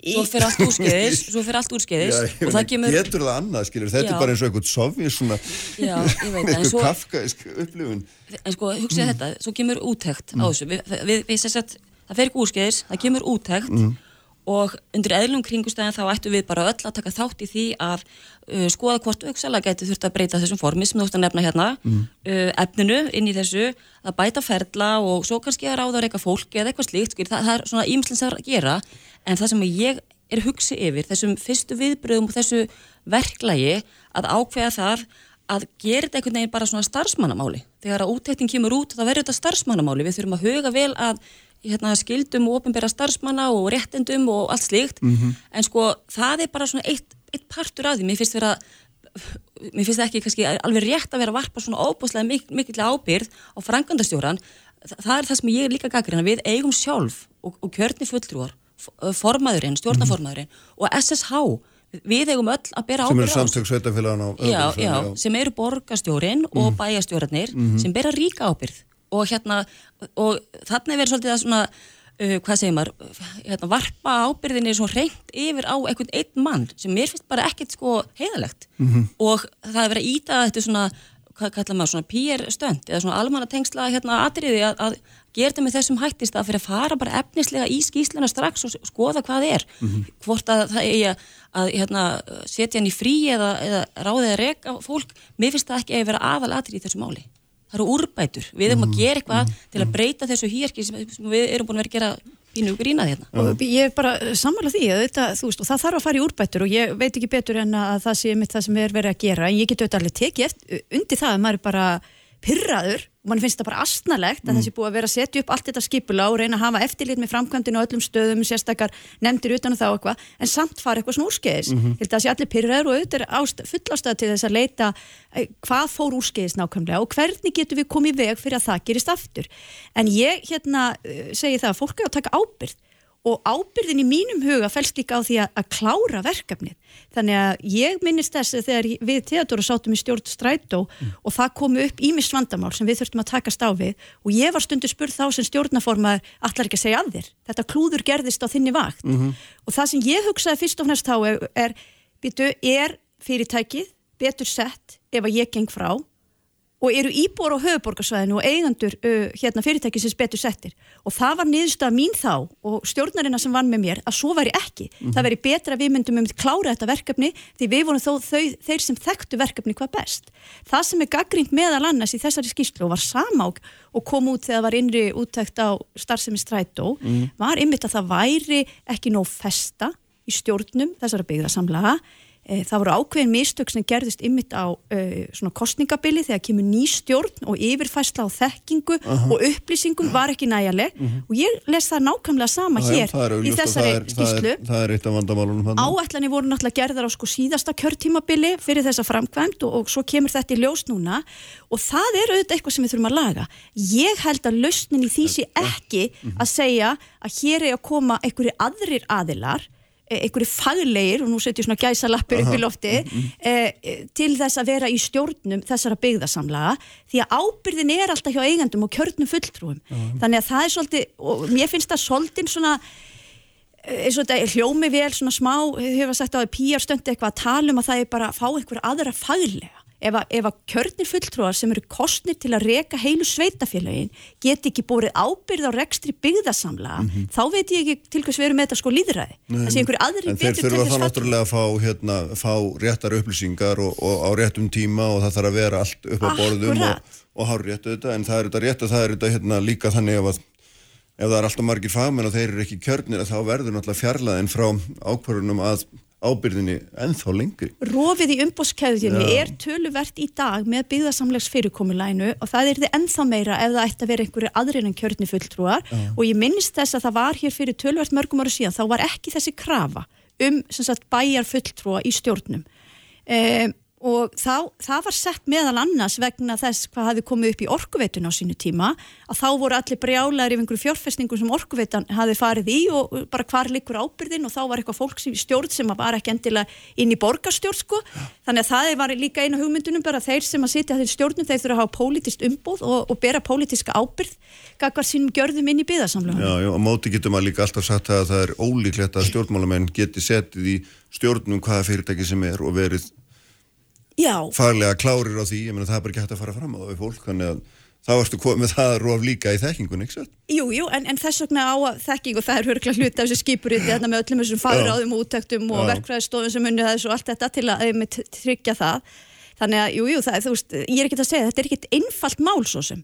Svo fyrir allt úrskeiðis, svo fyrir allt úrskeiðis Já, og það kemur... getur það annað, skilur, þetta Já. er bara eins og eitthvað sovið svona, Já, eitthvað svo- kafkaísk upplifun. en sko, hugsaði þetta, svo kemur úttekt á þessu, við, við, við sess að það fer ekki úrskeiðis, það kemur úttekt Mm. og undir eðlum kringustæðin þá ættu við bara öll að taka þátt í því að uh, skoða hvort auksalega gæti þurft að breyta þessum formi sem þú ætti að nefna hérna Mm. uh, efninu inn í þessu að bæta ferla og svo kannski að ráða en það sem ég er hugsi yfir þessum fyrstu viðbröðum og þessu verklagi að ákveða það að gera þetta einhvern veginn bara svona starfsmannamáli. Þegar að úttektin kemur út þá verður þetta starfsmannamáli. Við þurfum að huga vel að hérna, skildum og ofinbæra starfsmanna og réttendum og allt slíkt. Mhm. En sko það er bara svona eitt, eitt partur af því. Mér finnst vera mér finnst ekki kannski alveg rétt að vera að varpa svona óbúslega mik mikill ábyrð á frangandastjóran það er það sem ég er líka gaggrinn að við eigum sjálf og, og kjörni fulltrúar formaðurinn, stjórnaformaðurinn og SSH, við eigum öll að bera sem ábyrð eru samtök sveitafélagan á já, sem eru borgastjórin og bæjastjórarnir sem bera ríka ábyrð og hérna og er verið svolítið að svona uh, hvað segir maður, hérna, varpa ábyrðinni svo reynt yfir á einhvern einn mann sem mér finnst bara ekkert sko heiðalegt og það er verið að íta þetta svona, hvað kallar maður, svona PR stönd eða svona almanna tengsla hérna atriði að, að gera þetta með þessum hættist að fyrir að fara bara efnislega í skýsluna strax og skoða hvað er. Hvort að það eigi að, að hérna, setja hann í frí eða, eða ráðið að reka fólk. Mér finnst það ekki að vera aðal atrið í þessu máli. Það eru úrbætur, við erum að gera eitthvað til að breyta þessu hýrki sem, sem við erum búin að vera að gera pínu grínað hérna. Og ég er bara sammála því að þetta, veist, og það þarf að fara í úrbætur og ég veit ekki betur en að það sé mitt það sem er verið að gera. En ég get auðvitað alveg tekið eftir, undir það að maður er bara pyrraður og mann finnst það bara astnalegt að þessi búið að vera að setja upp allt þetta skipula og reyna að hafa eftirlit með framkvæmdinu á öllum stöðum, sérstakar nefndir utan og þá eitthvað, en samt fara eitthvað svona úrskeiðis. Mm -hmm. held að sé allir pyrraður og auðvitað ást, full ástæða til þess að leita eh, hvað fór úrskeiðis nákvæmlega og hvernig getum við komið veg fyrir að það gerist aftur. En ég hérna eh, segi það að fólk er að taka ábyrgð og ábyrðin í mínum huga fælst líka á því að, að klára verkefnið. Þannig að ég minnist þess að þegar við Theodora sátum í stjórn strætó og það komu upp ímist vandamál sem við þurftum að takast á við og ég var stundu spurð þá sem stjórnaformaður allar ekki að segja að þér? Þetta klúður gerðist á þinni vakt. Og það sem ég hugsaði fyrst og fremst þá er, er, er fyrirtækið betur sett ef að ég geng frá og eru íbúar á höfuborgarsvæðinu og eigandur uh, hérna fyrirtæki sem betur settir. Og það var niðurstað mín þá og stjórnarina sem vann með mér að svo væri ekki. Það væri betra að við myndum um klára þetta verkefni því við vorum þó þau, þeir sem þekktu verkefni hvað best. Það sem er gaggrínt meðal annars í þessari skýrslu og var samák og kom út þegar var innri úttækt á starfsemi strætó var ymmit að það væri ekki nóg festa í stjórnum þessara byggðarsamlaga Það voru ákveðin mistök sem gerðist ymmit á uh, svona kostningabili þegar kemur ný stjórn og yfirfæsla á þekkingu og upplýsingum var ekki næjaleg og ég les það nákvæmlega sama Það hér það er í þessari það er- það skýslu. það er þarna. Áætlanir voru náttúrulega gerðar á sko síðasta kjörtímabili fyrir þessa framkvæmt og, og svo kemur þetta í ljós núna og það er auðvitað eitthvað sem við þurfum að laga. Ég held að lausnin í því sé ekki að segja að hér er að koma einhverju aðrir aðilar eh, einhverju faglegir og nú setjum svona gæsa lappir upp í lofti eh, eh, til þess að vera í stjórnum þessara byggðasamlaga því að ábyrðin er alltaf hjá eigandum og kjörnum fulltrúum. Þannig að það er svolítið og mér finnst það svolítið svona eins og þetta er hljómi vel svona smá, hefur sagt á því pýjar stöndi eitthvað að tala um að það er bara að fá einhverja aðra faglega. Ef að, ef að kjörnir fulltrúar sem eru kostnir til að reka heilu sveitafélagin get ekki bórið ábyrð á rekstri byggðasamla, þá veit ég ekki til hvers við erum með þetta sko líðræði. Sé einhverju aðri þeir betur til þurfa þess þá fallnir. náttúrulega að fá, hérna, fá réttar upplýsingar og, og á réttum tíma og það þarf að vera allt upp á borðum og, og hár réttu þetta en það er þetta rétt og það er þetta hérna, líka þannig ef, að, ef það er alltaf margir fagmenn og þeir eru ekki kjörnir þá verður náttúrulega fjarlæðin frá ákvörðunum að ábyrðinni ennþá lengri. Rofið í umbóðskeðjunni er töluvert í dag með byggðasamlegs fyrirkomulænu og það er þið ennþá meira ef það ætti að vera einhverju aðrir en kjörni fulltrúar. Og ég minnist þess að það var hér fyrir töluvert mörgum ára síðan, þá var ekki þessi krafa um sem sagt, bæjar fulltrúa í stjórnum. Um, og þá, það var sett meðal annars vegna þess hvað hafi komið upp í orkuveitun á sínu tíma að þá voru allir brjálæðir yfir einhverju fjárfestingum sem orkuveitan hafi farið í og bara hvar likur ábyrðin og þá var eitthvað fólk sem stjórn sem var ekki endilega inn í borgarstjórn sko. Þannig að það var líka einu hugmyndunum bara þeir sem að sitja þeir stjórnum þeir þurfa að hafa pólitist umbóð og, og bera pólitíska ábyrð gagvar sínum gjörðum inn í byðasamlega Já, já, á móti getur maður líka alltaf sagt að það er ólíklegt að stjórnmálamenn geti setið í stjórnum hvaða fyrirtæki sem er og verið faglega klárir á því, ég meina það er bara ekki hægt að fara fram á það við fólk, þannig að þá ertu komið það rof líka í þekkingun, ekki svo? Jú, jú, en, en þess vegna á að þekking og það er hörglega hluti af þessu skipuriti þarna með öllum þessum fagráðum og úttektum og Já. verkfræðistofum sem unni þessu og allt þetta til að einmitt tryggja það. Þannig að, jú, jú, ég er ekki að segja, þetta er ekkit einfalt mál svo sem,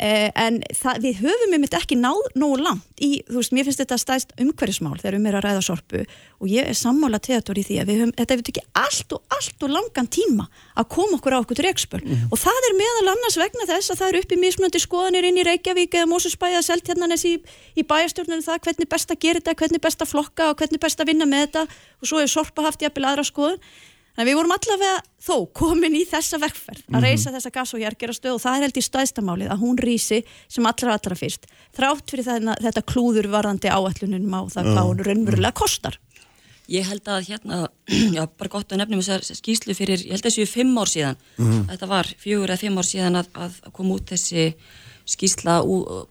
eh, en það, við höfum einmitt ekki náð nógu langt í, þú veist, mér finnst þetta stæðst umhverfismál þegar um er að ræða sorpu og ég er sammála teator í því að við höfum, þetta hefur ekki allt og allt og langan tíma að koma okkur á okkur rekspöl. Og það er meðal annars vegna þess að það er upp í mismunandi skoðanir inn í Reykjavík eða Mósusbæði að Seltjarnanes í, í bæjastjórnunum það hvernig best að gera þetta, hvernig best að flokka og hvernig best að vinna með þetta. Og svo er sorpa haft jafnvel aðra skoðun Þannig að við vorum allavega þó komin í þessa vekkferð að Mhm. reysa þessa gas- og jargerastöð og það er held í staðstamálið að hún rýsi sem allra allra fyrst þrátt fyrir þennan, þetta klúður varðandi áætlunum á það hvað hún raunverulega kostar. Ég held að hérna, já, bara gott að nefnum þessar skýslu fyrir, ég held að þessu fimm ár síðan, Mhm. þetta var fjögur eða fimm ár síðan að, að koma út þessi skýsla ú,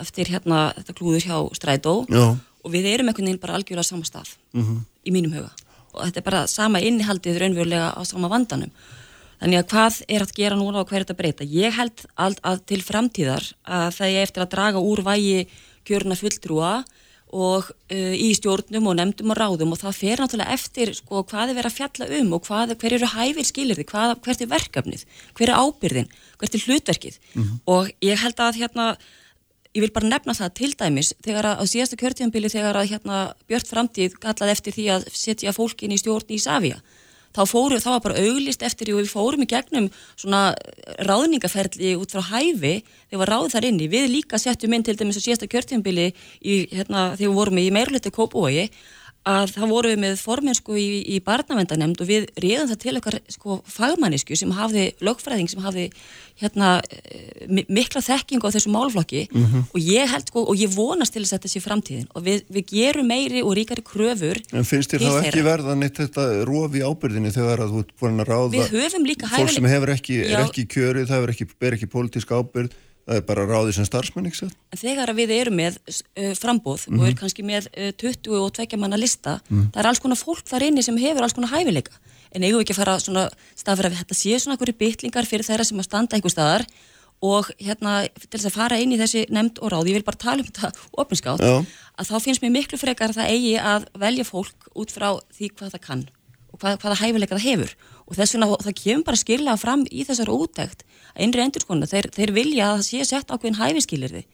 eftir hérna þetta klúður hjá Strætó Já. og við erum einhvern veginn bara algjörlega á sama stað Mhm. í mínum huga og þetta er bara sama innihaldið raunverulega á sama vandanum. Þannig að hvað er að gera núna og hvað er þetta breyta? Ég held að, að til framtíðar að það er eftir að draga úr vægi kjörna fulltrúa og uh, í stjórnum og nefndum og ráðum og það fer náttúrulega eftir sko, hvað er verið að fjalla um og hvað, hver eru hæfir skilirði, hvert er verkefnið, hver er ábyrðin, hvert er hlutverkið og ég held að hérna, ég vil bara nefna það til dæmis þegar að á síðasta kjörtíðanbili þegar að hérna Björn Framtíð gallaði eftir því að setja fólkin í stjórn í Savia þá fóru, þá var bara auglist eftir og við fórum í gegnum svona ráðningaferli út frá hæfi þegar var ráð þar inni, við líka settum inn til dæmis á síðasta kjörtíðanbili í, hérna, þegar við vorum í meiruliti Kópói að það voru við með formensku í, í barnavendanemnd og við réðum það til okkar sko, fagmannisku sem hafði lögfræðing sem hafði hérna, eh, mi- mikla þekkingu á þessu málflokki Mhm. og ég held sko, og ég vonast til þess að þetta sé framtíðin og við, við gerum meiri og ríkari kröfur En finnst þér þá ekki þeirra. verða neitt þetta rof í ábyrðinni þegar að þú ert búin að ráða Við höfum líka fólk sem hefur ekki, er Já. ekki kjörið, það hefur ekki, ber ekki pólitísk ábyrð, það er bara ráðið sem starfsmenn, ekki? En þegar við erum með uh, frambóð og Mhm. er kannski með uh, 20 og 2 manna lista, Mhm. það er alls konar fólk þar inni sem hefur alls konar hæfileika. En eigum við ekki að fara svona stafra við þetta séu svona einhverju bytlingar fyrir þeirra sem að standa einhver staðar og hérna til þess að fara inn í þessi nefnd og ráð, ég vil bara tala um þetta opinskátt, Já. að þá finnst mér miklu frekar að það eigi að velja fólk út frá því hvað það kann og hvað, hvaða hæfileika það hefur og þess vegna það kemur bara skillega fram í þessari útækt að innri endurskona, þeir, þeir vilja að það sé sett ákveðin hæfiskilirði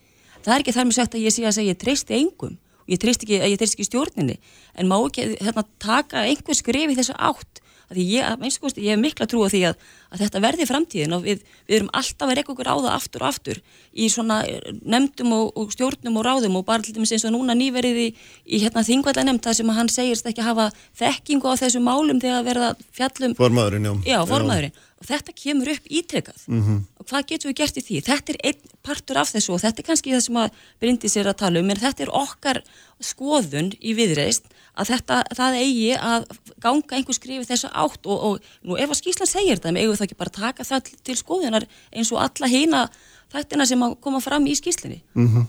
það er ekki þar með sagt að ég sé að segja ég treysti engum. Ég treysti ekki, ekki stjórninni. En má ekki hérna, taka einhver skrif í þessu átt? að því ég, að, kosti, ég hef mikla trú á því að, að þetta verði framtíðin og við, við erum alltaf að reyka okkur á það aftur og aftur í svona eh, nefndum og, og stjórnum og ráðum og bara til dæmis eins og núna nýverið í, í hérna þingvæðla nefnd það sem að hann segist ekki hafa þekkingu á þessu málum þegar að verða fjallum Formaðurinn, já. Já, formaðurinn. Og þetta kemur upp ítrekað. Mhm. Og hvað getum við gert í því? Þetta er einn partur af þessu og þetta er kannski það sem að Bryndi sér að tala um, en þetta er okkar skoðun í viðreist að þetta, það eigi að ganga einhver skrifi þessu átt og, og nú ef að skýslan segir þetta, eigum við það ekki bara taka það til, til skoðunar eins og alla hýna þættina sem að koma fram í skýslinni. Mhm.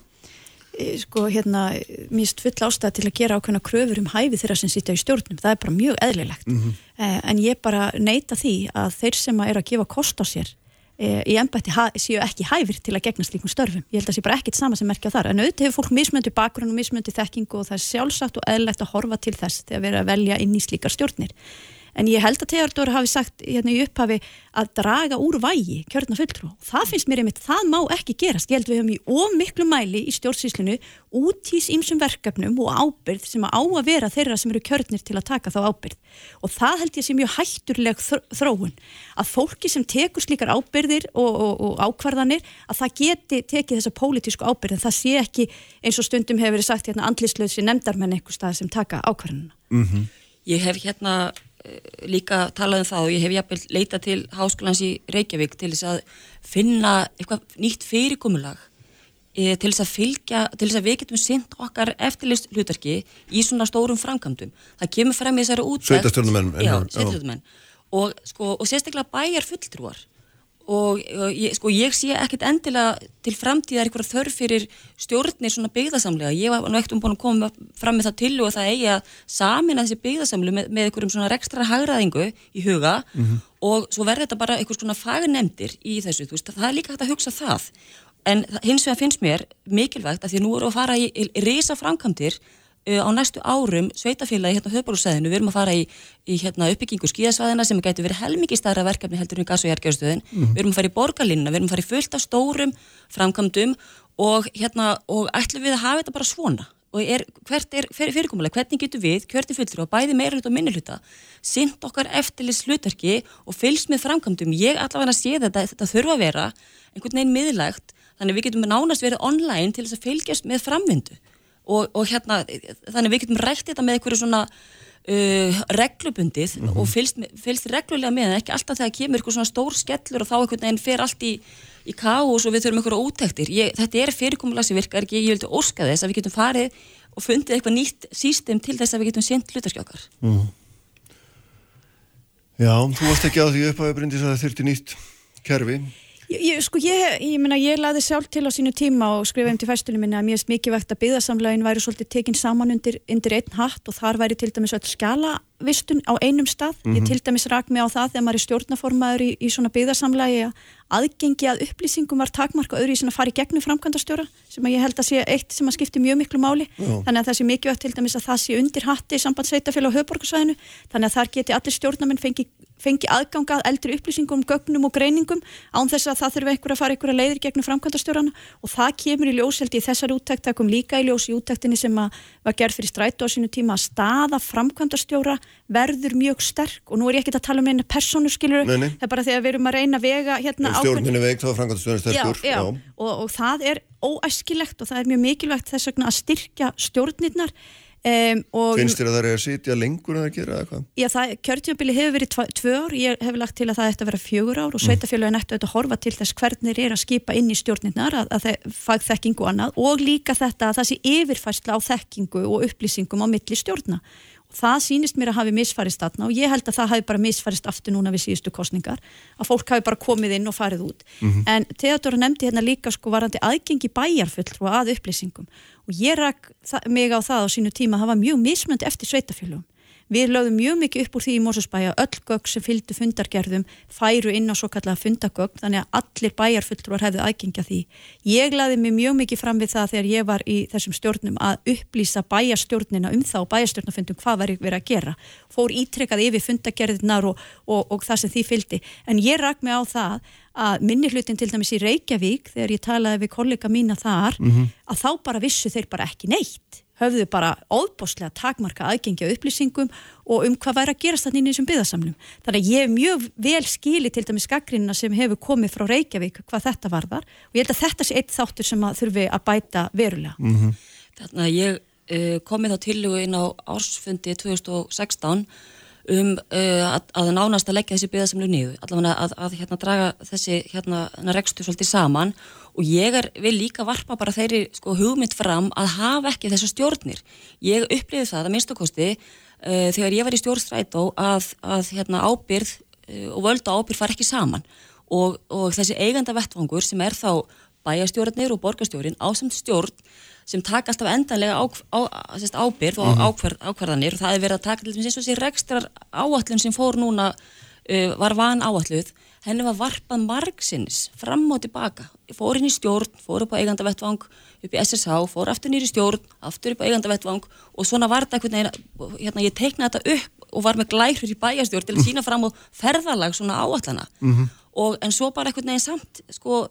Eh, sko hérna, mér finnst full ástæða til að gera ákveðna kröfur um hæfi þeirra sem sitja í stjórnum, það er bara mjög eðlilegt Mhm. eh, en ég bara neita því að þeir sem að eru að gefa kost á sér í ennbætti séu ekki hæfir til að gegna slíkum störfum, ég held að það sé bara ekkit sama sem merkja þar, en auðvitað hefur fólk mismöndi bakgrunn og mismöndi þekkingu og það er sjálfsagt og eðlilegt að horfa til þess þegar við erum að velja inn í slíkar stjórnir en ég held að Theodor hafi sagt hérna í upphafi að draga úr vægi kjörna fulltrú. Það finnst mér einmitt, það má ekki gerast. Ég held við höfum í of miklu mæli í stjórnsýslinu útís ímsum verkefnum og ábyrð sem á að vera þeirra sem eru kjörnir til að taka þá ábyrð. Og það held ég sé mjög hætturleg þróun að fólki sem tekur slíkar ábyrðir og, og, og ákvarðanir að það geti tekið þessa pólitísku ábyrð en það sé ekki eins og stundum hefur verið sagt hérna andlislöðsi nefndarmenn einhver stað sem taka ákvarðanina. Mm -hmm. Ég hef hérna líka talað um það og ég hef jafnvel leitað til háskólans í Reykjavík til þess að finna eitthvað nýtt fyrirkomulag e, til þess að fylgja, til þess að við getum sint okkar eftirlist hlutarki í svona stórum framkvæmdum. Það kemur frem í þessari útvægt. Sveitastjórnumenn. Já, sveitastjórnumenn. Og, sko, og sérstaklega bæjar fulltrúar og, og ég, sko, ég sé ekkert endilega til framtíðar eitthvað þörf fyrir stjórnir svona byggðasamlega. Ég var nú ekkert um búin að koma fram með það til og það eigi að samina þessi byggðasamlu með, með einhverjum svona rekstra hagraðingu í huga mm -hmm. og svo verður þetta bara einhvers svona fagnemndir í þessu, veist, það er líka hægt að hugsa það. En hins vegar finnst mér mikilvægt að því nú erum við að fara í, í, í risa framkvæmdir á næstu árum sveitafélagi hérna höfbúrúsæðinu, við erum að fara í, í hérna, uppbyggingu skíðasvæðina sem getur verið helmikið stærra verkefni heldur um gas- og jærgjörðstöðin mm. við erum að fara í borgarlinna, við erum að fara í fullt af stórum framkvæmdum og hérna, og ætlum við að hafa þetta bara svona. Og er, hvert er fyrirkomulega, hvernig getur við kjörti fullur og bæði meira hluta og minni hluta sint okkar eftirlis hlutverki og fylgst með framkvæmdum, ég allavega sé þetta þetta þurfa að vera einhvern veginn miðlægt, þannig við getum nánast verið online til þess að fylgjast með framvindu og, og hérna, þannig við getum rætt þetta með einhverju svona uh, reglubundið og fylgst, með- fylgst reglulega með en ekki alltaf þegar kemur eitthvað svona stór skellur og þá einhvern veginn fer allt í, í káus og við þurfum einhverja úttektir. Ég, þetta er fyrirkomulag sem virkar ekki, ég vildi óska þess að við getum farið og fundið eitthvað nýtt sístem til þess að við getum sent hlutarskjókar Já, þú varst ekki á því Bryndís að það þurfti nýtt kerfi. Ég, sko, ég, ég, meina, ég laði sjálf til á sínu tíma og skrifaði um til fæstunum minni að mér er mikilvægt að byggðasamlegin væri svolítið tekin saman undir, undir einn hatt og þar væri til dæmis öll skjalavistun á einum stað. Ég til dæmis rak mig á það þegar maður er stjórnaformaður í, í svona byggðasamlegi að aðgengi að upplýsingum var takmarka öðru í svona fari gegnum framkvæmdastjóra sem að ég held að sé eitt sem að skipti mjög miklu máli. Þannig að það sé mikilvægt til dæmis að það sé undir hatti sambandsveitafélag á höfborgarsvæðinu þannig að þar geti allir stjórnamenn fengi fengi aðganga að eldri upplýsingum, gögnum og greiningum án þess að það þurfi einhver að fara einhverja leiðir gegnum framkvæmdastjórana. Og það kemur í ljós held í þessar úttækt, það kom líka í ljós í úttæktinni sem að var gerð fyrir strætu á sínu tíma að staða framkvæmdastjóra verður mjög sterk og nú er ég ekki að tala um eina persónu skilur, Nei, nei. það er bara þegar við erum að reyna að vega hérna já, já. Og, og það er óæskilegt og það er mjög mikilvægt þess vegna að styrkja stjórnirnar um, og Finnst þér að það er að sitja lengur en að gera eða hvað? Já, það, kjörtjöfabili hefur verið tva- tvö ár, ég hef lagt til að það ætti að vera fjögur ár og sveitafélagin ætti að horfa til þess hvernig er að skipa inn í stjórnirnar að, að það fag þekkingu og annað og líka þetta að það sé yfirfærsla á þekkingu og upplýsingum á milli stjórna og það sýnist mér að hafi misfarist þarna og ég held að það hafi bara misfarist aftur núna við síðustu kostningar að fólk hafi bara komið inn og farið út. En Theodora nefndi hérna líka sko varandi aðgengi bæjarfull að upplýsingum. Og ég það, mig á það á sínu tíma að var mjög mismöndi eftir sveitafélagum Við lögðum mjög mikið upp úr því í Mósusbæja öll gögg sem fylgdu fundargerðum færu inn á svo kallega fundagögg þannig að allir bæjarfulltrúar hefðu aðgengja því. Ég laði mig mjög mikið fram við það þegar ég var í þessum stjórnum að upplýsa bæjarstjórnina um það og bæjarstjórnafundum hvað væri verið að gera. Fór ítrekkað yfir fundagerðinar og, og, og það sem því fylgdi. En ég rak mig á það að minni hlutin til dæmis í Reykjavík þegar ég talaði við kollega mína þar að þá bara vissu þeir bara ekki neitt höfðu bara óbáslega takmarka aðgengi á upplýsingum og um hvað væri að gerast þannig inn í þessum byggðasamlum. Þannig að ég hef mjög vel skili til dæmis gaggrinna sem hefur komið frá Reykjavík hvað þetta varðar og ég held að þetta sé eitt þáttur sem að þurfi að bæta verulega. Þannig að ég uh, komið á tillögu inn á ársfundi 2016 um uh, að, að nánast að leggja þessi byggðasamlu niður, allavega að, að hérna draga þessi hérna, hérna rekstur svolítið saman og ég er, vil líka varpa bara þeirri sko, hugmynd fram að hafa ekki þessu stjórnir. Ég upplifið það að minnstakosti uh, þegar ég var í stjórnstrætó að, að hérna, ábyrð uh, og völda ábyrð far ekki saman. Og, og þessi eiganda vettvangur sem er þá bæjarstjórnir og borgarstjórn ásamt stjórn sem taka alltaf endanlega á, á, ábyrð og ákverð, ákverðanir og það er verið að taka til þess og þessi rekstrar áallun sem fór núna uh, var van áalluð henni var varpað margsinnis fram og tilbaka, fór inn í stjórn fór upp á eigandavettvang, upp í SSH fór aftur nýri stjórn, aftur upp á eigandavettvang og svona var þetta veginn hérna, ég teiknaði þetta upp og var með glærur í bæjastjórn til að sína fram á ferðalag svona áallana og en svo bara einhvern veginn samt sko,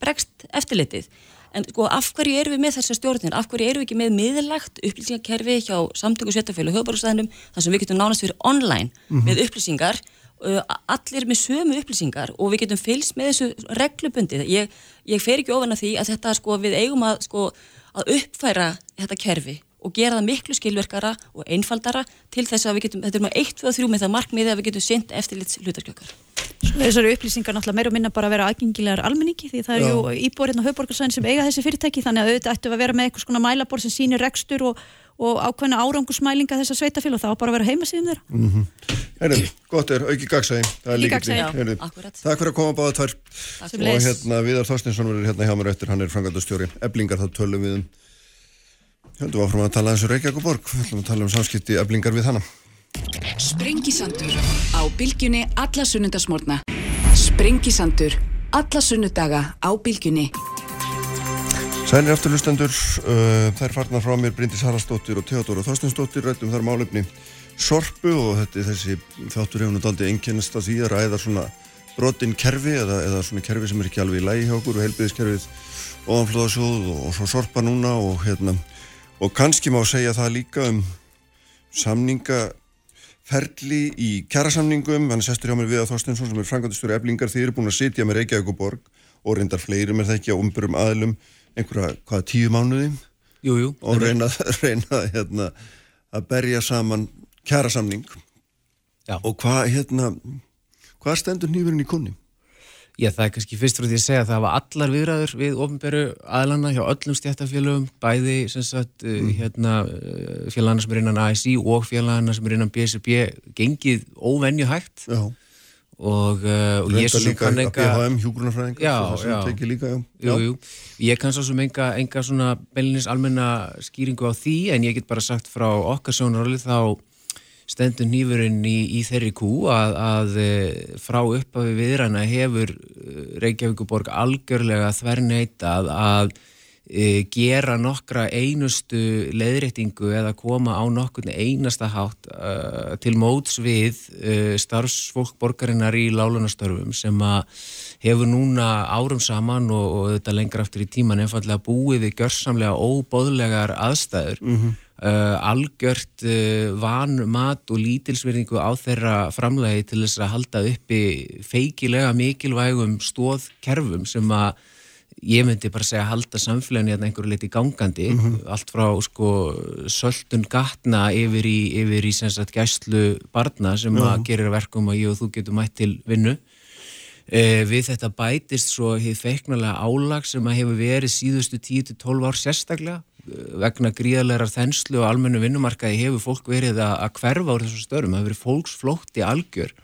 bregst eftirlitið. En sko af hverju erum við með þessar stjórnir? Af hverju erum við ekki með miðlægt upplýsingakerfi hjá samtöku sveitafélag og höfbárstæðinum þar sem við getum nánast fyrir online með upplýsingar allir með sömu upplýsingar og við getum fylgst með þessu reglubundið ég, ég fer ekki ofan að því að þetta sko við eigum að sko að uppfæra þetta kerfi og gera það miklu skilverkara og einfaldara til þess að við getum, þetta er maður 1, 2, 3 með það markmiði að við getum sendt eftirlits hlutarkjökar. Þessari upplýsingar náttúrulega meira og minna bara að vera aðgengilegar almenningi því það er ju íbúrinn á höfborgarsæðin sem eiga þessi fyrirtæki þannig að auðvitað ættu að vera með eitthvað svona mælabor sem sýnir rekstur og, og ákveðna árangusmælinga þessa sveitafél og var bara að vera heimasíðum þeirra. Herru, gott er, auki gagsæði. Það er líka akkurat. Takk fyrir að koma báða tvær. Og Sömuleiðis. hérna, Viðar Þorstinsson verður hérna hjá mér eftir, hann er frangandastjóri. Sprengisandur á bylgjunni alla sunnundasmórna. Sprengisandur alla sunnudaga á bylgjunni. Sælir afturlustendur, uh, þær farnar frá mér Bryndis Haraldsdóttir og Theodóra Þorstinsdóttir rættum þar málefni sorpu og þetta er þessi þáttur nú daldi einkennist að því að ræða svona brotin kerfi eða, eða svona kerfi sem er ekki alveg í lægi hjá okkur og heilbyðiskerfið ofanflóðasjóð og, og svo sorpa núna og hérna og kannski má segja það líka um samningaferli í kjærasamningum, hann er sestur hjá mér við að Þorstinsson sem er frangandistur eblingar, þið eru búin að sitja með Reykjavík og Borg og reyndar fleiri með á umburum aðlum einhverja, hvað, tíu mánuði Jú, jú. og reyna, reyna hérna, að berja saman kjara samning Já. og hvað hérna hvað stendur nýfurinn í kunni? Já, það er kannski fyrst frá því að segja að það hafa allar viðræður við ofnbæru aðlana hjá öllum stjættafélögum, bæði sagt, mm. hérna, félagana sem er innan ASI og félagana sem er innan BSB gengið óvenju hægt Já. og, uh, og ég Reynda svo sem líka kann að enga BHM hjúgrunafræðingar Já, það sem já. tekið líka, já. Jú, jú, ég kann svo sem enga, enga svona beinlinis almenna skýringu á því en ég get bara sagt frá okkar sjónarólið þá stendur nýfurinn í, í þeirri kú að, að eh, frá upphafi viðræna hefur eh, Reykjavíkuborg algjörlega þverneitað að e, gera nokkra einustu leiðréttingu eða koma á nokkurn einasta hátt uh, til móts við uh, starfsfólk borgarinnar í lálunastörfum sem að hefur núna árum saman og, og þetta lengra aftur í tíman einfallega búið við gjörsamlega óbóðlegar aðstæður Mhm. Uh, algjört uh, van, mat og lítilsverðingu á þeirra framlegi til þess að halda uppi feikilega mikilvægum stóðkerfum sem að ég myndi bara segja að halda samfélaginu hérna einhverju leiti gangandi. Allt frá sko söldun gatna yfir í, yfir í sem sagt gæslu barna sem að gerir að verkum að ég og þú getum mætt til vinnu. Eh, við þetta bætist svo hefur feiknulega álag sem að hefur verið síðustu 10-12 ár sérstaklega vegna gríðalegar þenslu og almennu vinnumarkaði hefur fólk verið að, að hverfa úr þessum störum, það hefur verið fólksflótti algjör.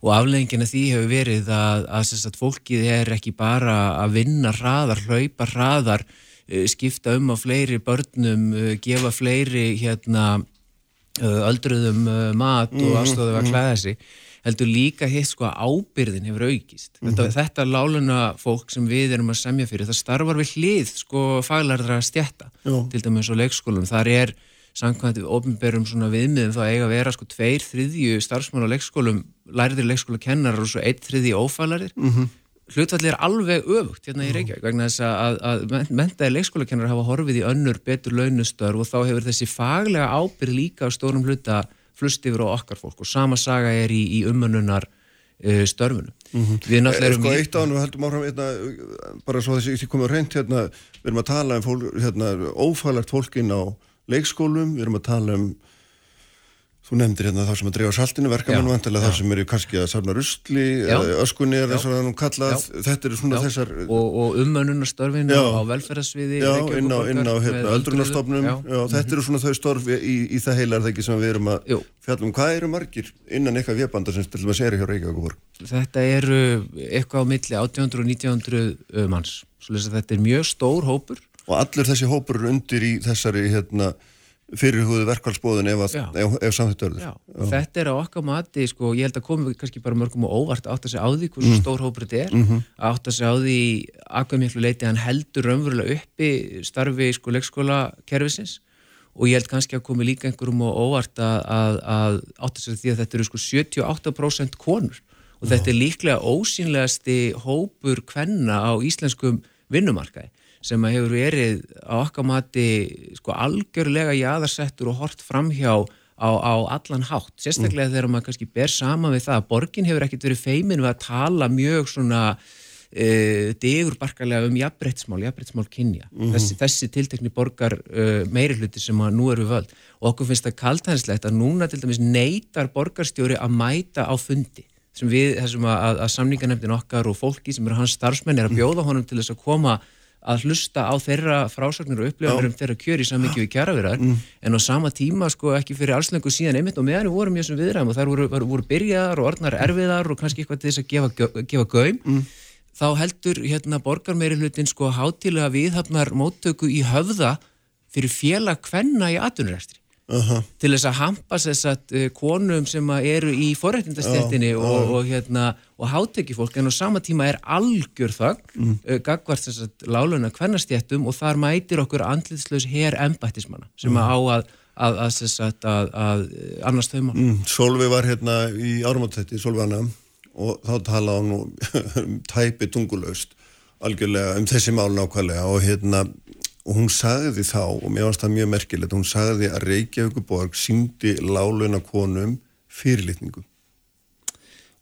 Og afleggingina því hefur verið að, að, að, fólkið er ekki bara að vinna hraðar, hlaupa hraðar, eh, skipta um á fleiri börnum, eh, gefa fleiri hérna uh, öldruðum mat og aðstofðu að klæða sig heldur líka hitt sko að ábyrðin hefur aukist. Þetta, þetta láluna fólk sem við erum að semja fyrir, það starfar við hlið sko faglarðra stjætta Já. til dæmis á leikskólum. Þar er samkvæmt við ofnberum svona viðmiðum þá eiga að vera sko tveir þriðju starfsmann á leikskólum, læriðir leikskóla kennarar og svo einn þriðji ófaglarir. Mm Hlutfalli er alveg öfugt hérna í Reykjavík vegna þess að, að, að mentaði leikskólakennar hafa horfið í önnur betur launustörf og þá hefur þessi faglega ábyrð líka á stórum hluta flust yfir á okkar fólk og sama saga er í, í umönnunar uh, störfunum. Við náttúrulega Er erum sko eitt án við heldum áfram hérna, bara svo þessi því komið á reynd hérna, við erum að tala um fólk, hérna, ófælægt fólkin á leikskólum, við erum að tala um þú nefndir hérna þá sem að dreifa saltinu verkamenn Já, vantilega þá sem eru kannski að safna rusli eða öskunni þess að nú kallað. Já. þetta eru svona Já, þessar og, og umönnunarstörfin Já. á velferðarsviði já, inn á, inn á hérna, öldrunarstofnum Já. já, þetta eru svona þau störf í, í það heila er það ekki sem við erum að Jú. fjallum hvað eru margir innan eitthvað vébanda sem til dæmis eru hjá Reykjavík Þetta eru eitthvað á milli 1800 og 1900 uh, manns. Svo að þetta er mjög stór hópur. Og allur þessi hópur eru undir í þessari hérna, fyrirhúðu verkvælsbóðin ef, að- Já. ef, ef samþýtt verður. Já, og þetta er á okkar mati, sko, ég held að komi kannski bara mörgum og óvart að átta sig á því hversu Mm. stór hópur þetta er, Mhm. að átta sig á því að hvað miklu leiti hann heldur raunverulega uppi starfi sko leikskóla kerfisins og ég held kannski að komi líka einhverjum og óvart að, að, að átta sig á því að þetta eru sko 78% konur. Og þetta er líklega ósýnlegasti hópur kvenna á íslenskum vinnumarkaði sem hefur verið á okkar mati sko algjörlega jaðarsettur og hort framhjá á, á allan hátt, sérstaklega þegar maður kannski ber saman við það að borgin hefur ekkert verið feimin við að tala mjög svona uh, digurbarkalega um jafnbrettsmál, jafnbrettsmál kynja. Þessi, þessi tiltekni borgar uh, meiri hluti sem nú eru völd. Og okkur finnst það kaltænslegt að núna til dæmis neytar borgarstjóri að mæta á fundi sem við, þessum að, að, samninganefndin okkar og fólki sem eru hans starfsmenn er að bjóða honum til þess að koma að hlusta á þeirra frásagnir og upplifanir um þeirra kjör í samvikið við kjaravirar en á sama tíma sko ekki fyrir allslengu síðan einmitt og meðan við vorum í þessum viðræðum og þær voru, voru, voru byrjaðar og orðnar erfiðar og kannski eitthvað til þess að gefa, gefa gaum þá heldur hérna borgarmeiri hlutin sko hátilega viðhafnar móttöku í höfða fyrir félag kvenna í atvinnurekstri -huh. til þess að hampa þess að uh, konum sem eru í forrættindastéttinni og, og, hérna, og hátekki fólk en á sama tíma er algjör þögn mm. uh, gagvart þess að láluna kvennastéttum og þar mætir okkur andlitslaus her embættismanna sem að á að að, að, að, að, að, að annars þau mál. mm, Solveig var hérna í áramáttetti Solveigana og þá talaði hún tæpi tungulaust algjörlega um þessi mál nákvæmlega og hérna og hún sagði þá, og mér varst það mjög merkilegt hún sagði að Reykjavíkuborg síndi láluna konum fyrirlitningu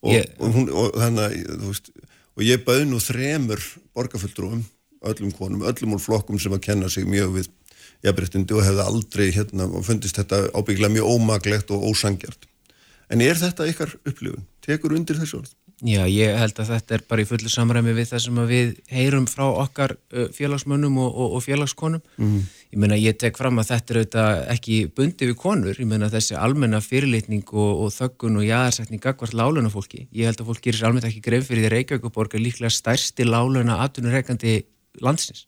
og, Ég- og, hún, og þannig veist, og ég bauð nú þremur borgarfulltrúum öllum konum, öllum úr flokkum sem að kenna sig mjög við jafnbryttindi og hefði aldrei hérna og fundist þetta ábygglega mjög ómaglegt og ósangjart. En er þetta ykkar upplifun? Tekur undir þessu orð? Já, ég held að þetta er bara í fullu samræmi við það sem við heyrum frá okkar félagsmönnum og, og, og félagskonum. Mhm. Ég meina, ég tek fram að þetta er auðvitað ekki bundi við konur. Ég meina, þessi almenna fyrirlitning og, og þöggun og jáðarsetning gagvart láluna fólki. Ég held að fólk gerir almennt ekki greið fyrir því Reykjavíkuborg er líklega stærsti láluna atvinnureikandi landsins.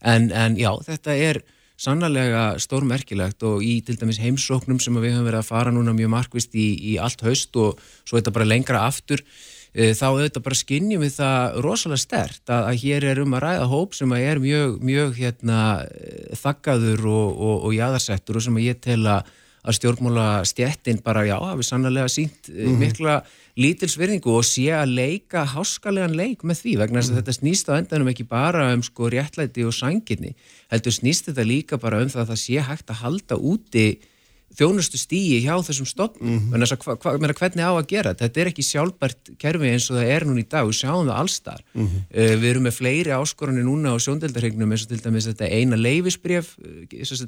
En, en já, þetta er sannlega stórmerkilegt og í til dæmis heimsóknum sem við höfum verið að fara núna mjög markvist í, í allt haust og svo þetta bara lengra aftur þá auðvitað bara skinnjum við það rosalega stert að, að hér er um að ræða hóp sem að er mjög, mjög hérna, eh, þakkaður og, og, og jáðarsettur og sem að ég tel að að stjórnmála stjettin bara já, hafi sannlega sínt mm Mhm. mikla lítilsverðingu og sé að leika háskalegan leik með því vegna þess að þetta snýst á endanum ekki bara um sko réttlæti og sangirni heldur snýst þetta líka bara um það að það sé hægt að halda úti þjónustu stíi hjá þessum stofnum mm -hmm. hva, hva, meina, hvernig á að gera þetta er ekki sjálfbært kerfi eins og það er núna í dag við sjáum það allstar Mhm. uh, við erum með fleiri áskorunni núna á sjóndeldarhegnum eins og til dæmis þetta eina leifisbref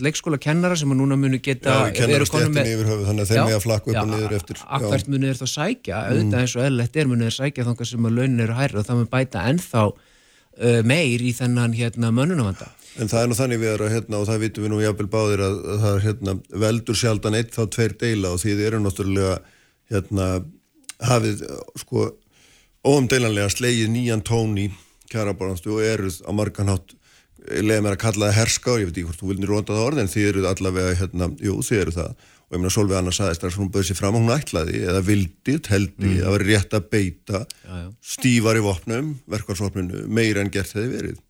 leikskóla kennara sem að núna munu geta Já, eru konum stéttinni yfir höfuð, þannig að þeim er að flakka upp og niður eftir. Já. Akkvært munu þeir þá sækja, Mm. auðvitað eins og eðlilegt er munu þeir sækja þangar sem að launin eru hærri og það mun bæta ennþá uh, meir í þennan hérna mönnunavanda. En það er nú þannig við erum hérna og það vitum við nú jafnvel báðir að, að það er hérna veldur sjaldan eitt þá tveir deila og því þið eru náttúrulega hérna hafið sko óumdeilanlega slegið nýjan tón í kjarabaranstu og eruð á marganhátt leið mér að kalla það herska og ég veit ekki hvort þú vilni róta það orð en þið eruð allavega hérna, jú þið eru það og ég meina Solveig Anna saðist að hún bauð sér fram og hún ætlaði eða vildi, teldi, Mm. að vera rétt að beita Já, já. stífar í vopnum, verkvarsvopnunu meira en gert hefði verið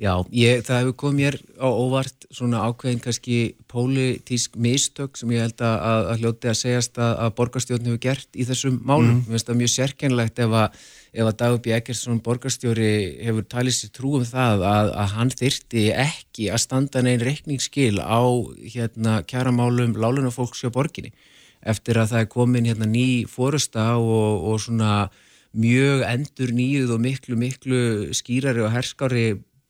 Já, ég, það hefur komið mér á óvart svona ákveðin kannski pólitísk mistök sem ég held að, að, hljóti að segjast að, að borgarstjórn hefur gert í þessum málum. Mhm. Mér finnst það mjög sérkennlegt ef að, ef að Dagur B. Eggertsson borgarstjóri hefur talið sér trú um það að, að hann þyrti ekki að standa neinn reikningsskil á hérna kjaramálum lálunafólks hjá borginni eftir að það er komin hérna ný fórusta og, og svona mjög endur nýjuð og miklu, miklu skýrari og herskári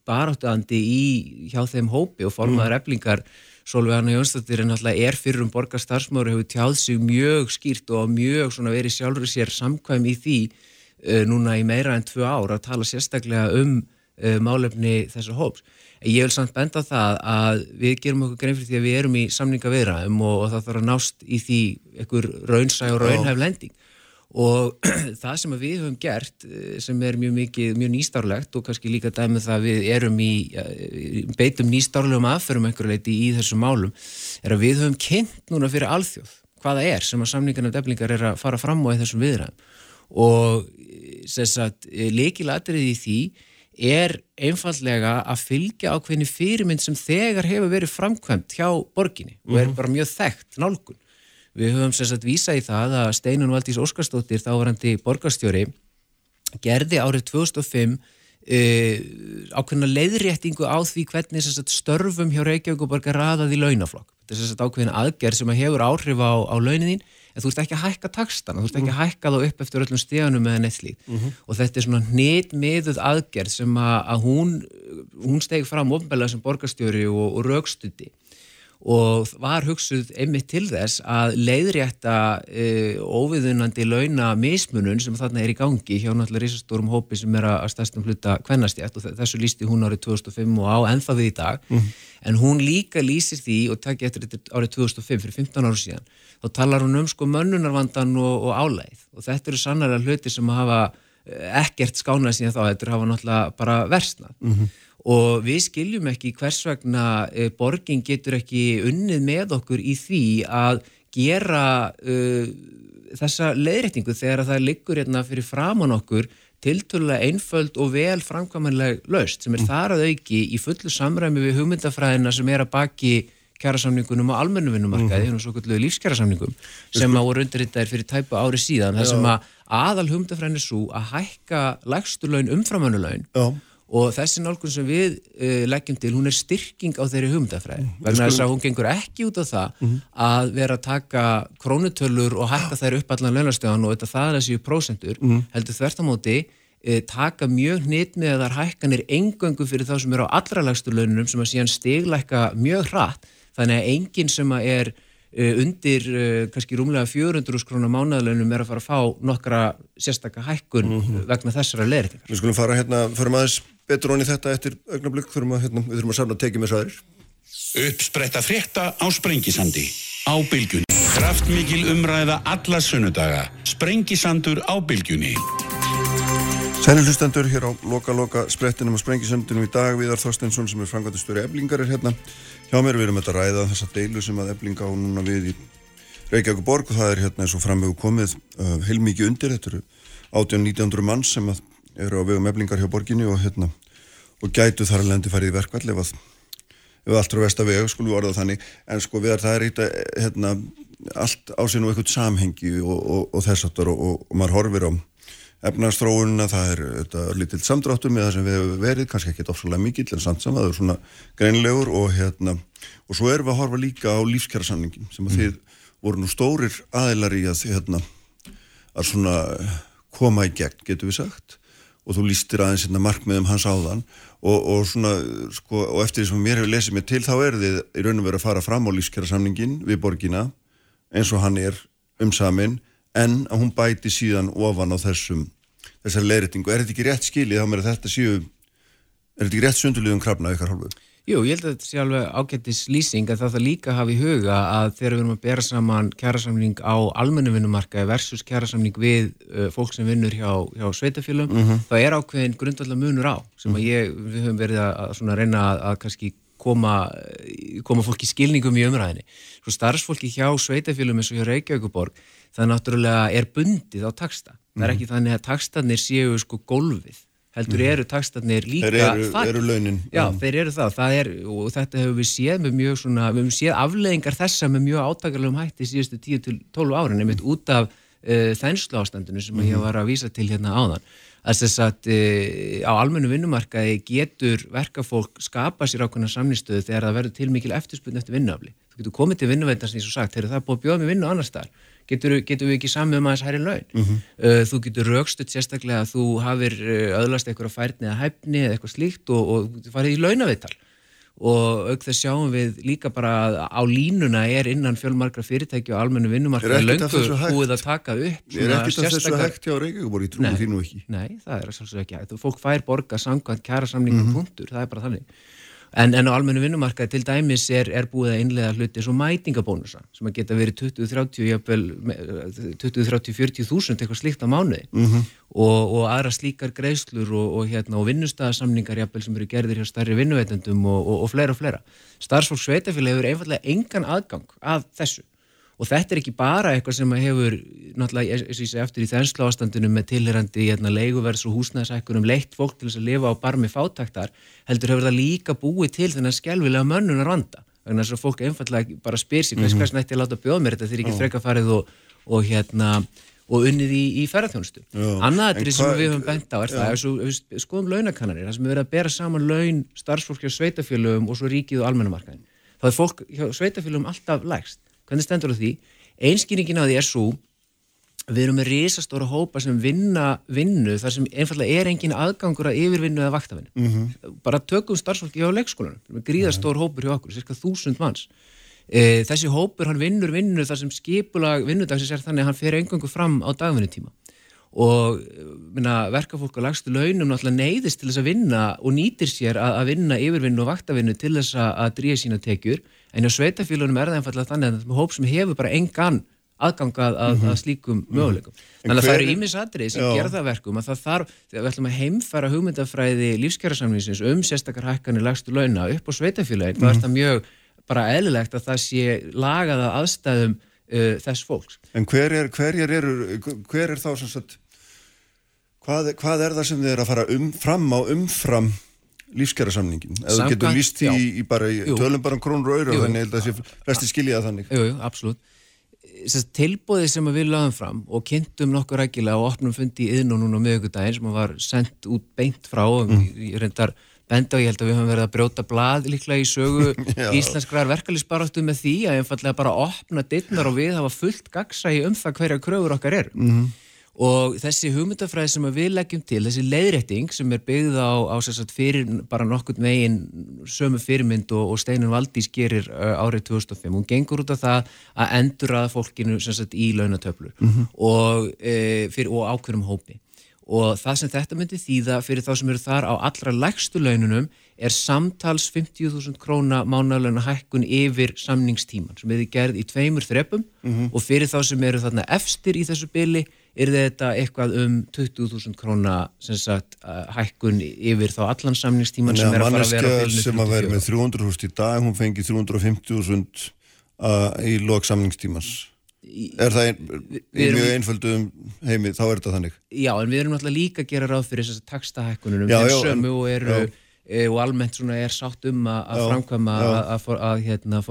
baráttuandi í hjá þeim hópi og formaður eflingar Solveig Anna Jónsdóttir er náttúrulega er fyrir um borgarstarfsmári hefur tjáð sig mjög skýrt og mjög svona verið sjálfur sér samkvæm í því núna í meira en tvö ár að tala sérstaklega um uh, málefni þessu hóps. Ég vil samt benda það að við gerum okkur grein fyrir því að við erum í samninga viðræðum og, og það þarf að nást í því einhver raunsæ og raunhæf lending. Og það sem við höfum gert eh, sem er mjög mikið, mjög nýstárlegt og kannski líka dæmið það að við erum í eh, beitum nýstárlegum aðferðum einhverju leiti í þessum málum er að við höfum kynnt núna fyrir alþjóð hvaða er sem að samningarna deflingar er að fara fram á þessum viðræðum. Og þess að leikilatrið í því er einfallega að fylgja ákveðni fyrirmynd sem þegar hefur verið framkvæmt hjá borginni og er Mhm. bara mjög þekkt nálgun Við höfum sem sagt vísa í það að Steinun Valdís Óskarsdóttir, þávarandi borgarstjóri, gerði árið 2005 uh, ákveðna leiðréttingu á því hvernig sagt, störfum hjá Reykjavíkuborg er raðað í launaflokk. Þetta er sagt ákveðina aðgerð sem að hefur áhrif á, á launin en þú ert ekki að hækka takstana, þú ert ekki að hækka þá upp eftir öllum stíðanum eða neitt slíkt Mhm. og þetta er svona hnit miðuð aðgerð sem að, að hún, hún stegi fram ofnbælega sem borgarstjóri og, og raukstundi og var hugsuð einmitt til þess að leiðrétta uh, óviðunandi launa mismunun sem þarna er í gangi hjá náttúrulega risastórum hópi sem er að stærstum hluta kvennastjætt og þe- þessu lísti hún árið 2005 og á ennþá við í dag. Mhm. en hún líka lýsir því og takk eftir þetta árið 2005 fyrir 15 ára síðan þá talar hún um sko mönnunarvandan og, og álæð og þetta eru sannlega hluti sem hafa eh, ekkert skánað síðan þá, þetta hafa náttúrulega bara versnað og við skiljum ekki hvers vegna e, borgin getur ekki unnið með okkur í því að gera uh, þessa leiðréttingu þegar að það liggur hérna fyrir framann okkur tiltölulega einföld og vel framkvæmanleg laust sem er þar að auki í fullu samræmi við hugmyndafræðina sem er að baki kjærasamningunum og almennu vinnumarkaði, mm -hmm. svo kallu lífskjærasamningum sem að voru undirritaðir fyrir tæpu ári síðan, þar sem að aðal hugmyndafræðin er svo að hækka lægstu laun umframönnulaun Já. Og þessi nálgun sem við uh, leggjum til, hún er styrking á þeirri hugmyndafræði. Vegna þess að hún gengur ekki út á það að vera að taka krónutölur og hækka þær upp allan launastöðan og þetta það er þessi prósentur Mhm. heldur þvert á móti e, taka mjög hnit með þar hækkanir engöngu fyrir þá sem eru á allra lagstu laununum sem að síðan stiglækka mjög hratt. Þannig að enginn sem að er e, undir kannski rúmlega 400 skrónar mánaðlaunum er að fara að fá nokkra sérstakka hækkun vegna þessara leirtingar. Betur onni þetta eftir augnablík, förum að, hérna, við þurfum að samna tekið með sæðir. Uppspretta frétta á Sprengisandi á bylgjunni. Kraftmikil umræða alla sunnudaga. Sprengisandur á bylgjunni. Sænir hlustendur hér á loka-loka sprettinum og sprengisöndunum í dag Viðar Þorsteinsson sem er framkvæmtastöru eblingar er hérna hjá mér, við erum þetta að ræða þessa deilu sem að eblinga á núna við í Reykjavík borg og það er hérna eins og framvegu komið uh, heilmikið undir, þetta eru 18-1900 manns sem að eru á vegum eblingar hjá borginni og hérna og gætu þar að lendi farið í verkvall ef að ef allt eru vest að vega, skulum við orða þannig en sko við það er eitthvað hérna, allt á sig nú eitthvað samhengi og, og, og þess aftur og, og maður horfir á efnarstróunina, það er þetta lítill samdráttur með það sem við hefur verið, kannski ekki ofsalega mikill en samt saman, það er svona greinlegur og hérna, og svo erum við að horfa líka á lífskjærasamningin sem að mm. þið voru nú stórir aðeilar í að hérna, að svona koma í gegn, getur við sagt og þú lístir aðeins hérna markmiðum hans áðan og, og svona, sko, og eftir því sem mér hefur lesið mig til, þá er þið í raun og verið að fara fram á lífskjærasamningin við borgina, eins og hann er um samin en að hún bæti síðan ofan á þessum þessari leiðrættingu. Er þetta ekki rétt skilið þá með þetta séu, er þetta ekki rétt sundulíðum krafna ykkar hálfu? Jú, ég held að þetta sé alveg ágættis lýsing að það það líka hafi í huga að þegar við erum að bera saman kjærasamling á almennu vinnumarkaði versus kjærasamling við uh, fólk sem vinnur hjá, hjá sveitafélum, mm -hmm. þá er ákveðin grundvallar munur á sem að ég, við höfum verið að, að reyna að, að kannski koma, koma fólki skilningum í umræðinni. Svo starfsfólki hjá sveitafélum eins og hjá Reykjavíkuborg það náttúrulega er bundið á taksta. Það er mhm. ekki þannig að takstanir séu sko gólfið. Heldur mhm. eru takstanir líka þeir eru, eru launin. Já, mm. þeir eru það. það er, og þetta hefur við séð með mjög svona, við hefum séð afleðingar þessa með mjög átakarlegum hætti síðustu 10-12 árin, nefnitt út af uh, þænslu ástandinu sem mm. ég mhm. var að vísa til hérna áðan að þess að e, á almennu vinnumarkaði getur verkafólk skapa sér ákveðna samnýstöðu þegar það verður til mikil eftirspunni eftir vinnuafli. Getur komið til vinnuveitans eins og sagt, þegar það er búið að bjóða með vinnu annar staðar. Getur, getur við ekki sami um aðeins hærri laun? Mm -hmm. uh, þú getur raukstuð sérstaklega að þú hafir uh, öðlast eitthvað færni eða hæfni eða eitthvað slíkt og, og farið í launavittal og auk þess sjáum við líka bara að á línuna er innan fjölmarkra fyrirtæki og almennu vinnumarka löngu búið að taka upp Er ekkert af þessu hægt hjá Reykjavík? Í trúinu þínu ekki? Nei, það er svolítið ekki fólk fær borga samkvæmt kæra samningum mm -hmm. punktur, það er bara þannig En, en á almennu vinnumarkaði til dæmis er, er búið að innlega hluti svo mætingabónusa sem að geta verið 20-30-40 þúsund eitthvað slíkt á mánuði mm -hmm. og, og aðra slíkar greiðslur og, og, hérna, og vinnustæðasamningar jafnvel, sem eru gerðir hjá starri vinnuveitendum og fleira og fleira. Starfsfólk sveitafélag hefur einfallega engan aðgang að þessu og þetta er ekki bara eitthvað sem hefur náttúrulega, eins og ég segi eftir í þenslu ástandunum með tilherandi hérna, leiguverðs og húsnæðsækkunum leitt fólk til þess að lifa á barmi fátaktar heldur hefur það líka búið til þennan skjálfilega mönnunar vanda þannig að fólk einfallega bara spyr sér mm -hmm. hvers nætti að láta bjóða mér þetta þegar ekki freka farið og, og hérna og unnið í, í ferðarþjónustu. Annaðrið sem við höfum bent á er já. það, ef við skoðum launakannanir, það sem við verðum að bera saman laun starfsfólk hjá sveitafélögum og svo ríkið og almennumarkaðin. Það er fólk hjá sveitafélögum alltaf lægst. Hvernig stendur það því? Einskýringin á því er svo við erum með risastóra hópa sem vinna vinnu þar sem einfallega er engin aðgangur að yfirvinnu eða vaktavinnu. Mm -hmm. Bara tökum starfsfólki á leikskólanum, gríðastór hópur hjá okkur, cirka þúsund manns. E, þessi hópur, hann vinnur vinnu þar sem skipulag vinnudagsins er þannig að hann fer engangu fram á dagvinnutíma og minna, verkafólk á lagstu launum náttúrulega neyðist til þess að vinna og nýtir sér að, að vinna yfirvinnu og vaktavinnu til þess að dríja sína tekjur en á sveitafílunum er það einfallega þannig að þetta er hóp sem hefur bara engan aðgangað að, mm -hmm. að slíkum möguleikum. Mm -hmm. Þannig að það eru ímisadrið sem ger það verkum að það þarf, þegar við ætlum að heimfæra hugmyndafræði lífskjærasamlýsins um sérstakar hækkanir lagstu launa upp á sveitafílagin, -hmm. þá er mhm. það mjög bara eðlilegt að það sé lagaða aðstæðum uh, þess fólks. En hver er, hver er, hver er þá sem sagt, hvað, hvað er það sem þið er að fara um, fram á umfram lífskjærasamningin eða þú getur líst í, í bara í, tölum bara um krónur og öru þannig að það sé flesti skiljaða þannig. Jú, jú, absolutt. Tilbóðið sem við laðum fram og kynntum nokkur rækilega og opnum fundi í yðn og núna miðugudaginn sem var sendt út beint frá og mm. ég reyndar benda og ég held að við höfum verið að brjóta blað líklega í sögu íslenskrar verkefliðsbaráttu með því að einfallega bara opna dittnar og við hafa fullt gagsægi um það hverja kröfur okkar er mm. Og þessi hugmyndafræði sem við leggjum til, þessi leiðrétting sem er byggð á, á sagt, fyrir bara nokkurt megin sömu fyrirmynd og, og Steinun Valdís gerir uh, árið 2005, hún gengur út af það að endur að fólkinu sagt, í launatöflur mm -hmm. og, e, fyrir, og ákveðum hópi og það sem þetta myndi þýða fyrir þá sem eru þar á allra lægstu laununum er samtals 50.000 króna mánalögna hækkun yfir samningstíman sem hefur gerð í tveimur þrepum mm -hmm. og fyrir þá sem eru þarna efstir í þessu byli er þetta eitthvað um 20.000 króna sagt, hækkun yfir þá allan samningstíman sem er að fara að vera bylnu sem að vera með 300.000 í dag hún fengi 350.000 uh, í lok samningstímans. Er það ein, í mjög einföldum heimi, þá er þetta þannig. Já, en við erum náttúrulega líka að gera ráð fyrir þess að takstahækkunum en sömu og eru e, og almennt svona er sátt um að framkvæma að hérna,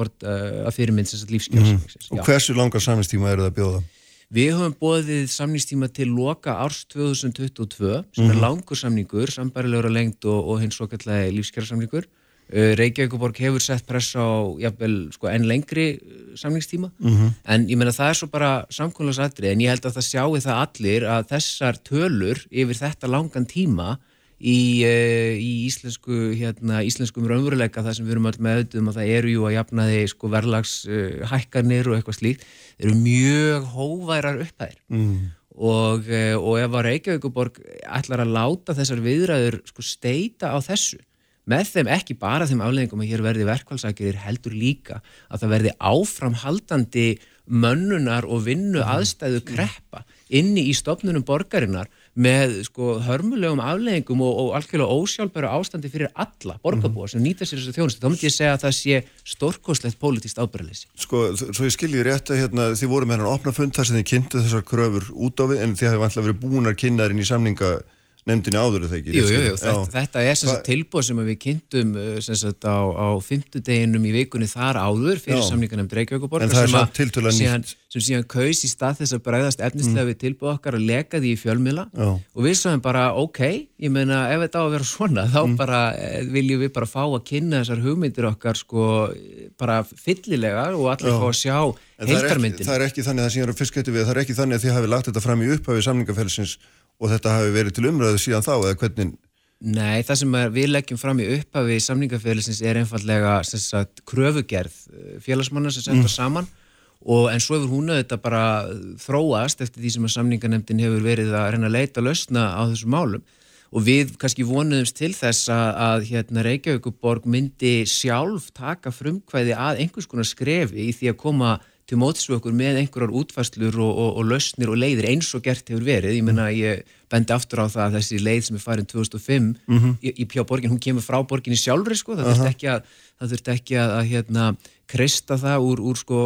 fyrirmynd lífskjörn mm. Og hversu langar samningstíma eru það að bjóða? Við höfum bóðið samningstíma til loka árs 2022 sem er mhm. langur samningur, sambarilegur að lengt og, og hins og kallega lífskjærasamningur. Uh, Reykjavíkuborg hefur sett press á jafnvel, sko, enn lengri uh, samningstíma mm -hmm. en ég menna það er svo bara samkvæmlega en ég held að það sjáu það allir að þessar tölur yfir þetta langan tíma í, uh, í íslensku, hérna, íslenskum raunveruleika það sem við erum öll með auðvitað um að það eru jú að jafna þeir sko verðlagshækkanir uh, og eitthvað slíkt, þeir eru mjög hóværar upphæðir mm. og, uh, og ef að Reykjavíkuborg ætlar að láta þessar viðræður sko steita á þessu með þeim ekki bara þeim afleggingum að hér verði verkvælsakir heldur líka að það verði áframhaldandi mönnunar og vinnu aðstæðu kreppa inni í stopnunum borgarinnar með sko hörmulegum afleggingum og, og algjörlega ósjálfbæru ástandi fyrir alla borgarbúar mm. sem nýta sér þessu þjónustu, þá myndi ég segja að það sé stórkoslegt pólitíst ábyrðalessi. Sko, svo ég skilji rétt að hérna, þið voru með hann opna fund þar sem þið kynntu þessar kröfur út á við en þið hafði vantilega verið búinar kynnaðurinn í samninga nefndinni áður eða ekki? Jú, jú, jú, þetta, þetta er sem sagt tilbúið sem við kynntum uh, sem sagt á, á fymtudeginum í vikunni þar áður fyrir samningarnefnd Reykjavíkuborgar sem, síðan, sem síðan kaus í stað þess að bregðast efnislega mm. við tilbúið okkar að leka því í fjölmila Já. og við sáum bara ok, ég meina ef þetta á að vera svona þá mm. bara eh, viljum við bara fá að kynna þessar hugmyndir okkar sko bara fyllilega og allir fá að sjá heildarmyndin. Það er ekki þannig að það að er að og þetta hafi verið til umröðu síðan þá eða hvernig? Nei, það sem við leggjum fram í upphafi í samningafélagsins er einfallega sagt, kröfugerð eh, félagsmannar sem setja mm. saman og en svo hefur hún auðvitað bara þróast eftir því sem að samninganemdin hefur verið að reyna að leita lausna á þessum málum og við kannski vonuðumst til þess að, að hérna, Reykjavíkuborg myndi sjálf taka frumkvæði að einhvers konar skrefi í því að koma til mótsvökkur með einhverjar útfæslur og, og, og lausnir og leiðir eins og gert hefur verið. Ég menna, ég bendi aftur á það að þessi leið sem er farin 2005 mm -hmm. í, í Pjá borgin, hún kemur frá borginni sjálfri, sko, það þurft ekki að, það þurft ekki að, að hérna, kreista það úr, úr sko,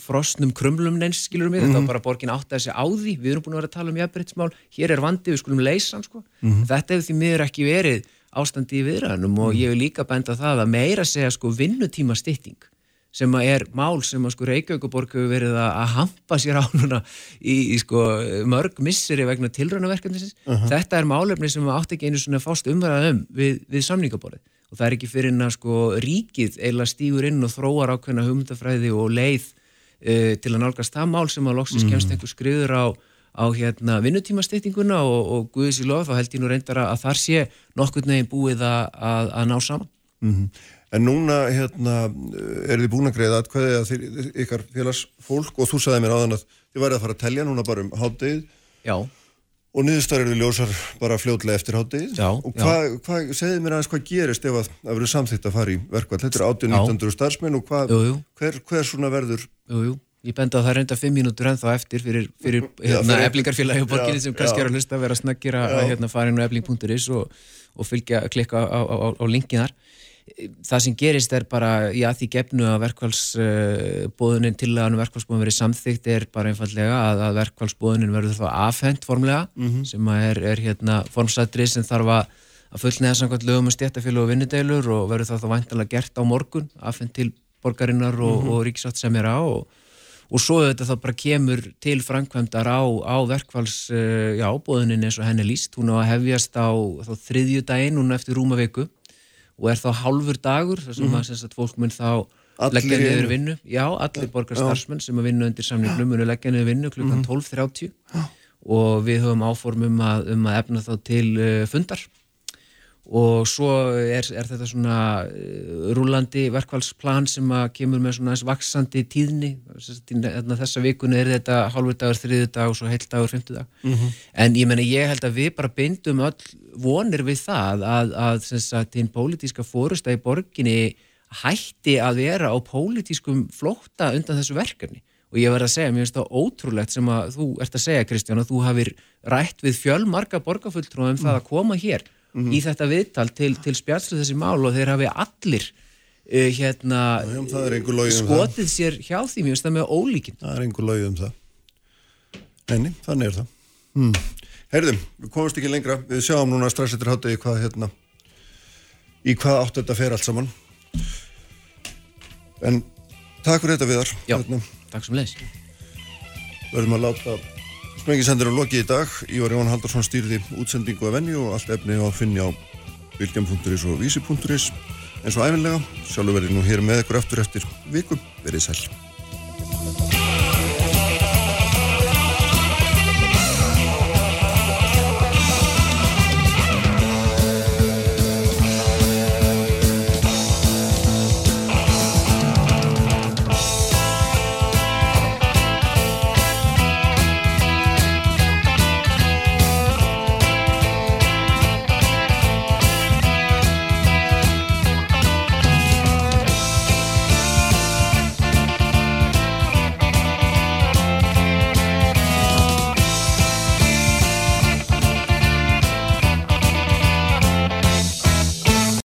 frostnum krumlum neins, skilur við, mm -hmm. þetta var bara borgin átt að þessi á því, við erum búin að vera að tala um jafnbryttsmál, hér er vandi, við skulum leysa hann, sko. Mm -hmm. Þetta hefur því miður ekki verið ástandi í viðræðanum og mhm. ég vil líka benda það að meira segja sko vinnutíma stytting sem er mál sem að sko Reykjavíkuborg hefur verið að hampa sér á núna í, í sko mörg misseri vegna tilrönaverkefnisins. Uh -huh. Þetta er málefni sem átt ekki einu svona fást umverðað um við, við samningaborðið og það er ekki fyrir en að sko ríkið eila stígur inn og þróar ákveðna hugmyndafræði og leið uh, til að nálgast það mál sem að loksist kemst uh -huh. einhver skriður á, á hérna vinnutímasteytinguna og, og Guðis í lof þá held ég nú reyndar að þar sé nokkur neginn búið að, að, að ná saman. -huh. En núna hérna, er þið búin að greiða aðkvæði að þið, ykkar félagsfólk og þú sagði mér áðan að þið værið að fara að telja núna bara um hátdegið. Já. Og niðurstar eru ljósar bara fljóðlega eftir hátdegið. Já. Og hvað, hva, segið mér aðeins hvað gerist ef að það verður samþýtt að fara í verkvall. Þetta er 18-19 starfsmenn og hvað, jú, jú. Hver, hver svona verður? Jú, jú. Ég benda að það reynda 5 mínútur ennþá eftir fyrir, fyrir hérna, eblingarfélagi og borginni sem kannski er að hlusta að vera að hérna, fara inn á ebling.is og, og fylgja, klikka á, á, á, á linkinar það sem gerist er bara í að því gefnu að verkvælsbóðunin til að verkvælsbóðun verið samþygt er bara einfallega að, að verkvælsbóðunin verður þá afhengt formlega mm -hmm. sem er, er hérna formsætri sem þarf að, fullnega samkvæmt lögum og stjættafélag og vinnudeilur og verður það þá vantanlega gert á morgun afhengt til borgarinnar og, mm -hmm. og ríksátt sem er á og, og svo þetta þá bara kemur til framkvæmdar á, á verkvælsbóðunin eins og henni líst hún á að hefjast á þriðju daginn hún eftir rúma viku og er þá hálfur dagur þar sem mm. að, að fólk mun þá allir leggja niður vinnu. já, allir borgar starfsmenn sem að vinna undir samningnum munu leggja niður vinnu klukkan mm. 12.30 og við höfum áformum að, um að efna þá til uh, fundar og svo er, er þetta svona uh, rúlandi verkvælsplan sem að kemur með svona eins vaksandi tíðni þessa vikuna er þetta hálfur dagur, þriðu dag og svo heilt dagur, fymtu dag mm -hmm. en ég menna ég held að við bara beindum öll vonir við það að, að, að þinn pólitíska fórusta í borginni hætti að vera á pólitískum flótta undan þessu verkefni og ég verði að segja, mér finnst það ótrúlegt sem að þú ert að segja Kristján að þú hafið rætt við fjölmarka borgarfulltrúum um mm. það að koma hér mm -hmm. í þetta viðtal til, til spjálslu þessi mál og þeir hafi allir uh, hérna um skotið sér hjá því mjög stað með ólíkinn. Það er einhver lög um það. Neini, þannig er það. Hmm. Herðum, við komumst ekki lengra. Við sjáum núna strax eftir hátu í hvað hérna, í hvað áttu þetta fer allt saman. En takk fyrir þetta viðar. Já, hérna. takk sem leys. Verðum að láta Sprengisendur á loki í dag, Ívar Jón Haldarsson stýrði útsendingu af venju og allt efni á að finna á vilgjum.is og vísi.is eins og æfinlega, sjálfur verði nú hér með ykkur aftur eftir vikum, verið sæl.